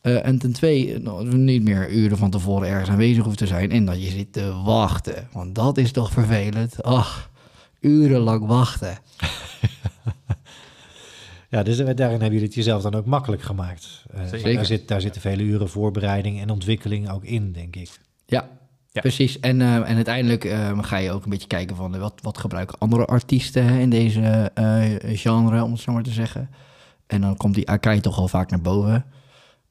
Eh, en ten twee, dat we niet meer uren van tevoren ergens aanwezig hoeven te zijn en dat je zit te wachten. Want dat is toch vervelend. Ach, urenlang wachten. ja dus eh, daarin hebben jullie het jezelf dan ook makkelijk gemaakt. Zeker. Daar, zit, daar zitten vele uren voorbereiding en ontwikkeling ook in, denk ik. Ja, Ja. precies. En, eh, en uiteindelijk eh, ga je ook een beetje kijken van eh, wat, wat gebruiken andere artiesten hè, in deze eh, genre, om het zo maar te zeggen. En dan komt die Akai toch al vaak naar boven.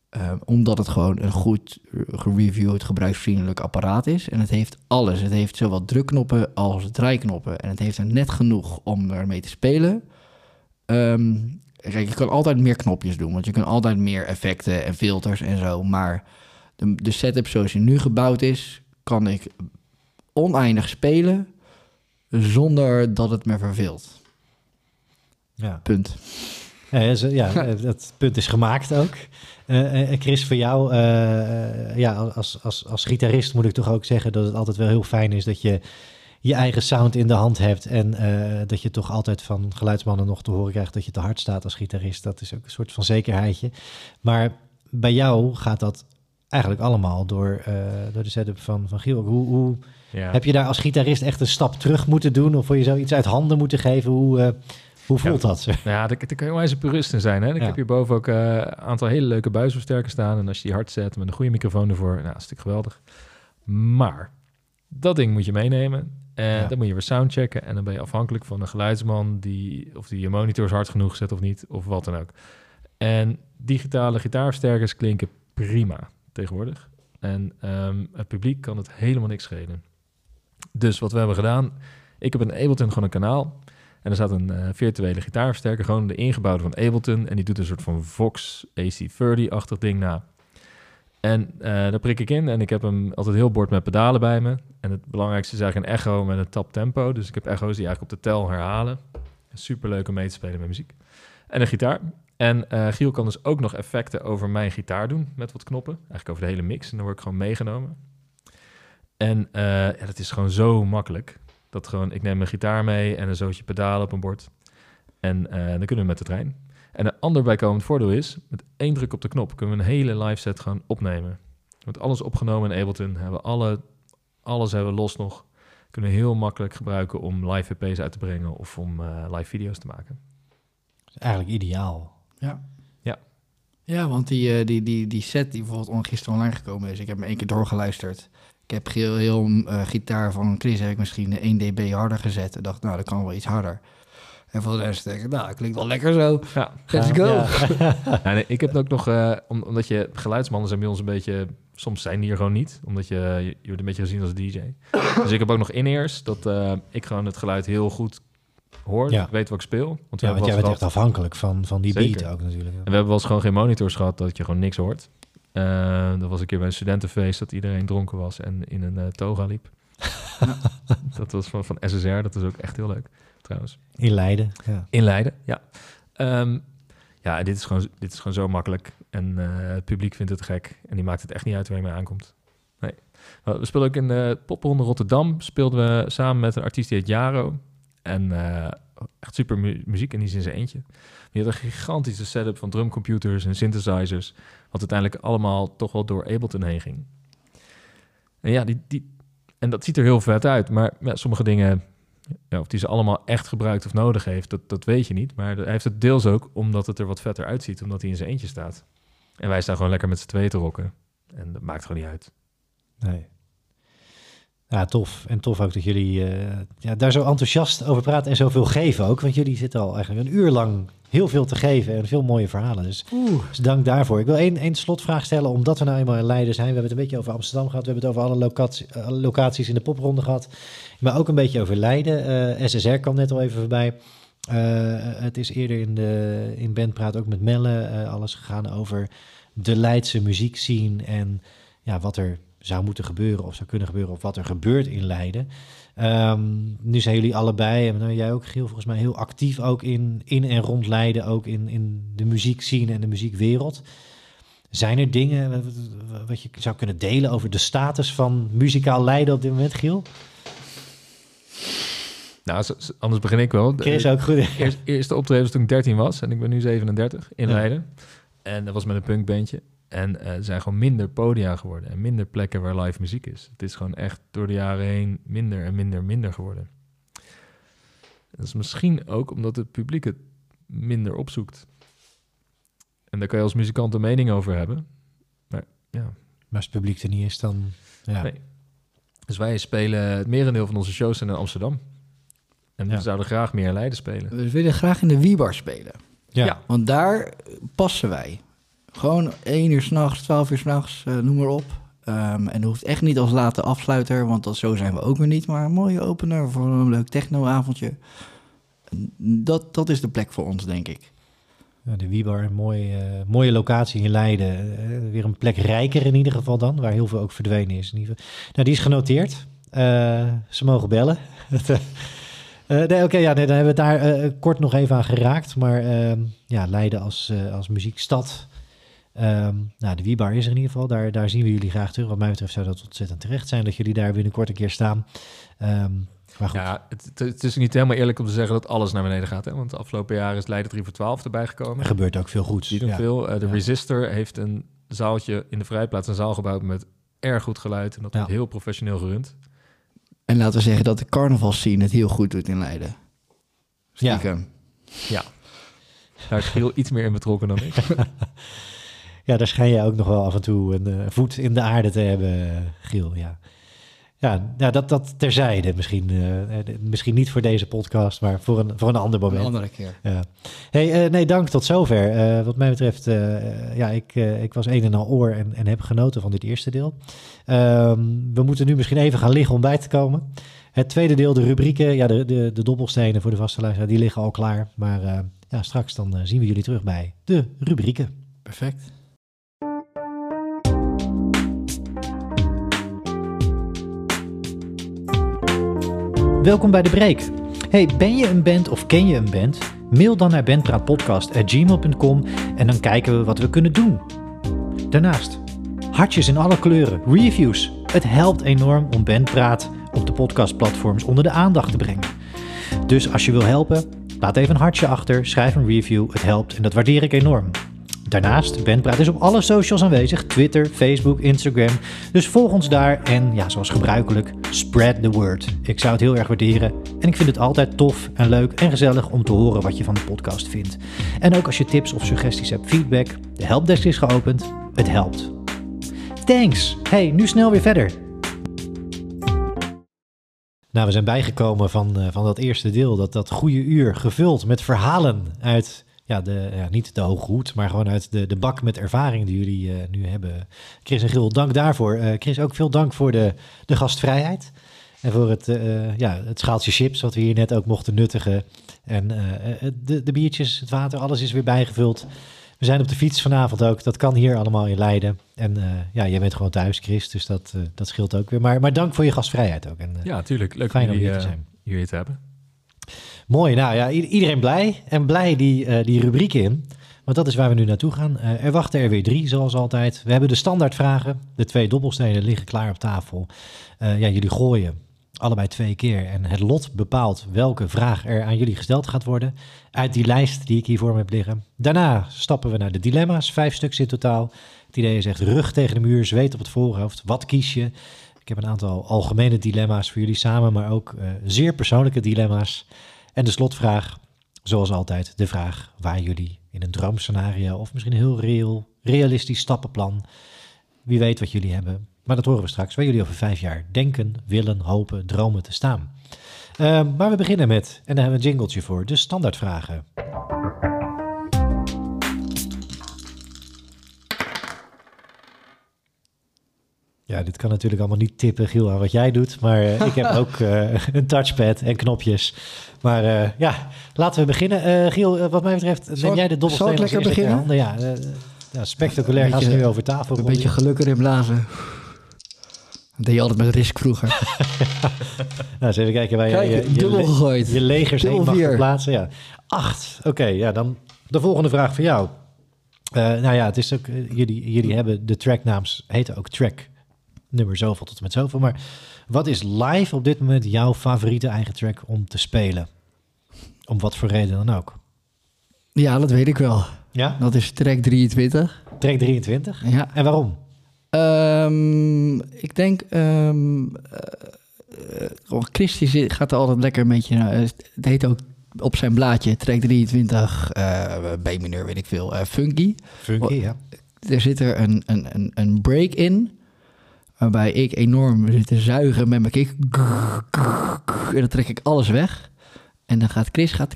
Eh, omdat het gewoon een goed gereviewd, gebruiksvriendelijk apparaat is. En het heeft alles. Het heeft zowel drukknoppen als draaiknoppen. En het heeft er net genoeg om ermee te spelen. Ehm, kijk, je kan altijd meer knopjes doen. Want je kan altijd meer effecten en filters en zo. Maar de, de setup zoals die nu gebouwd is, kan ik oneindig spelen zonder dat het me verveelt. Ja, Punt. ja, eh, dat punt is gemaakt ook. Eh, eh, Chris, voor jou, eh, eh, ja, als, als, als gitarist moet ik toch ook zeggen dat het altijd wel heel fijn is dat je je eigen sound in de hand hebt. En eh, dat je toch altijd van geluidsmannen nog te horen krijgt dat je te hard staat als gitarist. Dat is ook een soort van zekerheidje. Maar bij jou gaat dat eigenlijk allemaal door, eh, door de setup van, van Giel. Hoe, hoe, Ja. Heb je daar als gitarist echt een stap terug moeten doen? Of voor je zoiets uit handen moeten geven? Hoe, eh, hoe voelt Ja. dat? Ja, daar, daar kan je onwijs een purist in zijn. Hè? Ik Ja. heb hierboven ook eh, een aantal hele leuke buisversterkers staan. En als je die hard zet met een goede microfoon ervoor, nou, is natuurlijk geweldig. Maar dat ding moet je meenemen. En Ja. dan moet je weer soundchecken. En dan ben je afhankelijk van een geluidsman die of die je monitors hard genoeg zet of niet, of wat dan ook. En digitale gitaarversterkers klinken prima tegenwoordig. En ehm, het publiek kan het helemaal niks schelen. Dus wat we hebben gedaan, ik heb in Ableton gewoon een kanaal. En er staat een eh, virtuele gitaarversterker, gewoon de ingebouwde van Ableton. En die doet een soort van Vox AC30-achtig ding na. En eh, daar prik ik in en ik heb hem altijd heel bord met pedalen bij me. En het belangrijkste is eigenlijk een echo met een tap tempo. Dus ik heb echo's die eigenlijk op de tel herhalen. Super leuk om mee te spelen met muziek. En een gitaar. En eh, Giel kan dus ook nog effecten over mijn gitaar doen met wat knoppen. Eigenlijk over de hele mix. En dan word ik gewoon meegenomen. En eh, ja, dat is gewoon zo makkelijk. Dat gewoon, ik neem mijn gitaar mee en een zootje pedalen op een bord. En eh, dan kunnen we met de trein. En een ander bijkomend voordeel is, met één druk op de knop kunnen we een hele live set gaan opnemen. Met alles opgenomen in Ableton, hebben we alle, alles hebben we los nog. Kunnen we heel makkelijk gebruiken om live EP's uit te brengen of om live video's te maken. Eigenlijk ideaal. Ja. Ja. Ja, want die, eh, die, die, die set die bijvoorbeeld gisteren online gekomen is, ik heb hem één keer doorgeluisterd. Ik heb heel, heel eh, gitaar van Chris heb ik misschien 1 dB harder gezet. En dacht, nou, dat kan wel iets harder. En voor de rest denk ik, nou, klinkt wel lekker zo. Ja, Let's Ja, go. ja. Ja, nee, ik heb ook nog, eh, om- omdat je geluidsmannen zijn bij ons een beetje, soms zijn die er gewoon niet, omdat je, je, je wordt een beetje gezien als DJ. Dus ik heb ook nog in-ears, dat eh, ik gewoon het geluid heel goed hoor, Ja. ik weet wat ik speel. Want Ja, want jij bent echt afhankelijk van, van die Zeker. beat ook natuurlijk. en we hebben wel eens gewoon geen monitors gehad, dat je gewoon niks hoort. Eh dat was een keer bij een studentenfeest, dat iedereen dronken was en in een eh, toga liep. dat was van, van SSR, dat is ook echt heel leuk, trouwens. In Leiden. Ja. In Leiden, ja. Ehm, ja, dit is, gewoon, dit is gewoon zo makkelijk. En eh, het publiek vindt het gek. En die maakt het echt niet uit waar je mee aankomt. Nee. We speelden ook in de popronde Rotterdam. Speelden we samen met een artiest die heet Jaro. En eh, echt super mu- muziek. En die is in zijn eentje. Die had een gigantische setup van drumcomputers en synthesizers. Wat uiteindelijk allemaal toch wel door Ableton heen ging. En ja, die, die, en dat ziet er heel vet uit. Maar ja, sommige dingen ja, of die ze allemaal echt gebruikt of nodig heeft, dat, dat weet je niet. Maar hij heeft het deels ook omdat het er wat vetter uitziet, omdat hij in zijn eentje staat. En wij staan gewoon lekker met z'n tweeën te rocken. En dat maakt gewoon niet uit. Nee. Ja, tof. En tof ook dat jullie eh, ja, daar zo enthousiast over praten en zoveel geven ook. Want jullie zitten al eigenlijk een uur lang heel veel te geven en veel mooie verhalen. Dus, dus dank daarvoor. Ik wil één, één slotvraag stellen, omdat we nou eenmaal in Leiden zijn. We hebben het een beetje over Amsterdam gehad. We hebben het over alle locatie- eh, locaties in de popronde gehad. Maar ook een beetje over Leiden. Eh, SSR kwam net al even voorbij. Het is eerder in, de, in Bandpraat ook met Melle alles gegaan over de Leidse muziekscene en ja, wat er zou moeten gebeuren of zou kunnen gebeuren of wat er gebeurt in Leiden. Ehm, nu zijn jullie allebei, en nou, jij ook Giel, volgens mij heel actief ook in, in en rond Leiden, ook in, in de muziekscene en de muziekwereld. Zijn er dingen wat- je zou kunnen delen over de status van muzikaal Leiden op dit moment, Giel? Nou, anders begin ik wel. Chris ook goed. Eerst, eerste optreden was toen ik 13 was en ik ben nu 37 in Ja. Leiden. En dat was met een punkbandje. En eh, er zijn gewoon minder podia geworden en minder plekken waar live muziek is. Het is gewoon echt door de jaren heen minder en minder en minder geworden. Dat is misschien ook omdat het publiek het minder opzoekt. En daar kan je als muzikant een mening over hebben. Maar ja, Maar als het publiek er niet is, dan... Ja. Nee. dus wij spelen het merendeel van onze shows zijn in Amsterdam. En Ja. we zouden graag meer in Leiden spelen. We willen graag in de Wiebar spelen. Ja. Ja. Want daar passen wij. Gewoon 1 uur s'nachts, 12 uur s'nachts, uh, noem maar op. Um, en dat hoeft echt niet als late afsluiter, want dat, zo zijn we ook weer niet. Maar een mooie opener voor een leuk technoavondje. Dat, dat is de plek voor ons, denk ik. De Wiebar, een mooie, uh, mooie locatie in Leiden. Uh, weer een plek rijker in ieder geval dan, waar heel veel ook verdwenen is. In ieder geval. Nou, die is genoteerd. Ze mogen bellen. Nee, Oké, ja, nee, dan hebben we het daar kort nog even aan geraakt. Maar uh, ja, Leiden als, als muziekstad. Um, nou, de Wiebar is er in ieder geval. Daar, daar zien we jullie graag terug. Wat mij betreft zou dat ontzettend terecht zijn dat jullie daar binnenkort een keer staan. Um, maar goed. Ja, het, het, is niet helemaal eerlijk om te zeggen dat alles naar beneden gaat. Hè? Want de afgelopen jaren is Leiden 3 voor 12 erbij gekomen. Er gebeurt ook veel goeds. Die doen ja. veel. Uh, de Ja. Resistor heeft een zaaltje in de Vrijplaats, een zaal gebouwd met erg goed geluid. En dat Ja. wordt heel professioneel gerund. En laten we zeggen dat de carnavalscene het heel goed doet in Leiden. Ja. Stiekem. Daar is heel iets meer in betrokken dan ik. Ja, daar schijn je ook nog wel af en toe een uh, voet in de aarde te hebben, Giel. Ja, ja nou, dat, dat terzijde. Misschien, uh, misschien niet voor deze podcast, maar voor een, voor een ander moment. Een andere keer. Ja. Hey, nee, dank tot zover. wat mij betreft, ja, ik, ik was een en al oor en, en heb genoten van dit eerste deel. Um, we moeten nu misschien even gaan liggen om bij te komen. Het tweede deel, de rubrieken, ja, de, de, de dobbelstenen voor de vaste luisteraar, die liggen al klaar. Maar ja, straks dan zien we jullie terug bij de rubrieken. Perfect. Welkom bij de break. Hey, ben je een band of ken je een band? Mail dan naar bandpraatpodcast.gmail.com en dan kijken we wat we kunnen doen. Daarnaast, hartjes in alle kleuren, reviews. Het helpt enorm om Bandpraat op de podcastplatforms onder de aandacht te brengen. Dus als je wil helpen, Laat even een hartje achter, schrijf een review, het helpt en dat waardeer ik enorm. Daarnaast, Bandpraat is op alle socials aanwezig, Twitter, Facebook, Instagram. Dus volg ons daar en ja, zoals gebruikelijk, spread the word. Ik zou het heel erg waarderen en ik vind het altijd tof en leuk en gezellig om te horen wat je van de podcast vindt. En ook als je tips of suggesties hebt, feedback, de helpdesk is geopend, het helpt. Thanks! Hey, nu snel weer verder. Nou, we zijn bijgekomen van, uh, van dat eerste deel, dat, dat goede uur gevuld met verhalen uit ja, de, ja, niet de hoge hoed, maar gewoon uit de, de bak met ervaring die jullie uh, nu hebben. Chris en Gil, dank daarvoor. Uh, Chris, ook veel dank voor de, de gastvrijheid. En voor het, uh, ja, het schaaltje chips wat we hier net ook mochten nuttigen. En de, de biertjes, het water, alles is weer bijgevuld. We zijn op de fiets vanavond ook. Dat kan hier allemaal in Leiden. En ja, jij bent gewoon thuis, Chris. Dus dat, dat scheelt ook weer. Maar, maar dank voor je gastvrijheid ook. En, ja, tuurlijk. Leuk fijn om hier te zijn. Hier te hebben. Mooi, nou ja, iedereen blij en blij die, uh, die rubrieken in. Want dat is waar we nu naartoe gaan. Uh, er wachten er weer drie, zoals altijd. We hebben de standaardvragen. De twee dobbelstenen liggen klaar op tafel. Uh, ja, jullie gooien allebei twee keer. En het lot bepaalt welke vraag er aan jullie gesteld gaat worden. Uit die lijst die ik hier voor me heb liggen. Daarna stappen we naar de dilemma's. Vijf stuks in totaal. Het idee is echt rug tegen de muur, zweet op het voorhoofd. Wat kies je? Ik heb een aantal algemene dilemma's voor jullie samen, maar ook zeer persoonlijke dilemma's. En de slotvraag, zoals altijd, de vraag waar jullie in een droomscenario of misschien een heel realistisch stappenplan, wie weet wat jullie hebben. Maar dat horen we straks, waar jullie over vijf jaar denken, willen, hopen, dromen te staan. Uh, maar we beginnen met, en daar hebben we een jingletje voor, de standaardvragen. Ja, dit kan natuurlijk allemaal niet tippen, Giel, aan wat jij doet. Maar uh, ik heb ook uh, een touchpad en knopjes. Maar uh, ja, laten we beginnen. Giel, wat mij betreft, neem jij de dobbelsteen Zal ik lekker beginnen? Handen? Ja, ja, spectaculair nu over tafel. Een beetje geluk erin blazen. Dat deed je altijd met risk vroeger. nou, eens even kijken waar Kijk, je, je, dubbel gegooid. je legers Dubbel heen mag vier. plaatsen. Ja. Acht. Oké, ja, dan de volgende vraag voor jou. nou ja, het is ook, jullie, jullie hebben de tracknaams, heten ook track nummer zoveel tot en met zoveel. Maar wat is live op dit moment jouw favoriete eigen track om te spelen? Om wat voor reden dan ook. Ja, dat weet ik wel. Ja? Dat is track 23. Track 23? Ja. En waarom? Um, ik denk... Um, uh, Christy zit, gaat er altijd lekker een beetje... Uh, het heet ook op zijn blaadje, track 23, uh, B-mineur, weet ik veel, funky. Funky, ja. Er zit er een, een, een, een break in waarbij ik enorm zit te zuigen met mijn kick. En dan trek ik alles weg. En dan gaat Chris gaat...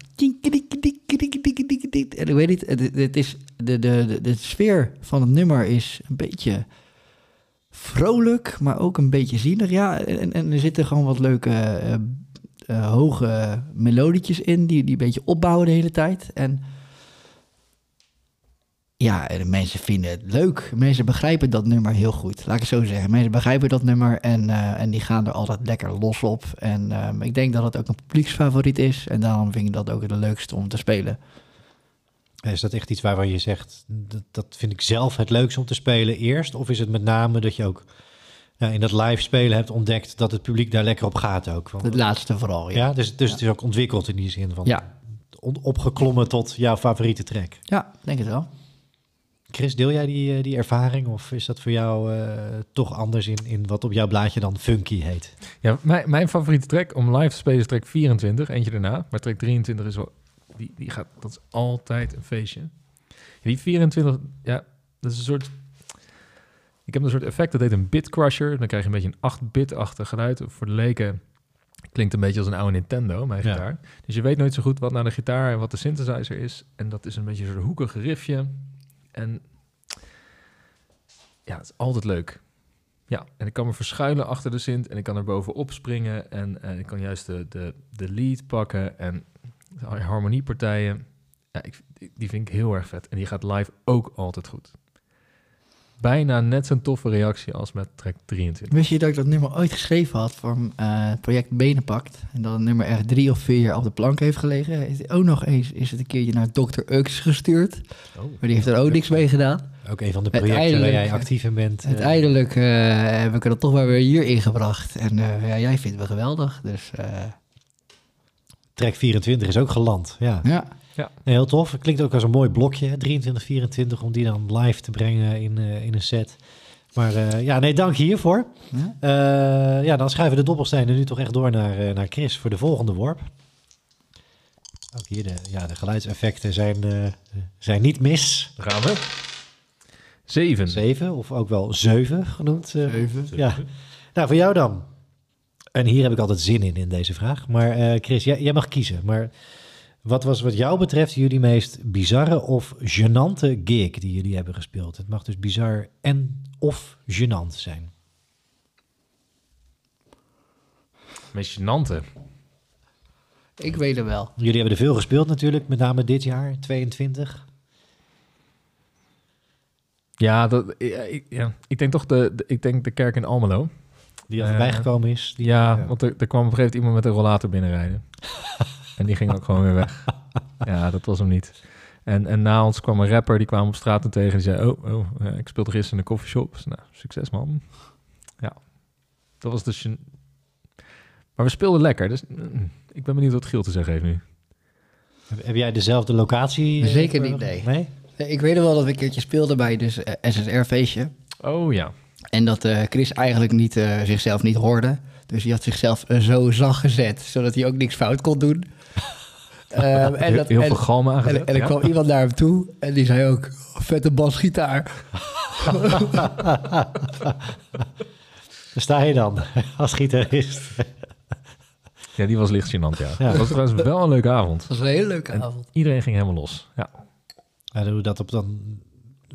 En ik weet niet, het, is, de, de, de, sfeer van het nummer is een beetje vrolijk, maar ook een beetje zielig. Ja, en, en er zitten gewoon wat leuke uh, uh, hoge melodietjes in, die, die een beetje opbouwen de hele tijd. En ja, en mensen vinden het leuk. Mensen begrijpen dat nummer heel goed. Laat ik het zo zeggen. Mensen begrijpen dat nummer en, uh, en die gaan er altijd lekker los op. En um, ik denk dat het ook een publieksfavoriet is. En daarom vind ik dat ook het leukste om te spelen. Is dat echt iets waarvan je zegt, dat, dat vind ik zelf het leukste om te spelen eerst? Of is het met name dat je ook ja, in dat live spelen hebt ontdekt dat het publiek daar lekker op gaat ook? Het laatste vooral, ja. ja dus dus ja. het is ook ontwikkeld in die zin van ja. opgeklommen tot jouw favoriete track? Ja, denk het wel. Chris, deel jij die, die ervaring of is dat voor jou uh, toch anders in, in wat op jouw blaadje dan funky heet? Ja, mijn, mijn favoriete track om live te spelen is track 24, eentje daarna. Maar track 23 is wel, die, die gaat, dat is altijd een feestje. Die 24, ja, dat is een soort, ik heb een soort effect, dat heet een bit crusher. Dan krijg je een beetje een 8-bit-achtig geluid. Voor de leken klinkt een beetje als een oude Nintendo, mijn Ja. gitaar. Dus je weet nooit zo goed wat nou de gitaar en wat de synthesizer is. En dat is een beetje zo'n hoekig riffje. En ja, het is altijd leuk. Ja, en ik kan me verschuilen achter de synth en ik kan er bovenop springen. En, en ik kan juist de, de, de lead pakken en harmoniepartijen. Ja, ik, die vind ik heel erg vet. En die gaat live ook altijd goed. Bijna net zo'n toffe reactie als met track 23. Wist je dat ik dat nummer ooit geschreven had voor uh, het project Benenpakt? En dat het nummer echt drie of vier jaar op de plank heeft gelegen. Is het ook nog eens is het een keertje naar Dr. Ux gestuurd. Oh. Maar die heeft er ook niks mee gedaan. Ook een van de projecten waar jij actief in bent. eh, Uiteindelijk uh, heb ik er toch maar weer hier ingebracht. En uh, ja, jij vindt me geweldig. Dus uh, track 24 is ook geland. Ja, Ja. Nee, heel tof. Klinkt ook als een mooi blokje, hè, 23, 24, om die dan live te brengen in, eh, in een set. Maar eh, ja, nee, dank hiervoor. Ja. Eh, ja, dan schuiven de dobbelstenen nu toch echt door naar, eh, naar Chris voor de volgende worp. Ook hier, de, ja, de geluidseffecten zijn, eh, zijn niet mis. Daar gaan we. Zeven. Zeven, of ook wel zeven genoemd. Zeven. Ja. Nou, voor jou dan. En hier heb ik altijd zin in, in deze vraag. Maar eh, Chris, jij, jij mag kiezen. Maar wat was wat jou betreft jullie meest bizarre of gênante gig die jullie hebben gespeeld? Het mag dus bizar en of gênant zijn. Meest gênante. Ik weet er wel. Jullie hebben er veel gespeeld natuurlijk, met name dit jaar, 22. Ja, dat, ja, ik, ja, ik denk toch de, de- ik denk de kerk in Almelo. Die Eh, voorbij gekomen is. Die, Ja, ja. want er, er kwam op een gegeven moment iemand met een rollator binnenrijden. en die ging ook gewoon weer weg. Ja, dat was hem niet. En, en na ons kwam een rapper, die kwam op straat en tegen. Die zei, oh, oh eh, ik speelde gisteren in een koffieshop. Dus, nou, succes man. Ja, dat was dus... een- Maar we speelden lekker, dus mm, ik ben benieuwd wat Giel te zeggen heeft nu. Heb, heb jij dezelfde locatie? eh, Zeker voor- niet, nee. Nee? Ik weet er wel dat we een keertje speelden bij dus eh, SSR-feestje. Oh ja. En dat eh, Chris eigenlijk niet, eh, zichzelf niet hoorde. Dus hij had zichzelf eh, zo zacht gezet, zodat hij ook niks fout kon doen. Ehm, en, heel, dat, heel en, veel galmen en, aangezet. en er ja. kwam iemand naar hem toe en die zei ook, vette basgitaar. Daar sta je dan, als gitarist. ja, die was licht gênant, ja. Ja. Het was trouwens wel een leuke avond. Dat was een hele leuke avond. Iedereen ging helemaal los. Ja, Ja, hoe dat op dan...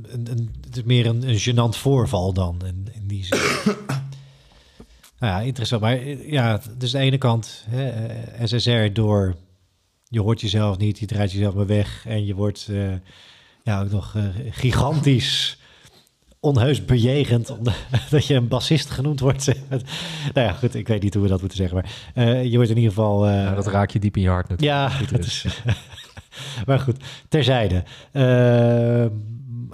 Een, een, het is meer een, een gênant voorval dan, in, in die zin. nou ja, interessant. Maar eh, ja, dus aan de ene kant, hè, eh, SSR door... Je hoort jezelf niet, je draait jezelf maar weg... en je wordt eh, ja, ook nog eh, gigantisch onheus bejegend... omdat dat je een bassist genoemd wordt. nou ja, goed, ik weet niet hoe we dat moeten zeggen... maar eh, je wordt in ieder geval... Ja, dat raak je diep in je hart natuurlijk. ja, Goed dat is. maar goed, terzijde. Uh,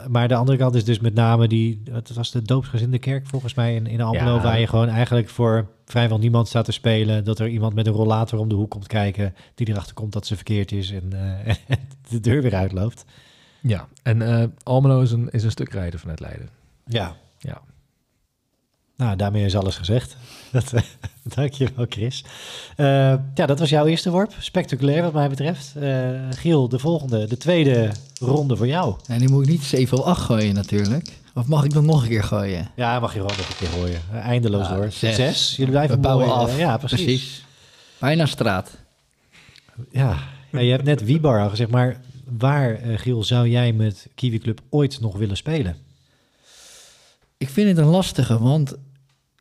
maar de andere kant is dus met name die, het was de doopsgezinde kerk volgens mij in, in Almelo, Ja. waar je gewoon eigenlijk voor vrijwel niemand staat te spelen, dat er iemand met een rollator om de hoek komt kijken, die erachter komt dat ze verkeerd is en, uh, en de deur weer uitloopt. Ja, en uh, Almelo is een, is een stuk rijden vanuit Leiden. Ja. Ja. Nou, daarmee is alles gezegd. Dat, uh, dankjewel, Chris. Uh, ja, dat was jouw eerste worp. Spectaculair wat mij betreft. Uh, Giel, de volgende, de tweede ronde voor jou. En die moet ik niet 7 of 8 gooien natuurlijk. Of mag ik dan nog een keer gooien? Ja, mag je gewoon nog een keer gooien. Eindeloos Ja, door. zes. Zes. Jullie blijven We bouwen mooi, af. ja, precies. Precies. Bijna straat. Ja. ja, je hebt net Wiebar al gezegd, maar waar, uh, Giel, zou jij met Kiwi Club ooit nog willen spelen? Ik vind het een lastige, want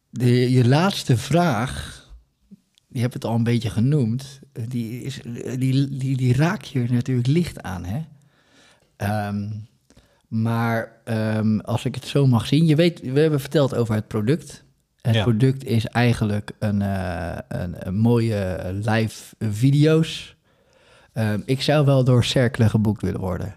de, je laatste vraag, die heb het al een beetje genoemd, die, is, die, die, die raak je natuurlijk licht aan. Hè? Um, maar um, als ik het zo mag zien, je weet, we hebben verteld over het product. Het ja. product is eigenlijk een, uh, een, een, mooie live video's. Um, ik zou wel door Cercle geboekt willen worden.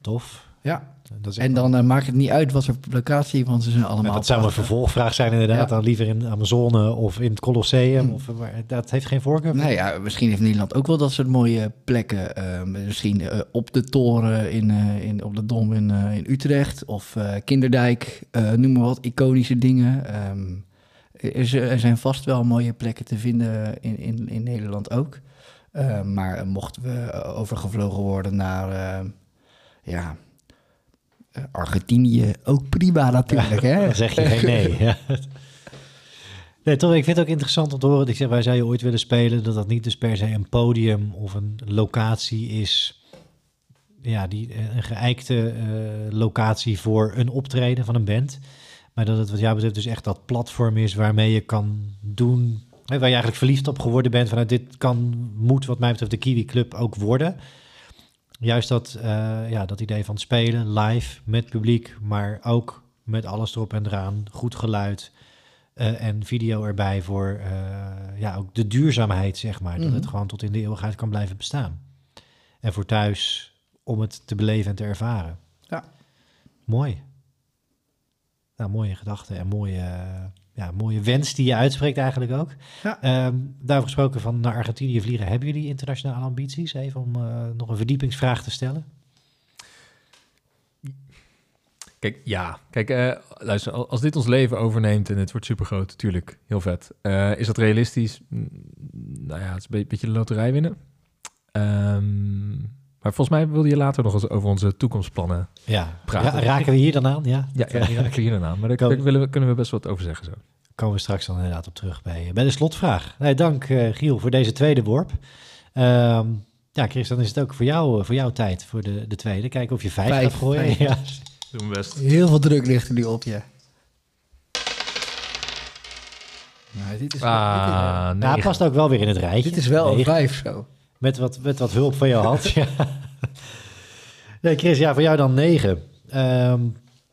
Tof. Ja. En dan uh, maakt het niet uit wat voor locatie, want ze zijn allemaal. Ja, dat zou een vervolgvraag zijn, inderdaad. Ja. Dan liever in Amazone of in het Colosseum. Hmm. Of, maar dat heeft geen voorkeur. Nou ja, misschien heeft Nederland ook wel dat soort mooie plekken. Uh, misschien uh, op de toren in, in, op de Dom in, in Utrecht of Kinderdijk. noem maar wat, iconische dingen. Um, er, er, zijn vast wel mooie plekken te vinden in, in, in Nederland ook. maar mochten we overgevlogen worden naar ja, Argentinië ook prima natuurlijk. Ja, hè? Dan zeg je geen nee. ja. Nee, toch, ik vind het ook interessant om te horen. Ik zeg, wij zou je ooit willen spelen, dat dat niet dus per se een podium of een locatie is. Ja, die, een geëikte uh, locatie voor een optreden van een band. Maar dat het wat jou betreft dus echt dat platform is waarmee je kan doen. Hè, waar je eigenlijk verliefd op geworden bent. Vanuit dit kan, moet wat mij betreft de Kiwi Club ook worden. Juist dat, uh, ja, dat idee van spelen live met publiek, maar ook met alles erop en eraan. Goed geluid uh, en video erbij voor uh, ja, ook de duurzaamheid, zeg maar. Mm -hmm. Dat het gewoon tot in de eeuwigheid kan blijven bestaan. En voor thuis om het te beleven en te ervaren. Ja. Mooi. Nou, mooie gedachten en mooie, ja, mooie wens die je uitspreekt eigenlijk ook. Ja. Ehm, daarover gesproken van naar Argentinië vliegen. Hebben jullie internationale ambities? Even om eh, nog een verdiepingsvraag te stellen. Kijk, ja. Kijk, eh, luister, al- als dit ons leven overneemt en het wordt supergroot, natuurlijk, heel vet. Eh, is dat realistisch? Mm, Nou ja, het is een be- beetje de loterij winnen. Ehm, maar volgens mij wilde je later nog eens over onze toekomstplannen. Ja, Praten. Ja, raken we hier dan aan? Ja, Ja, ja, raken we hier dan aan. Maar daar, Kan- daar willen we, kunnen we best wat over zeggen zo. komen we straks dan inderdaad op terug bij, bij de slotvraag. Nee, dank eh, Giel voor deze tweede worp. Ehm, ja, Chris, dan is het ook voor jou, eh, voor jouw tijd voor de, de tweede. Kijken of je vijf, Vijf, gaat gooien. vijf. Ja. Doe mijn best. Heel veel druk ligt er nu op je. Nou, dit is, Ah, Ja, nee. hij past ook wel weer in het dit, rijtje. is, dit is wel een vijf zo. Met wat, met wat hulp van jouw hand. ja. Nee, Chris, ja, voor jou dan negen. Ehm,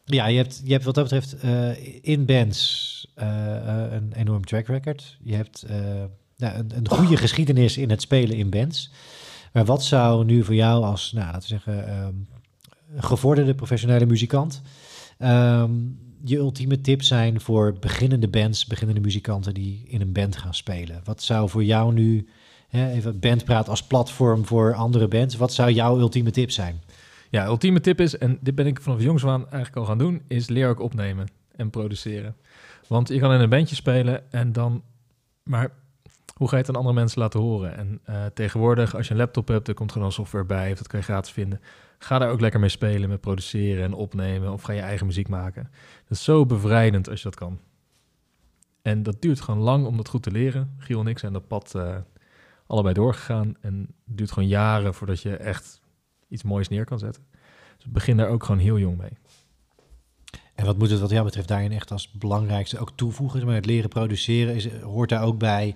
ja, je hebt, je hebt wat dat betreft eh, in bands eh, eh, een enorm track record. Je hebt een, een goede geschiedenis in het spelen in bands. Maar wat zou nu voor jou als, nou, laten we zeggen, ehm, gevorderde professionele muzikant... ehm, je ultieme tip zijn voor beginnende bands, beginnende muzikanten die in een band gaan spelen? Wat zou voor jou nu Hè, even bandpraat als platform voor andere bands. Wat zou jouw ultieme tip zijn? Ja, ultieme tip is, en dit ben ik vanaf jongs aan eigenlijk al gaan doen, is leer ook opnemen en produceren. Want je kan in een bandje spelen en dan, maar hoe ga je het aan andere mensen laten horen? En eh, tegenwoordig, als je een laptop hebt, er komt gewoon software bij, of dat kan je gratis vinden. Ga daar ook lekker mee spelen, met produceren en opnemen, of ga je eigen muziek maken. Dat is zo bevrijdend als je dat kan. En dat duurt gewoon lang om dat goed te leren. Giel en ik zijn dat pad eh, allebei doorgegaan. En het duurt gewoon jaren voordat je echt iets moois neer kan zetten. Dus begin daar ook gewoon heel jong mee. En wat moet het wat jou betreft daarin echt als belangrijkste ook toevoegen? Maar het leren produceren is, hoort daar ook bij.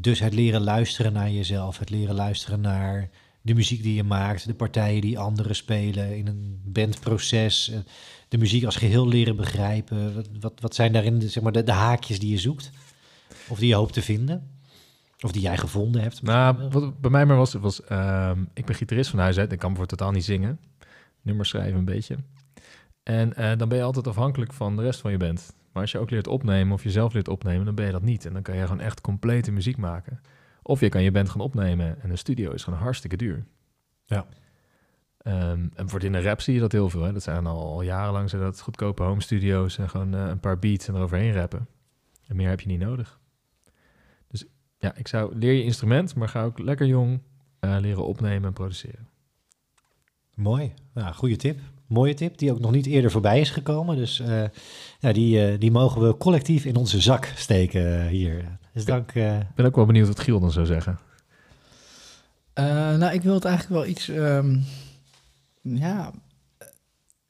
Dus het leren luisteren naar jezelf. Het leren luisteren naar de muziek die je maakt. De partijen die anderen spelen in een bandproces. eh, De muziek als geheel leren begrijpen. Wat, wat, wat zijn daarin zeg maar, de, de haakjes die je zoekt? Of die je hoopt te vinden? Of die jij gevonden hebt? Nou, wat bij mij maar was, was ehm, ik ben gitarist van huis uit. Ik kan voor totaal niet zingen. Nummers schrijven een beetje. En eh, dan ben je altijd afhankelijk van de rest van je band. Maar als je ook leert opnemen of jezelf leert opnemen, dan ben je dat niet. En dan kan je gewoon echt complete muziek maken. Of je kan je band gaan opnemen en een studio is gewoon hartstikke duur. Ja. Ehm, en voor in de rap zie je dat heel veel. Hè. Dat zijn al, al jarenlang zijn dat goedkope home studio's en gewoon eh, een paar beats en eroverheen rappen. En meer heb je niet nodig. Ja, ik zou leer je instrument, maar ga ook lekker jong eh, leren opnemen en produceren. Mooi. Nou, goede tip. Mooie tip, die ook nog niet eerder voorbij is gekomen. Dus eh, ja, die, eh, die mogen we collectief in onze zak steken hier. Dus dank. eh, Ik ben ook wel benieuwd wat Giel dan zou zeggen. Eh, nou, ik wil het eigenlijk wel iets, ehm, ja,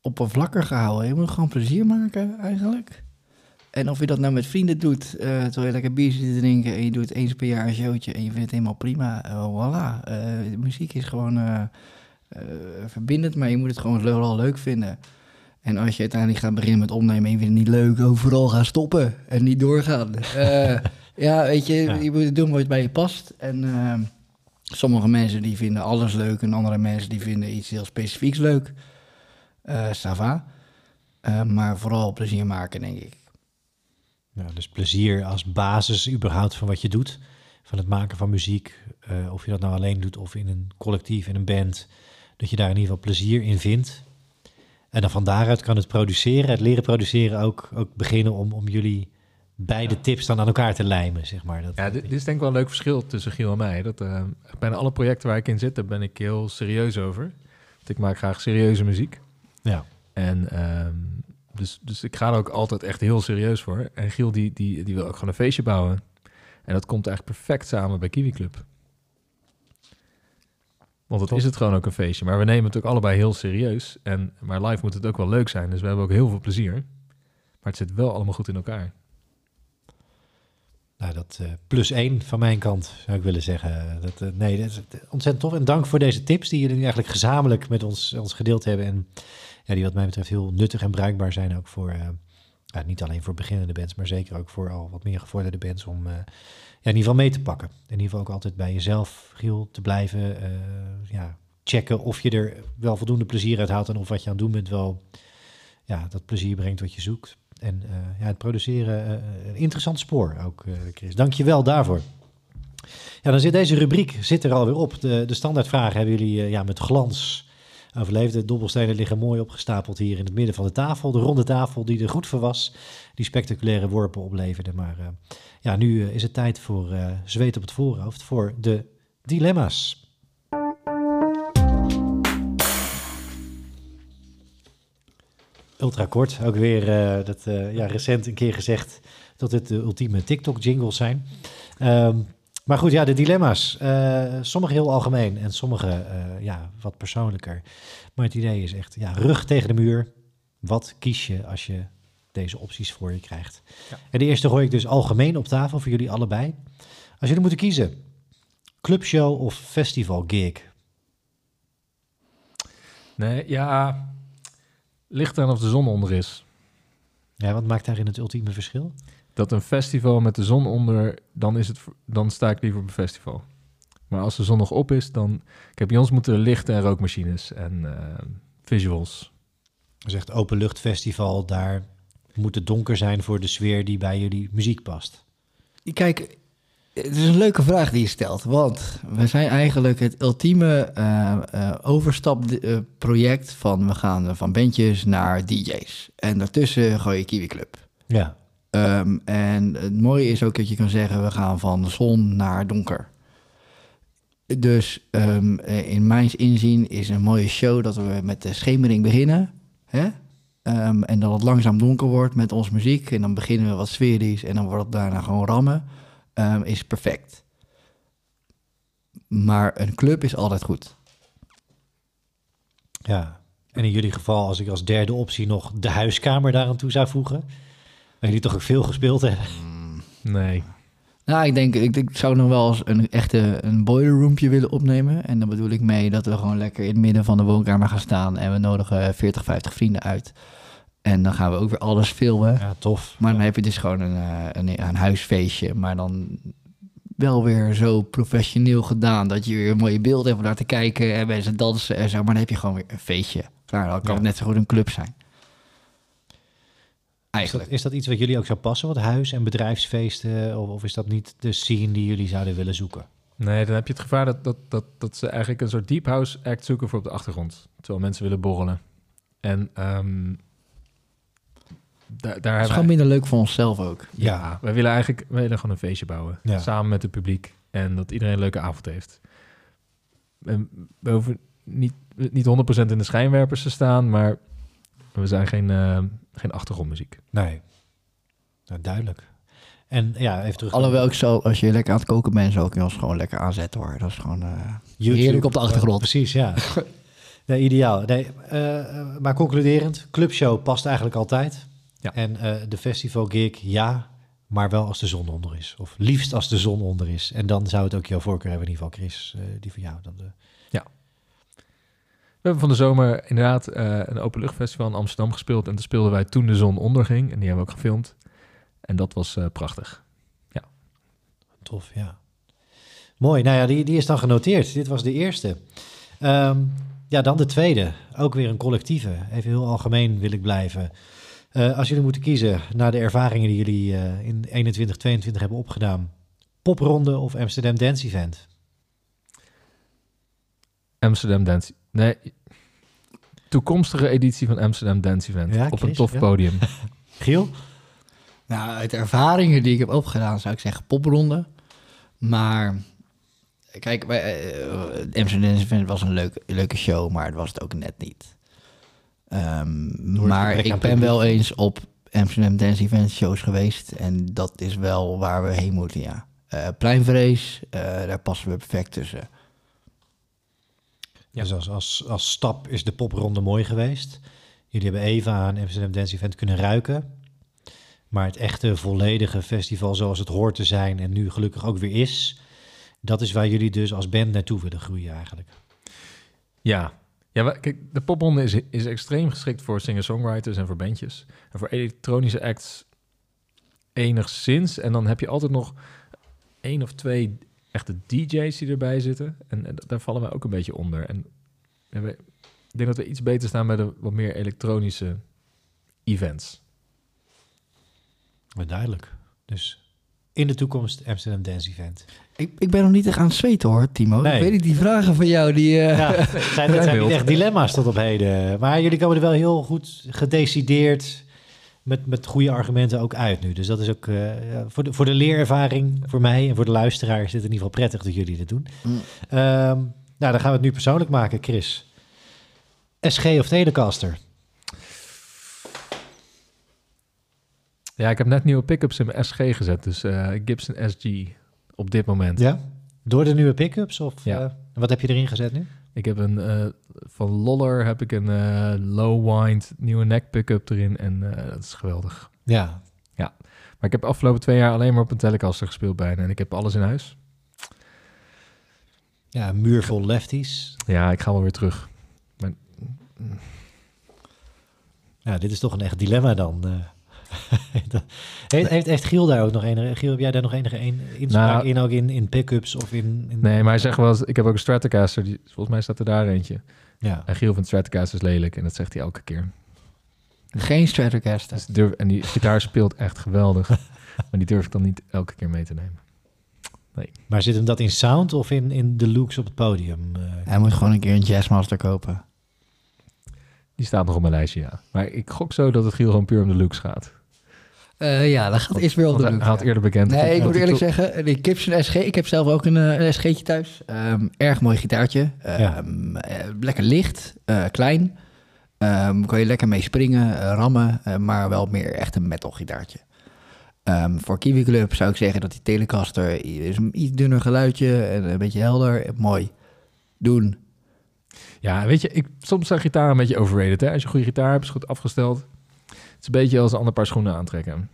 oppervlakkiger houden. Je moet gewoon plezier maken, eigenlijk. En of je dat nou met vrienden doet, eh, terwijl je lekker bier zit te drinken en je doet eens per jaar een showtje en je vindt het helemaal prima, eh, voilà. Eh, muziek is gewoon verbindend, maar je moet het gewoon vooral leuk vinden. En als je uiteindelijk gaat beginnen met opnemen en je vindt het niet leuk, overal gaan stoppen en niet doorgaan. Ja, weet je, Ja. je moet doen wat bij je past. En sommige mensen die vinden alles leuk en andere mensen die vinden iets heel specifieks leuk. Ça va. Eh, maar vooral plezier maken, denk ik. Ja, dus plezier als basis überhaupt van wat je doet. Van het maken van muziek. eh, of je dat nou alleen doet of in een collectief, in een band. Dat je daar in ieder geval plezier in vindt. En dan van daaruit kan het produceren, het leren produceren ook, ook beginnen om, om jullie beide tips dan aan elkaar te lijmen, zeg maar. Dat, Ja, dit, dit is denk ik wel een leuk verschil tussen Giel en mij. Dat, eh, bijna alle projecten waar ik in zit, daar ben ik heel serieus over. Want ik maak graag serieuze muziek. ja. En ehm, dus, dus ik ga er ook altijd echt heel serieus voor. En Giel die, die, die wil ook gewoon een feestje bouwen. En dat komt eigenlijk perfect samen bij Kiwi Club. Want het Top. is het gewoon ook een feestje. Maar we nemen het ook allebei heel serieus. En, maar live moet het ook wel leuk zijn. Dus we hebben ook heel veel plezier. Maar het zit wel allemaal goed in elkaar. Nou, dat eh, plus één van mijn kant zou ik willen zeggen. Dat, eh, nee, dat is ontzettend tof. En dank voor deze tips die jullie eigenlijk gezamenlijk met ons, ons gedeeld hebben. En ja, die wat mij betreft heel nuttig en bruikbaar zijn ook voor, eh, niet alleen voor beginnende bands, maar zeker ook voor al wat meer gevorderde bands om eh, ja, in ieder geval mee te pakken. In ieder geval ook altijd bij jezelf, Giel, te blijven eh, ja, checken of je er wel voldoende plezier uit haalt en of wat je aan het doen bent wel ja, dat plezier brengt wat je zoekt. En ja, het produceren, een interessant spoor ook, Chris. Dank je wel daarvoor. Ja, dan zit deze rubriek zit er alweer op. De, de standaardvragen hebben jullie ja, met glans overleefd. De dobbelstenen liggen mooi opgestapeld hier in het midden van de tafel. De ronde tafel die er goed voor was. Die spectaculaire worpen opleverde. Maar eh, ja, nu eh, is het tijd voor eh, zweet op het voorhoofd. Voor de dilemma's. Ultra kort, ook weer dat, ja, recent een keer gezegd dat het de ultieme TikTok-jingles zijn. Ehm, maar goed, ja, de dilemma's. Eh, sommige heel algemeen en sommige eh, ja, wat persoonlijker. Maar het idee is echt, ja, rug tegen de muur. Wat kies je als je deze opties voor je krijgt? Ja. En de eerste gooi ik dus algemeen op tafel voor jullie allebei. Als jullie moeten kiezen, clubshow of festival gig? Nee, ja, ligt aan of de zon onder is. Ja, wat maakt daarin het ultieme verschil? Dat een festival met de zon onder, dan, is het, dan sta ik liever op een festival. Maar als de zon nog op is, dan... Kijk, bij ons moeten lichten en rookmachines en eh, visuals. Zegt openluchtfestival, daar moet het donker zijn voor de sfeer die bij jullie muziek past. Kijk, het is een leuke vraag die je stelt. Want we zijn eigenlijk het ultieme eh, eh, overstapproject van we gaan van bandjes naar DJ's. En daartussen gooi je Kiwi Club. Ja, Ehm, en het mooie is ook dat je kan zeggen, we gaan van zon naar donker. Dus ehm, eh, in mijn inzien is een mooie show dat we met de schemering beginnen. Hè? Ehm, en dat het langzaam donker wordt met onze muziek. En dan beginnen we wat sferisch en dan wordt het daarna gewoon rammen. Is perfect. Maar een club is altijd goed. ja. En in jullie geval, als ik als derde optie nog de huiskamer daaraan toe zou voegen. Jullie toch ook veel gespeeld hebben. Nee. Nou, ik denk, ik, ik zou nog wel eens een echte een boiler roompje willen opnemen. En dan bedoel ik mee dat we gewoon lekker in het midden van de woonkamer gaan staan. En we nodigen 40, 50 vrienden uit. En dan gaan we ook weer alles filmen. Ja, tof. Maar dan heb je dus gewoon een, eh, een, een huisfeestje. Maar dan wel weer zo professioneel gedaan. Dat je weer mooie beelden hebt om naar te kijken. En mensen dansen en zo. Maar dan heb je gewoon weer een feestje. Klaar, dan kan Ja. het net zo goed een club zijn. Is dat, Eigenlijk. is dat iets wat jullie ook zou passen? Wat huis- en bedrijfsfeesten? Of, of is dat niet de scene die jullie zouden willen zoeken? Nee, dan heb je het gevaar dat, dat, dat, dat ze eigenlijk een soort deep house act zoeken voor op de achtergrond. Terwijl mensen willen borrelen. En ehm daar, daar Het is hebben gewoon wij, minder leuk voor onszelf ook. ja, wij willen eigenlijk wij willen gewoon een feestje bouwen. Ja. Samen met het publiek. En dat iedereen een leuke avond heeft. En we hoeven niet, niet 100% in de schijnwerpers te staan, maar we zijn geen, eh, geen achtergrondmuziek. Nee. Nou, duidelijk. En ja, even terug. Alhoewel ik zo, als je lekker aan het koken bent, zou ik je ons gewoon lekker aanzetten hoor. Dat is gewoon eh, YouTube. heerlijk op de achtergrond. Precies, ja. nee, ideaal. Nee, eh, maar concluderend, clubshow past eigenlijk altijd. Ja. En eh, de festival gig, ja, maar wel als de zon onder is. Of liefst als de zon onder is. En dan zou het ook jouw voorkeur hebben, in ieder geval Chris, eh, die van jou. Dan de... We hebben van de zomer inderdaad eh, een openluchtfestival in Amsterdam gespeeld. En toen speelden wij toen de zon onderging. En die hebben we ook gefilmd. En dat was eh, prachtig. Tof, ja. Mooi, nou ja, die, die is dan genoteerd. Dit was de eerste. Ehm, ja, dan de tweede. Ook weer een collectieve. Even heel algemeen wil ik blijven. Eh, als jullie moeten kiezen naar de ervaringen die jullie in 21, 22 hebben opgedaan. Popronde of Amsterdam Dance Event? Amsterdam Dance... Nee, toekomstige editie van Amsterdam Dance Event. Ja, op Chris, een tof ja. podium. Giel? Nou, uit ervaringen die ik heb opgedaan, zou ik zeggen popronde. Maar kijk, wij, eh, Amsterdam Event was een leuke, leuke show, maar het was het ook net niet. Ehm, maar ik ben publiek. wel eens op Amsterdam Dance Event shows geweest en dat is wel waar we heen moeten, ja. Eh Pleinvrees, eh, daar passen we perfect tussen. Ja. Dus als, als, als stap is de popronde mooi geweest. Jullie hebben even aan Amsterdam Dance Event kunnen ruiken. Maar het echte volledige festival zoals het hoort te zijn en nu gelukkig ook weer is. Dat is waar jullie dus als band naartoe willen groeien eigenlijk. Ja. Ja, kijk, de popronde is, is extreem geschikt voor singer-songwriters en voor bandjes. En voor elektronische acts enigszins. En dan heb je altijd nog één of twee echte DJ's die erbij zitten. En, en daar vallen wij ook een beetje onder. En ik denk dat we iets beter staan bij de wat meer elektronische events. Maar duidelijk. Dus in de toekomst Amsterdam Dance Event. Ik, ik ben nog niet echt aan het zweten hoor, Timo. Nee. Ik weet niet, die vragen van jou, die... eh, Ja, het zijn, het zijn niet echt dilemma's tot op heden. Maar jullie komen er wel heel goed gedecideerd met, met goede argumenten ook uit nu. Dus dat is ook eh, ja, voor, de, voor de leerervaring, voor mij en voor de luisteraars... is het in ieder geval prettig dat jullie dit doen. Mm. Ehm, nou, dan gaan we het nu persoonlijk maken, Chris. SG of Telecaster? Ja, ik heb net nieuwe pick-ups in mijn SG gezet. Dus eh, Gibson SG op dit moment. Ja? Door de nieuwe pick-ups? Of, Ja. eh, wat heb je erin gezet nu? Ik heb een, eh, van Loller heb ik een eh, low wind nieuwe neck pick-up erin. En eh, dat is geweldig. Ja, Maar ik heb de afgelopen twee jaar alleen maar op een Telecaster gespeeld bijna. En ik heb alles in huis. ja een muur vol lefties. Ja, ik ga wel weer terug. Ja, dit is toch een echt dilemma dan. heeft, heeft, heeft Giel daar ook nog enige... Giel, heb jij daar nog enige een, inspraak Nou- in, ook in, in pick-ups of in... in Nee, maar hij zegt wel eens, ik heb ook een Stratocaster. Die, volgens mij staat er daar eentje. Ja, En Giel vindt Stratocasters lelijk. En dat zegt hij elke keer. Geen Stratocaster. Dus durf, en die gitaar speelt echt geweldig. maar die durf ik dan niet elke keer mee te nemen. maar zit hem dat in sound of in, in de looks op het podium? eh? Hij moet gewoon een keer een Jazzmaster kopen. Die staat nog op mijn lijstje, ja. Maar ik gok zo dat het Giel gewoon puur om de looks gaat. Eh, ja, dat gaat eerst weer op de hij had eerder bekend. Nee, ik moet eerlijk zeggen, die Gibson SG, ik heb zelf ook een, eh, een SG'tje thuis. Ehm, erg mooi gitaartje. Ehm, eh, lekker licht, eh, klein. Ehm kan je lekker mee springen, eh, rammen, eh, maar wel meer echt een metal gitaartje. Voor Kiwi Club zou ik zeggen dat die Telecaster is een iets dunner geluidje en een beetje helder. Mooi. Doen. Ja, weet je, ik, soms zijn gitaar een beetje overrated. Hè? Als je een goede gitaar hebt, is goed afgesteld. Het is een beetje als een ander paar schoenen aantrekken.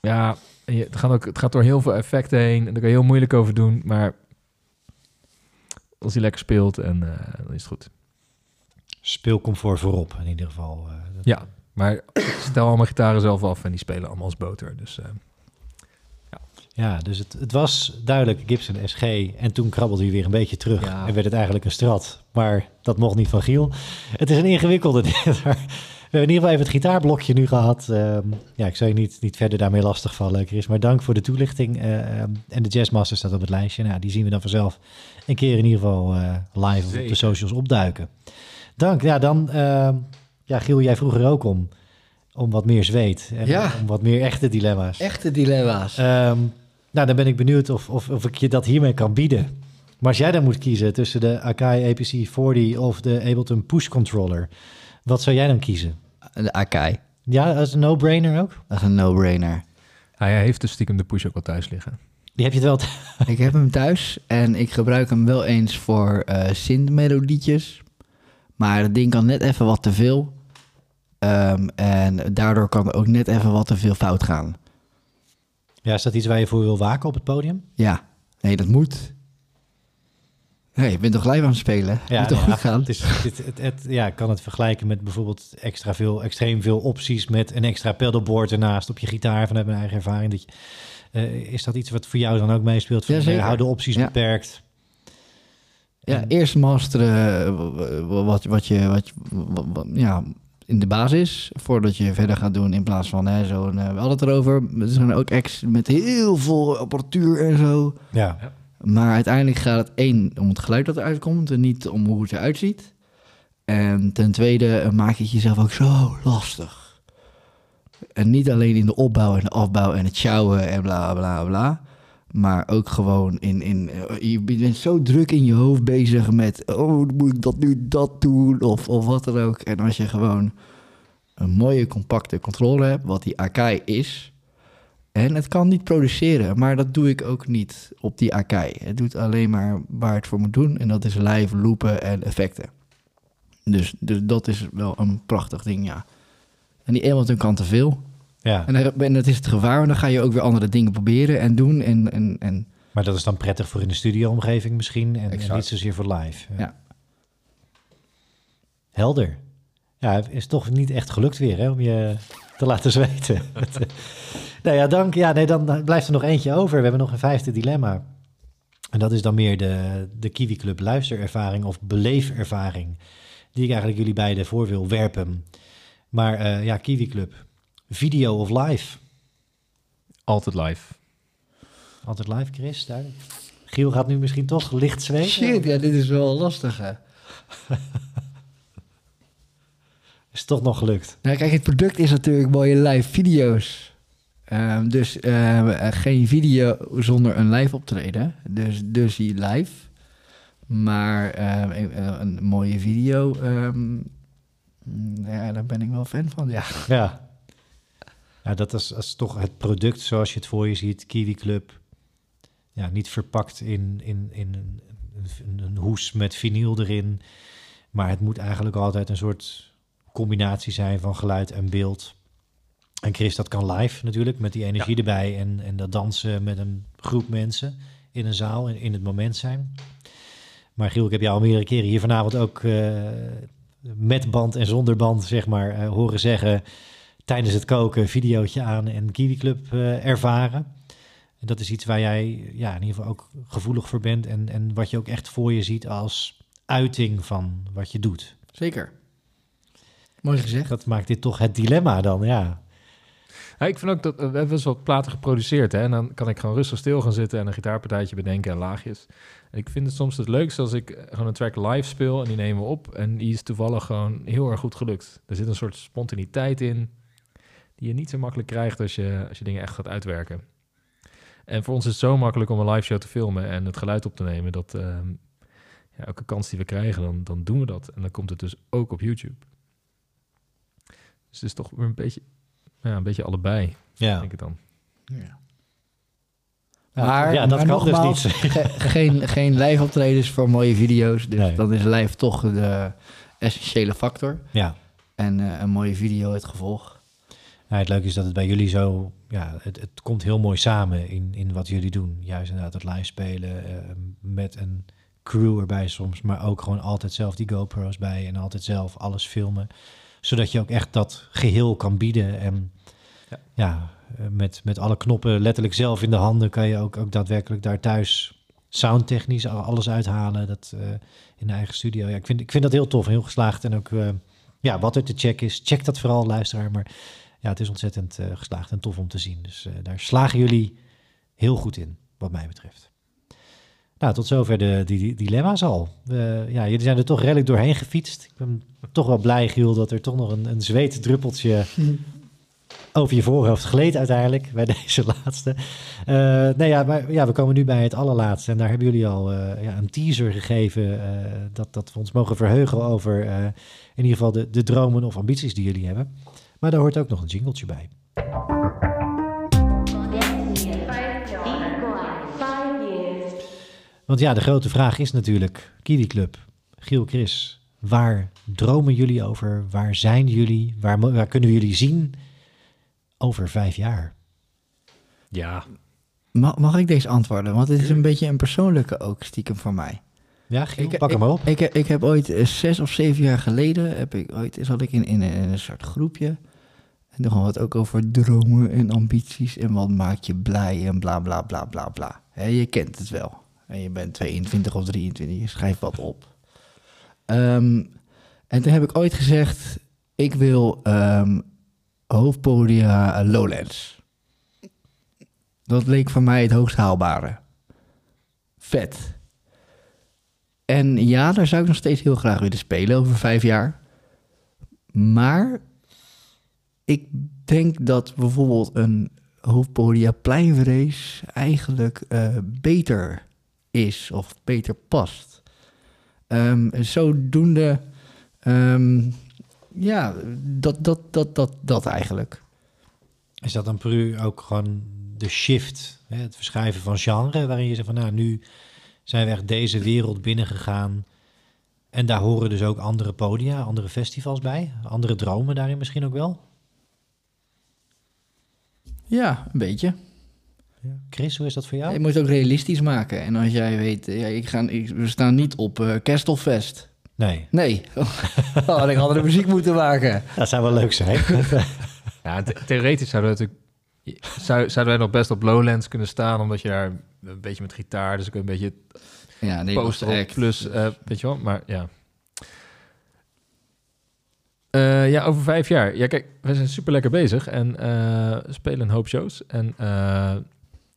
Ja, je, het, gaat ook, het gaat door heel veel effecten heen. En daar kan je heel moeilijk over doen. Maar als hij lekker speelt, en, eh, dan is het goed. Speelcomfort voorop in ieder geval. eh, dat- Ja, maar stel allemaal gitaren zelf af en die spelen allemaal als boter. Dus eh, Ja, dus het, het was duidelijk Gibson SG. En toen krabbelde hij weer een beetje terug. Ja. En werd het eigenlijk een strat. Maar dat mocht niet van Giel. Het is een ingewikkelde. We hebben in ieder geval even het gitaarblokje nu gehad. Ehm, ja, ik zou je niet, niet verder daarmee lastigvallen, Chris. Maar dank voor de toelichting. Eh, ehm, en de Jazzmaster staat op het lijstje. Nou, die zien we dan vanzelf een keer in ieder geval eh, live op de socials opduiken. Dank. Ja, dan... ehm, ja, Giel, jij vroeg er ook om. Om wat meer zweet. En Ja. om wat meer echte dilemma's. Echte dilemma's. Nou, dan ben ik benieuwd of, of, of ik je dat hiermee kan bieden. Maar als jij dan moet kiezen tussen de Akai APC 40 of de Ableton Push Controller, wat zou jij dan kiezen? de Akai. Ja, dat is een no-brainer ook. Dat is een no-brainer. hij heeft dus stiekem de push ook wel thuis liggen. Die heb je het wel. ik heb hem thuis en ik gebruik hem wel eens voor eh synth-melodietjes. Maar het ding kan net even wat te veel. Ehm, en daardoor kan er ook net even wat te veel fout gaan. Ja, is dat iets waar je voor wil waken op het podium? Ja, nee, dat moet. Nee, je bent toch live aan het spelen? Ja, moet toch ja, goed gaan? Het is, het, het, het- ja, ik kan het vergelijken met bijvoorbeeld extra veel, extreem veel opties met een extra pedalboard ernaast op je gitaar vanuit mijn eigen ervaring. Dat je, eh, is dat iets wat voor jou dan ook meespeelt? Van, Ja, eh, zeker. hou de opties Ja. beperkt. Ja, En- eerst masteren eh, wat, wat je, wat, je wat- wat- ja, in de basis, voordat je verder gaat doen in plaats van hè, zo'n, eh, we hadden het erover, er zijn ook acts met heel veel apparatuur en zo. Ja, Maar uiteindelijk gaat het één om het geluid dat eruit komt en niet om hoe het eruit ziet. En ten tweede eh, maak je het jezelf ook zo lastig. En niet alleen in de opbouw en de afbouw en het sjouwen en bla bla bla. Maar ook gewoon in, in eh, je bent zo druk in je hoofd bezig met, oh moet ik dat nu dat doen of, of wat dan ook. En als je gewoon een mooie compacte controller hebt, wat die Akai is, en het kan niet produceren, maar dat doe ik ook niet op die Akai. Het doet alleen maar waar het voor moet doen. En dat is live, loopen en effecten. Dus, dus dat is wel een prachtig ding, ja. En die Ableton kan te veel. ja. En, en dat is het gevaar, want dan ga je ook weer andere dingen proberen en doen. En, en, en Maar dat is dan prettig voor in de studioomgeving misschien en, en niet zozeer voor live. Ja. Helder. Ja, het is toch niet echt gelukt weer hè, om je te laten zweten. Nou ja, dank. Ja, nee, dan blijft er nog eentje over. We hebben nog een vijfde dilemma. En dat is dan meer de, de Kiwi Club luisterervaring of beleefervaring. Die ik eigenlijk jullie beiden voor wil werpen. Maar eh, ja, Kiwi Club. Video of live? Altijd live. Altijd live, Chris, duidelijk. Giel gaat nu misschien toch licht zweten. Shit, ja, dit is wel lastig, hè. Is toch nog gelukt. Nou, kijk, het product is natuurlijk mooie live video's. Ehm, dus eh, geen video zonder een live optreden. Dus, dus die live. Maar ehm, een, een mooie video, ehm, ja, daar ben ik wel fan van, ja. Ja. Ja, dat is, dat is toch het product zoals je het voor je ziet. Kiwi Club. Ja, niet verpakt in, in, in een, een, een hoes met vinyl erin. Maar het moet eigenlijk altijd een soort combinatie zijn van geluid en beeld. En Chris, dat kan live natuurlijk, met die energie erbij. En, en dat dansen met een groep mensen in een zaal en in het moment zijn. Maar Giel, ik heb jou al meerdere keren hier vanavond ook eh, met band en zonder band, zeg maar, eh, horen zeggen... tijdens het koken, videootje aan en Kiwi Club eh, ervaren. En dat is iets waar jij ja, in ieder geval ook gevoelig voor bent... En, en wat je ook echt voor je ziet als uiting van wat je doet. Zeker. Mooi gezegd. Dat maakt dit toch het dilemma dan, ja. Ja, ik vind ook dat we hebben wat platen geproduceerd. Hè? En dan kan ik gewoon rustig stil gaan zitten en een gitaarpartijtje bedenken en laagjes. En ik vind het soms het leukste als ik gewoon een track live speel en die nemen we op. En die is toevallig gewoon heel erg goed gelukt. Er zit een soort spontaniteit in die je niet zo makkelijk krijgt als je, als je dingen echt gaat uitwerken. En voor ons is het zo makkelijk om een live show te filmen en het geluid op te nemen. Dat ehm, ja, elke kans die we krijgen, dan, dan doen we dat. En dan komt het dus ook op YouTube. Dus het is toch weer een beetje, ja, een beetje allebei, Ja, denk ik dan. Ja. Ja, ja, dat kan dus nogmaals, niet. ge- geen, geen live optredens voor mooie video's. Dus Nee. dan is live toch de essentiële factor. ja. En eh, een mooie video het gevolg. Ja, het leuke is dat het bij jullie zo, ja, het, het komt heel mooi samen in, in wat jullie doen. Juist inderdaad het live spelen eh, met een crew erbij soms, maar ook gewoon altijd zelf die GoPro's bij en altijd zelf alles filmen. Zodat je ook echt dat geheel kan bieden. En ja, Ja. eh, met, met alle knoppen letterlijk zelf in de handen kan je ook, ook daadwerkelijk daar thuis soundtechnisch al- alles uithalen. Dat eh, in de eigen studio. Ja, ik, vind, ik vind dat heel tof heel geslaagd. En ook eh, ja, wat er te checken is, check dat vooral, luisteraar. Maar ja, het is ontzettend geslaagd en tof om te zien. Dus daar slagen jullie heel goed in, wat mij betreft. Nou, tot zover de die, die dilemma's al. Ja, jullie zijn er toch redelijk doorheen gefietst. Ik ben toch wel blij, Giel, dat er toch nog een, een zweetdruppeltje over je voorhoofd gleed uiteindelijk bij deze laatste. Eh, nee, ja, maar ja, we komen nu bij het allerlaatste. En daar hebben jullie al eh, ja, een teaser gegeven. eh, dat, dat we ons mogen verheugen over in ieder geval de, de dromen of ambities die jullie hebben. Maar daar hoort ook nog een jingletje bij. Want ja, de grote vraag is natuurlijk, Kiwi Club, Giel, Chris, waar dromen jullie over? Waar zijn jullie? Waar, waar kunnen we jullie zien over vijf jaar? Ja, Mag, mag ik deze antwoorden? Want het is een beetje een persoonlijke ook stiekem voor mij. Ja, Giel, Ik- pak hem op. Ik, heb- ik heb ooit eh, zes of zeven jaar geleden, heb ik ooit, zat ik in, in, een- in een soort groepje. En toen hadden we het ook over dromen en ambities en wat maakt je blij en bla bla bla bla bla. Hè, je kent het wel. En je bent 22 of 23, je schrijft wat op. Ehm, en toen heb ik ooit gezegd, ik wil ehm hoofdpodia Lowlands. Dat leek voor mij het hoogst haalbare. Vet. En ja, daar zou ik nog steeds heel graag willen spelen over vijf jaar. Maar ik denk dat bijvoorbeeld een hoofdpodia pleinvrees eigenlijk eh, beter is of beter past. Ehm, zodoende, ehm, ja, dat, dat, dat, dat, dat eigenlijk. Is dat dan per u ook gewoon de shift, hè, het verschuiven van genre, waarin je zegt van nou, nu zijn we echt deze wereld binnengegaan en daar horen dus ook andere podia, andere festivals bij, andere dromen daarin misschien ook wel? Ja, een beetje. Chris, hoe is dat voor jou? Je moet het ook realistisch maken. En als jij weet, ja, ik ga, ik, we staan niet op eh Kerstelfest. Nee, Nee, dan had ik andere muziek moeten maken. dat zou wel leuk zijn. ja the- theoretisch zouden we natuurlijk... Zou, zouden wij nog best op Lowlands kunnen staan, omdat je daar een beetje met gitaar, dus ook een beetje Ja, nee, poster op, plus, eh, weet je wel, maar ja. Eh, ja, over vijf jaar. Ja, kijk, we zijn super lekker bezig en eh, spelen een hoop shows. En eh,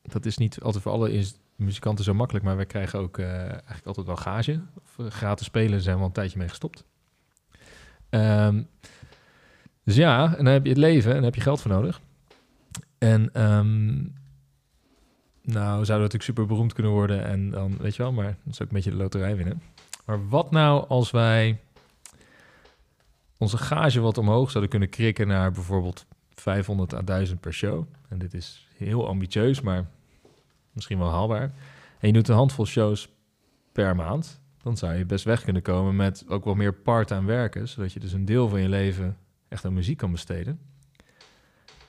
dat is niet altijd voor alle is muzikanten zo makkelijk, maar wij krijgen ook eh, eigenlijk altijd wel gage. Of, eh, gratis spelen zijn we al een tijdje mee gestopt. Ehm, dus ja, en dan heb je het leven en dan heb je geld voor nodig. En ehm, nou, zouden we natuurlijk super beroemd kunnen worden en dan, weet je wel, maar dat is ook een beetje de loterij winnen. Maar wat nou als wij onze gage wat omhoog zouden kunnen krikken naar bijvoorbeeld 500 à 1000 per show. En dit is heel ambitieus, maar misschien wel haalbaar. En je doet een handvol shows per maand. Dan zou je best weg kunnen komen met ook wel meer part-time werken. Zodat je dus een deel van je leven echt aan muziek kan besteden.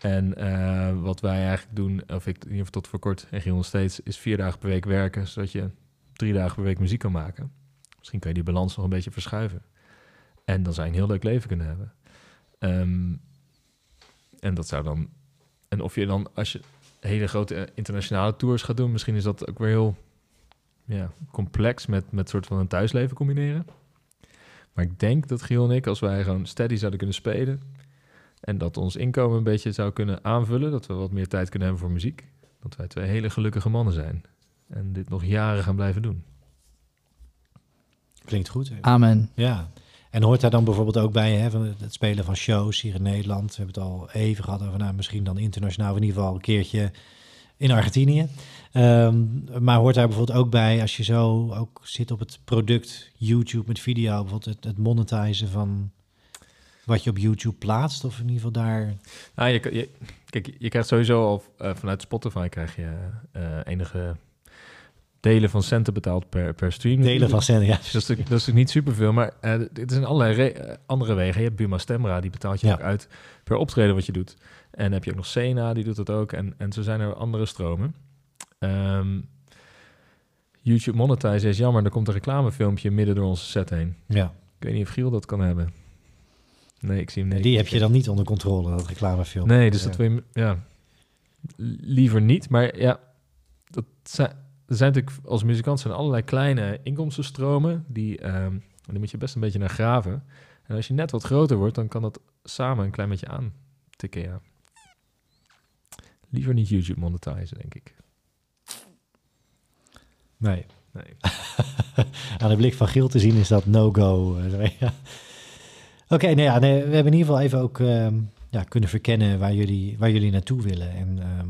En eh, wat wij eigenlijk doen, of ik in tot voor kort en Giel nog steeds, is vier dagen per week werken. Zodat je drie dagen per week muziek kan maken. Misschien kan je die balans nog een beetje verschuiven. En dan zou je een heel leuk leven kunnen hebben. Ehm, en dat zou dan. En of je dan, als je hele grote eh, internationale tours gaat doen, misschien is dat ook weer heel ja, complex met, met soort van een thuisleven combineren. Maar ik denk dat Giel en ik, als wij gewoon steady zouden kunnen spelen. En dat ons inkomen een beetje zou kunnen aanvullen. Dat we wat meer tijd kunnen hebben voor muziek. Dat wij twee hele gelukkige mannen zijn. En dit nog jaren gaan blijven doen. Klinkt goed. hè? Amen. Ja. En hoort daar dan bijvoorbeeld ook bij hè, van het spelen van shows hier in Nederland? We hebben het al even gehad over nou, misschien dan internationaal, in ieder geval een keertje in Argentinië. Ehm, maar hoort daar bijvoorbeeld ook bij, als je zo ook zit op het product YouTube met video, bijvoorbeeld het, het monetizen van wat je op YouTube plaatst, of in ieder geval daar... Nou, je, je, kijk, je krijgt sowieso al eh, vanuit Spotify krijg je eh, enige delen van centen betaald per, per stream. Delen van zenden, ja. Dus dat is, natuurlijk- dat is natuurlijk niet superveel, maar eh dit zijn allerlei eh, andere wegen. Je hebt Buma Stemra, die betaalt je Ja. ook uit per optreden wat je doet. En dan heb je ook nog Sena, die doet dat ook. En, en zo zijn er andere stromen. Ehm, YouTube Monetize is jammer, er komt een reclamefilmpje midden door onze set heen. ja. Ik weet niet of Giel dat kan hebben. Nee, ik zie hem niet. Die heb je dan niet onder controle, dat reclamefilm. Nee, dus Ja. dat wil je, ja, liever niet. Maar ja, dat zijn, er zijn natuurlijk als muzikant zijn allerlei kleine inkomstenstromen. Die, ehm die moet je best een beetje naar graven. En als je net wat groter wordt, dan kan dat samen een klein beetje aantikken, ja. Liever niet YouTube monetizen, denk ik. Nee. Nee. Aan de blik van Giel te zien is dat no-go. Oké, nou nee, we hebben in ieder geval even ook ehm, ja, kunnen verkennen waar jullie, waar jullie naartoe willen. En ehm,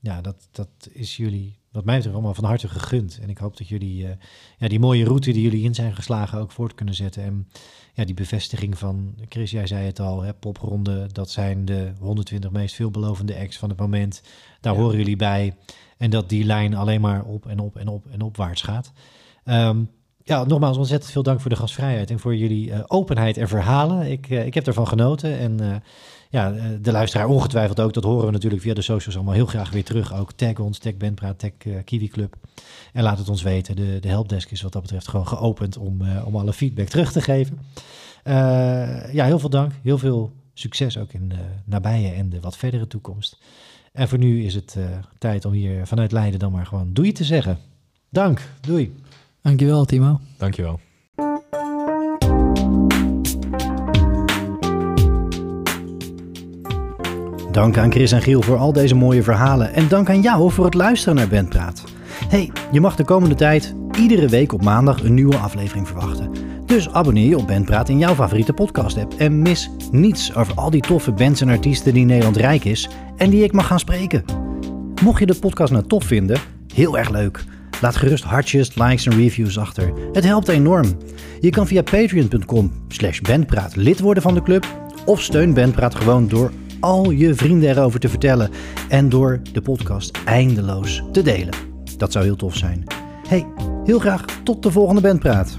ja, dat, dat is jullie, wat mij betreft, allemaal van harte gegund. En ik hoop dat jullie eh, ja, die mooie route die jullie in zijn geslagen ook voort kunnen zetten. En ja, die bevestiging van, Chris, jij zei het al, hè, popronde, dat zijn de 120 meest veelbelovende acts van het moment. Daar Ja. horen jullie bij. En dat die lijn alleen maar op en op en op en opwaarts gaat. Ehm, ja, nogmaals ontzettend veel dank voor de gastvrijheid en voor jullie eh, openheid en verhalen. Ik, eh, ik heb ervan genoten en ja, eh, de luisteraar ongetwijfeld ook. Dat horen we natuurlijk via de socials allemaal heel graag weer terug. Ook tag ons, tag Bandpraat, tag eh, Kiwi Club. En laat het ons weten. De, de helpdesk is wat dat betreft gewoon geopend om, eh, om alle feedback terug te geven. Eh, ja, heel veel dank. Heel veel succes ook in de nabije en de wat verdere toekomst. En voor nu is het eh, tijd om hier vanuit Leiden dan maar gewoon doei te zeggen. Dank, doei. Dankjewel, Timo. Dankjewel. Dank aan Chris en Giel voor al deze mooie verhalen. En dank aan jou voor het luisteren naar Bandpraat. Hey, je mag de komende tijd iedere week op maandag een nieuwe aflevering verwachten. Dus abonneer je op Bandpraat in jouw favoriete podcast app. En mis niets over al die toffe bands en artiesten die Nederland rijk is en die ik mag gaan spreken. Mocht je de podcast nou tof vinden, heel erg leuk. Laat gerust hartjes, likes en reviews achter. Het helpt enorm. Je kan via patreon.com slash bandpraat lid worden van de club. Of steun Bandpraat gewoon door al je vrienden erover te vertellen. En door de podcast eindeloos te delen. Dat zou heel tof zijn. Hey, heel graag tot de volgende Bandpraat.